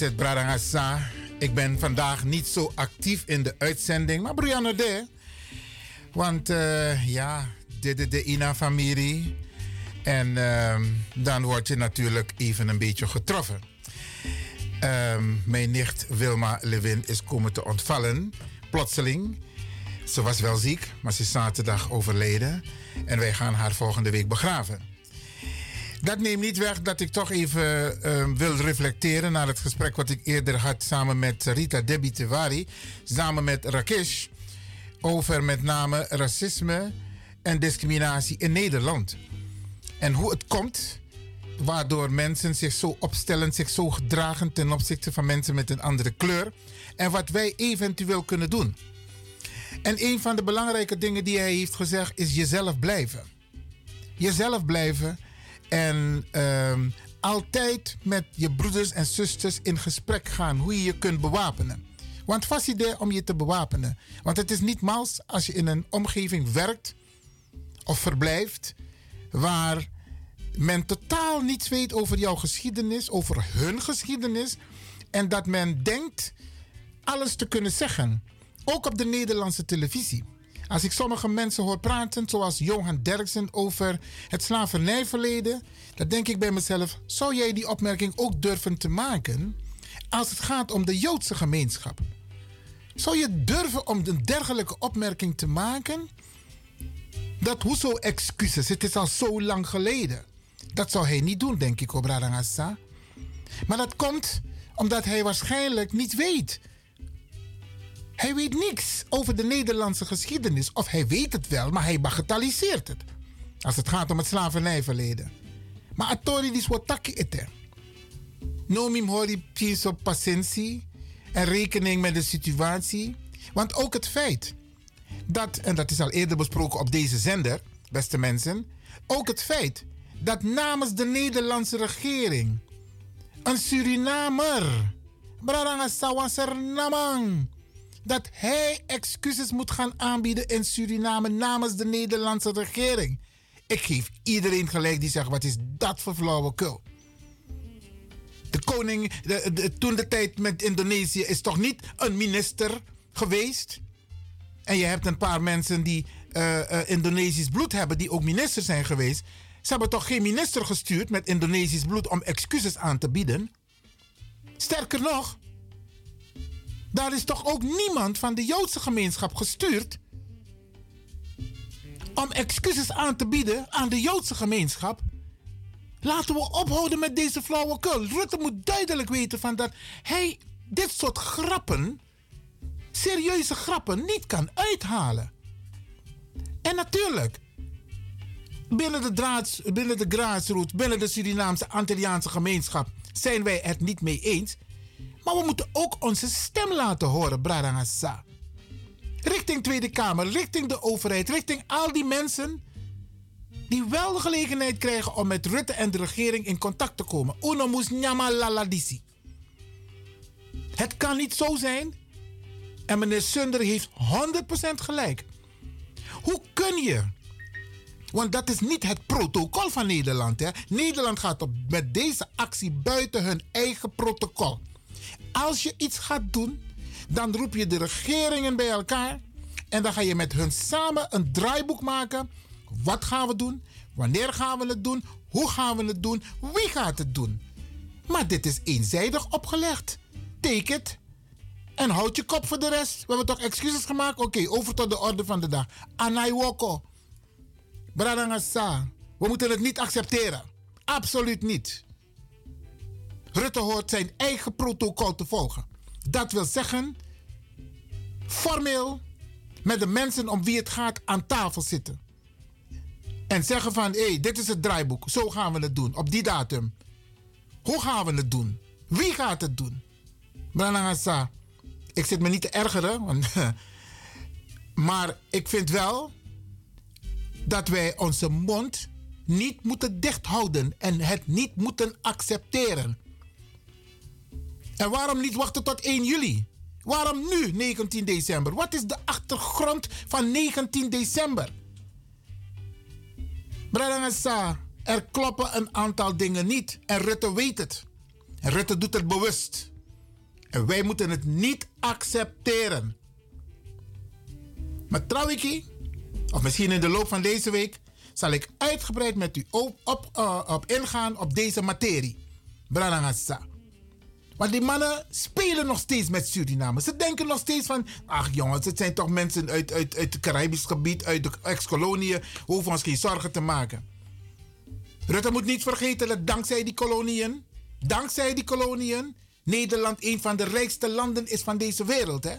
Het. Ik ben vandaag niet zo actief in de uitzending, maar Brianna de. Want uh, ja, dit is de Ina-familie. En uh, dan word je natuurlijk even een beetje getroffen. Um, mijn nicht Wilma Levin is komen te ontvallen, plotseling. Ze was wel ziek, maar ze is zaterdag overleden. En wij gaan haar volgende week begraven. Dat neemt niet weg dat ik toch even uh, wil reflecteren naar het gesprek wat ik eerder had samen met Rita Debbie Tevari, samen met Rakesh, over met name racisme en discriminatie in Nederland. En hoe het komt waardoor mensen zich zo opstellen, zich zo gedragen ten opzichte van mensen met een andere kleur. En wat wij eventueel kunnen doen. En een van de belangrijke dingen die hij heeft gezegd is jezelf blijven. Jezelf blijven en um, altijd met je broeders en zusters in gesprek gaan hoe je je kunt bewapenen. Want vast idee om je te bewapenen. Want het is niet mals als je in een omgeving werkt of verblijft waar men totaal niets weet over jouw geschiedenis, over hun geschiedenis. En dat men denkt alles te kunnen zeggen. Ook op de Nederlandse televisie. Als ik sommige mensen hoor praten, zoals Johan Derksen, over het slavernijverleden, dan denk ik bij mezelf: zou jij die opmerking ook durven te maken als het gaat om de Joodse gemeenschap? Zou je durven om een dergelijke opmerking te maken? Dat hoezo excuses? Het is al zo lang geleden. Dat zou hij niet doen, denk ik, op Radangassa. Maar dat komt omdat hij waarschijnlijk niet weet hij weet niks over de Nederlandse geschiedenis. Of hij weet het wel, maar hij bagatelliseert het. Als het gaat om het slavernijverleden. Maar atori dis wataki ete. Nomim hori piso patiëntie en rekening met de situatie. Want ook het feit dat, en dat is al eerder besproken op deze zender, beste mensen. Ook het feit dat namens de Nederlandse regering een Surinamer, Braranga Sawaser Namang, dat hij excuses moet gaan aanbieden in Suriname namens de Nederlandse regering. Ik geef iedereen gelijk die zegt: wat is dat voor flauwekul? De koning, de, toen de tijd met Indonesië, is toch niet een minister geweest? En je hebt een paar mensen die uh, uh, Indonesisch bloed hebben, die ook minister zijn geweest. Ze hebben toch geen minister gestuurd met Indonesisch bloed om excuses aan te bieden? Sterker nog, daar is toch ook niemand van de Joodse gemeenschap gestuurd om excuses aan te bieden aan de Joodse gemeenschap. Laten we ophouden met deze flauwekul. Rutte moet duidelijk weten van dat hij dit soort grappen, serieuze grappen, niet kan uithalen. En natuurlijk, binnen de, draads, binnen de binnen de Surinaamse Antilliaanse gemeenschap zijn wij het niet mee eens. Maar we moeten ook onze stem laten horen, Bradangasa. Richting Tweede Kamer, richting de overheid, richting al die mensen die wel de gelegenheid krijgen om met Rutte en de regering in contact te komen. Uno laladisi. Het kan niet zo zijn. En meneer Sunder heeft 100% gelijk. Hoe kun je? Want dat is niet het protocol van Nederland. Hè? Nederland gaat op, met deze actie buiten hun eigen protocol. Als je iets gaat doen, dan roep je de regeringen bij elkaar. En dan ga je met hun samen een draaiboek maken. Wat gaan we doen? Wanneer gaan we het doen? Hoe gaan we het doen? Wie gaat het doen? Maar dit is eenzijdig opgelegd. Take it. En houd je kop voor de rest. We hebben toch excuses gemaakt? Oké, over tot de orde van de dag. Anaiwoko. Bradangasa. We moeten het niet accepteren. Absoluut niet. Rutte hoort zijn eigen protocol te volgen. Dat wil zeggen, formeel met de mensen om wie het gaat aan tafel zitten. En zeggen van, hé, hey, dit is het draaiboek. Zo gaan we het doen, op die datum. Hoe gaan we het doen? Wie gaat het doen? Branagasa, ik zit me niet te ergeren. Maar ik vind wel dat wij onze mond niet moeten dicht houden en het niet moeten accepteren. En waarom niet wachten tot 1 juli? Waarom nu 19 december? Wat is de achtergrond van 19 december? Bradangasa, er kloppen een aantal dingen niet en Rutte weet het. En Rutte doet het bewust. En wij moeten het niet accepteren. Maar trouwens, of misschien in de loop van deze week, zal ik uitgebreid met u op, op, uh, op ingaan op deze materie. Branagassa. Want die mannen spelen nog steeds met Suriname. Ze denken nog steeds van... Ach jongens, het zijn toch mensen uit, uit, uit het Caribisch gebied, uit de ex-koloniën. We hoeven ons geen zorgen te maken. Rutte moet niet vergeten dat dankzij die koloniën... Dankzij die koloniën... Nederland een van de rijkste landen is van deze wereld. Hè?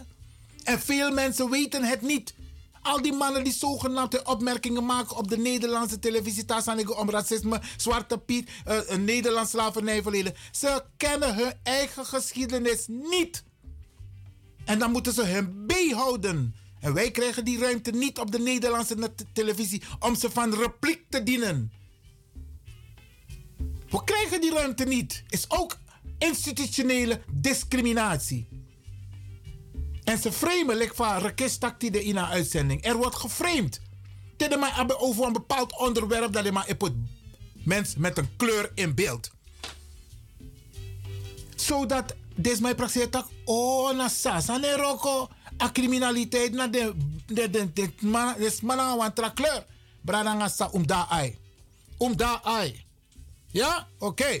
En veel mensen weten het niet. Al die mannen die zogenaamde opmerkingen maken op de Nederlandse televisie, daar om racisme, zwarte piet, uh, Nederlands slavernijverleden. Ze kennen hun eigen geschiedenis niet. En dan moeten ze hun bijhouden. En wij krijgen die ruimte niet op de Nederlandse televisie om ze van repliek te dienen. We krijgen die ruimte niet. Is ook institutionele discriminatie. En ze framen like van rekestakti de ina uitzending. Er wordt geframed. Is maar over een bepaald onderwerp dat je maar mens met een kleur in beeld. Zodat deze mijn praxis tak oh na sasa ne roko a criminaliteit na de de de de man wan tra kleur. Brada sa um da ai. Um da ai. Ja? Oké.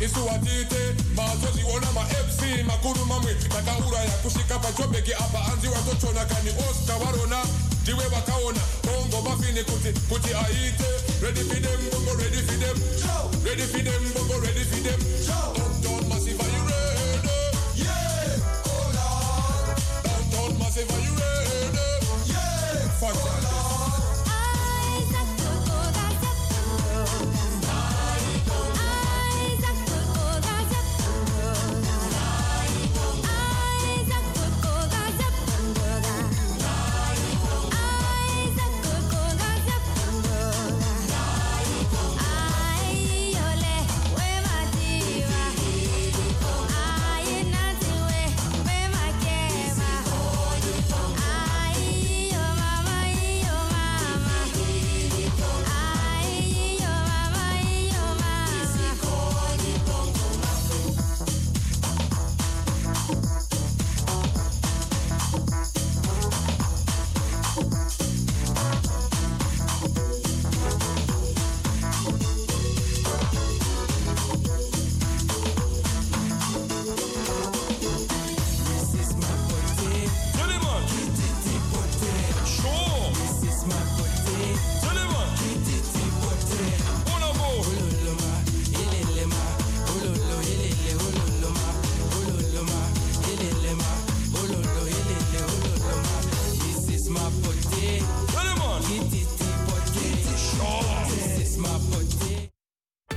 isiwatite mazozi ona ma fc makuru mamwe takauraya kusvika pajobheki apa hanzi watotona kani oscar varona ndiwe vakaona bongo mafini kuti kuti aite. Ready for them bongo ready for them. Ready for them bongo ready for them. Downtown massive are you ready? Yeah. Hold on downtown massive are you ready? Yeah. Fuck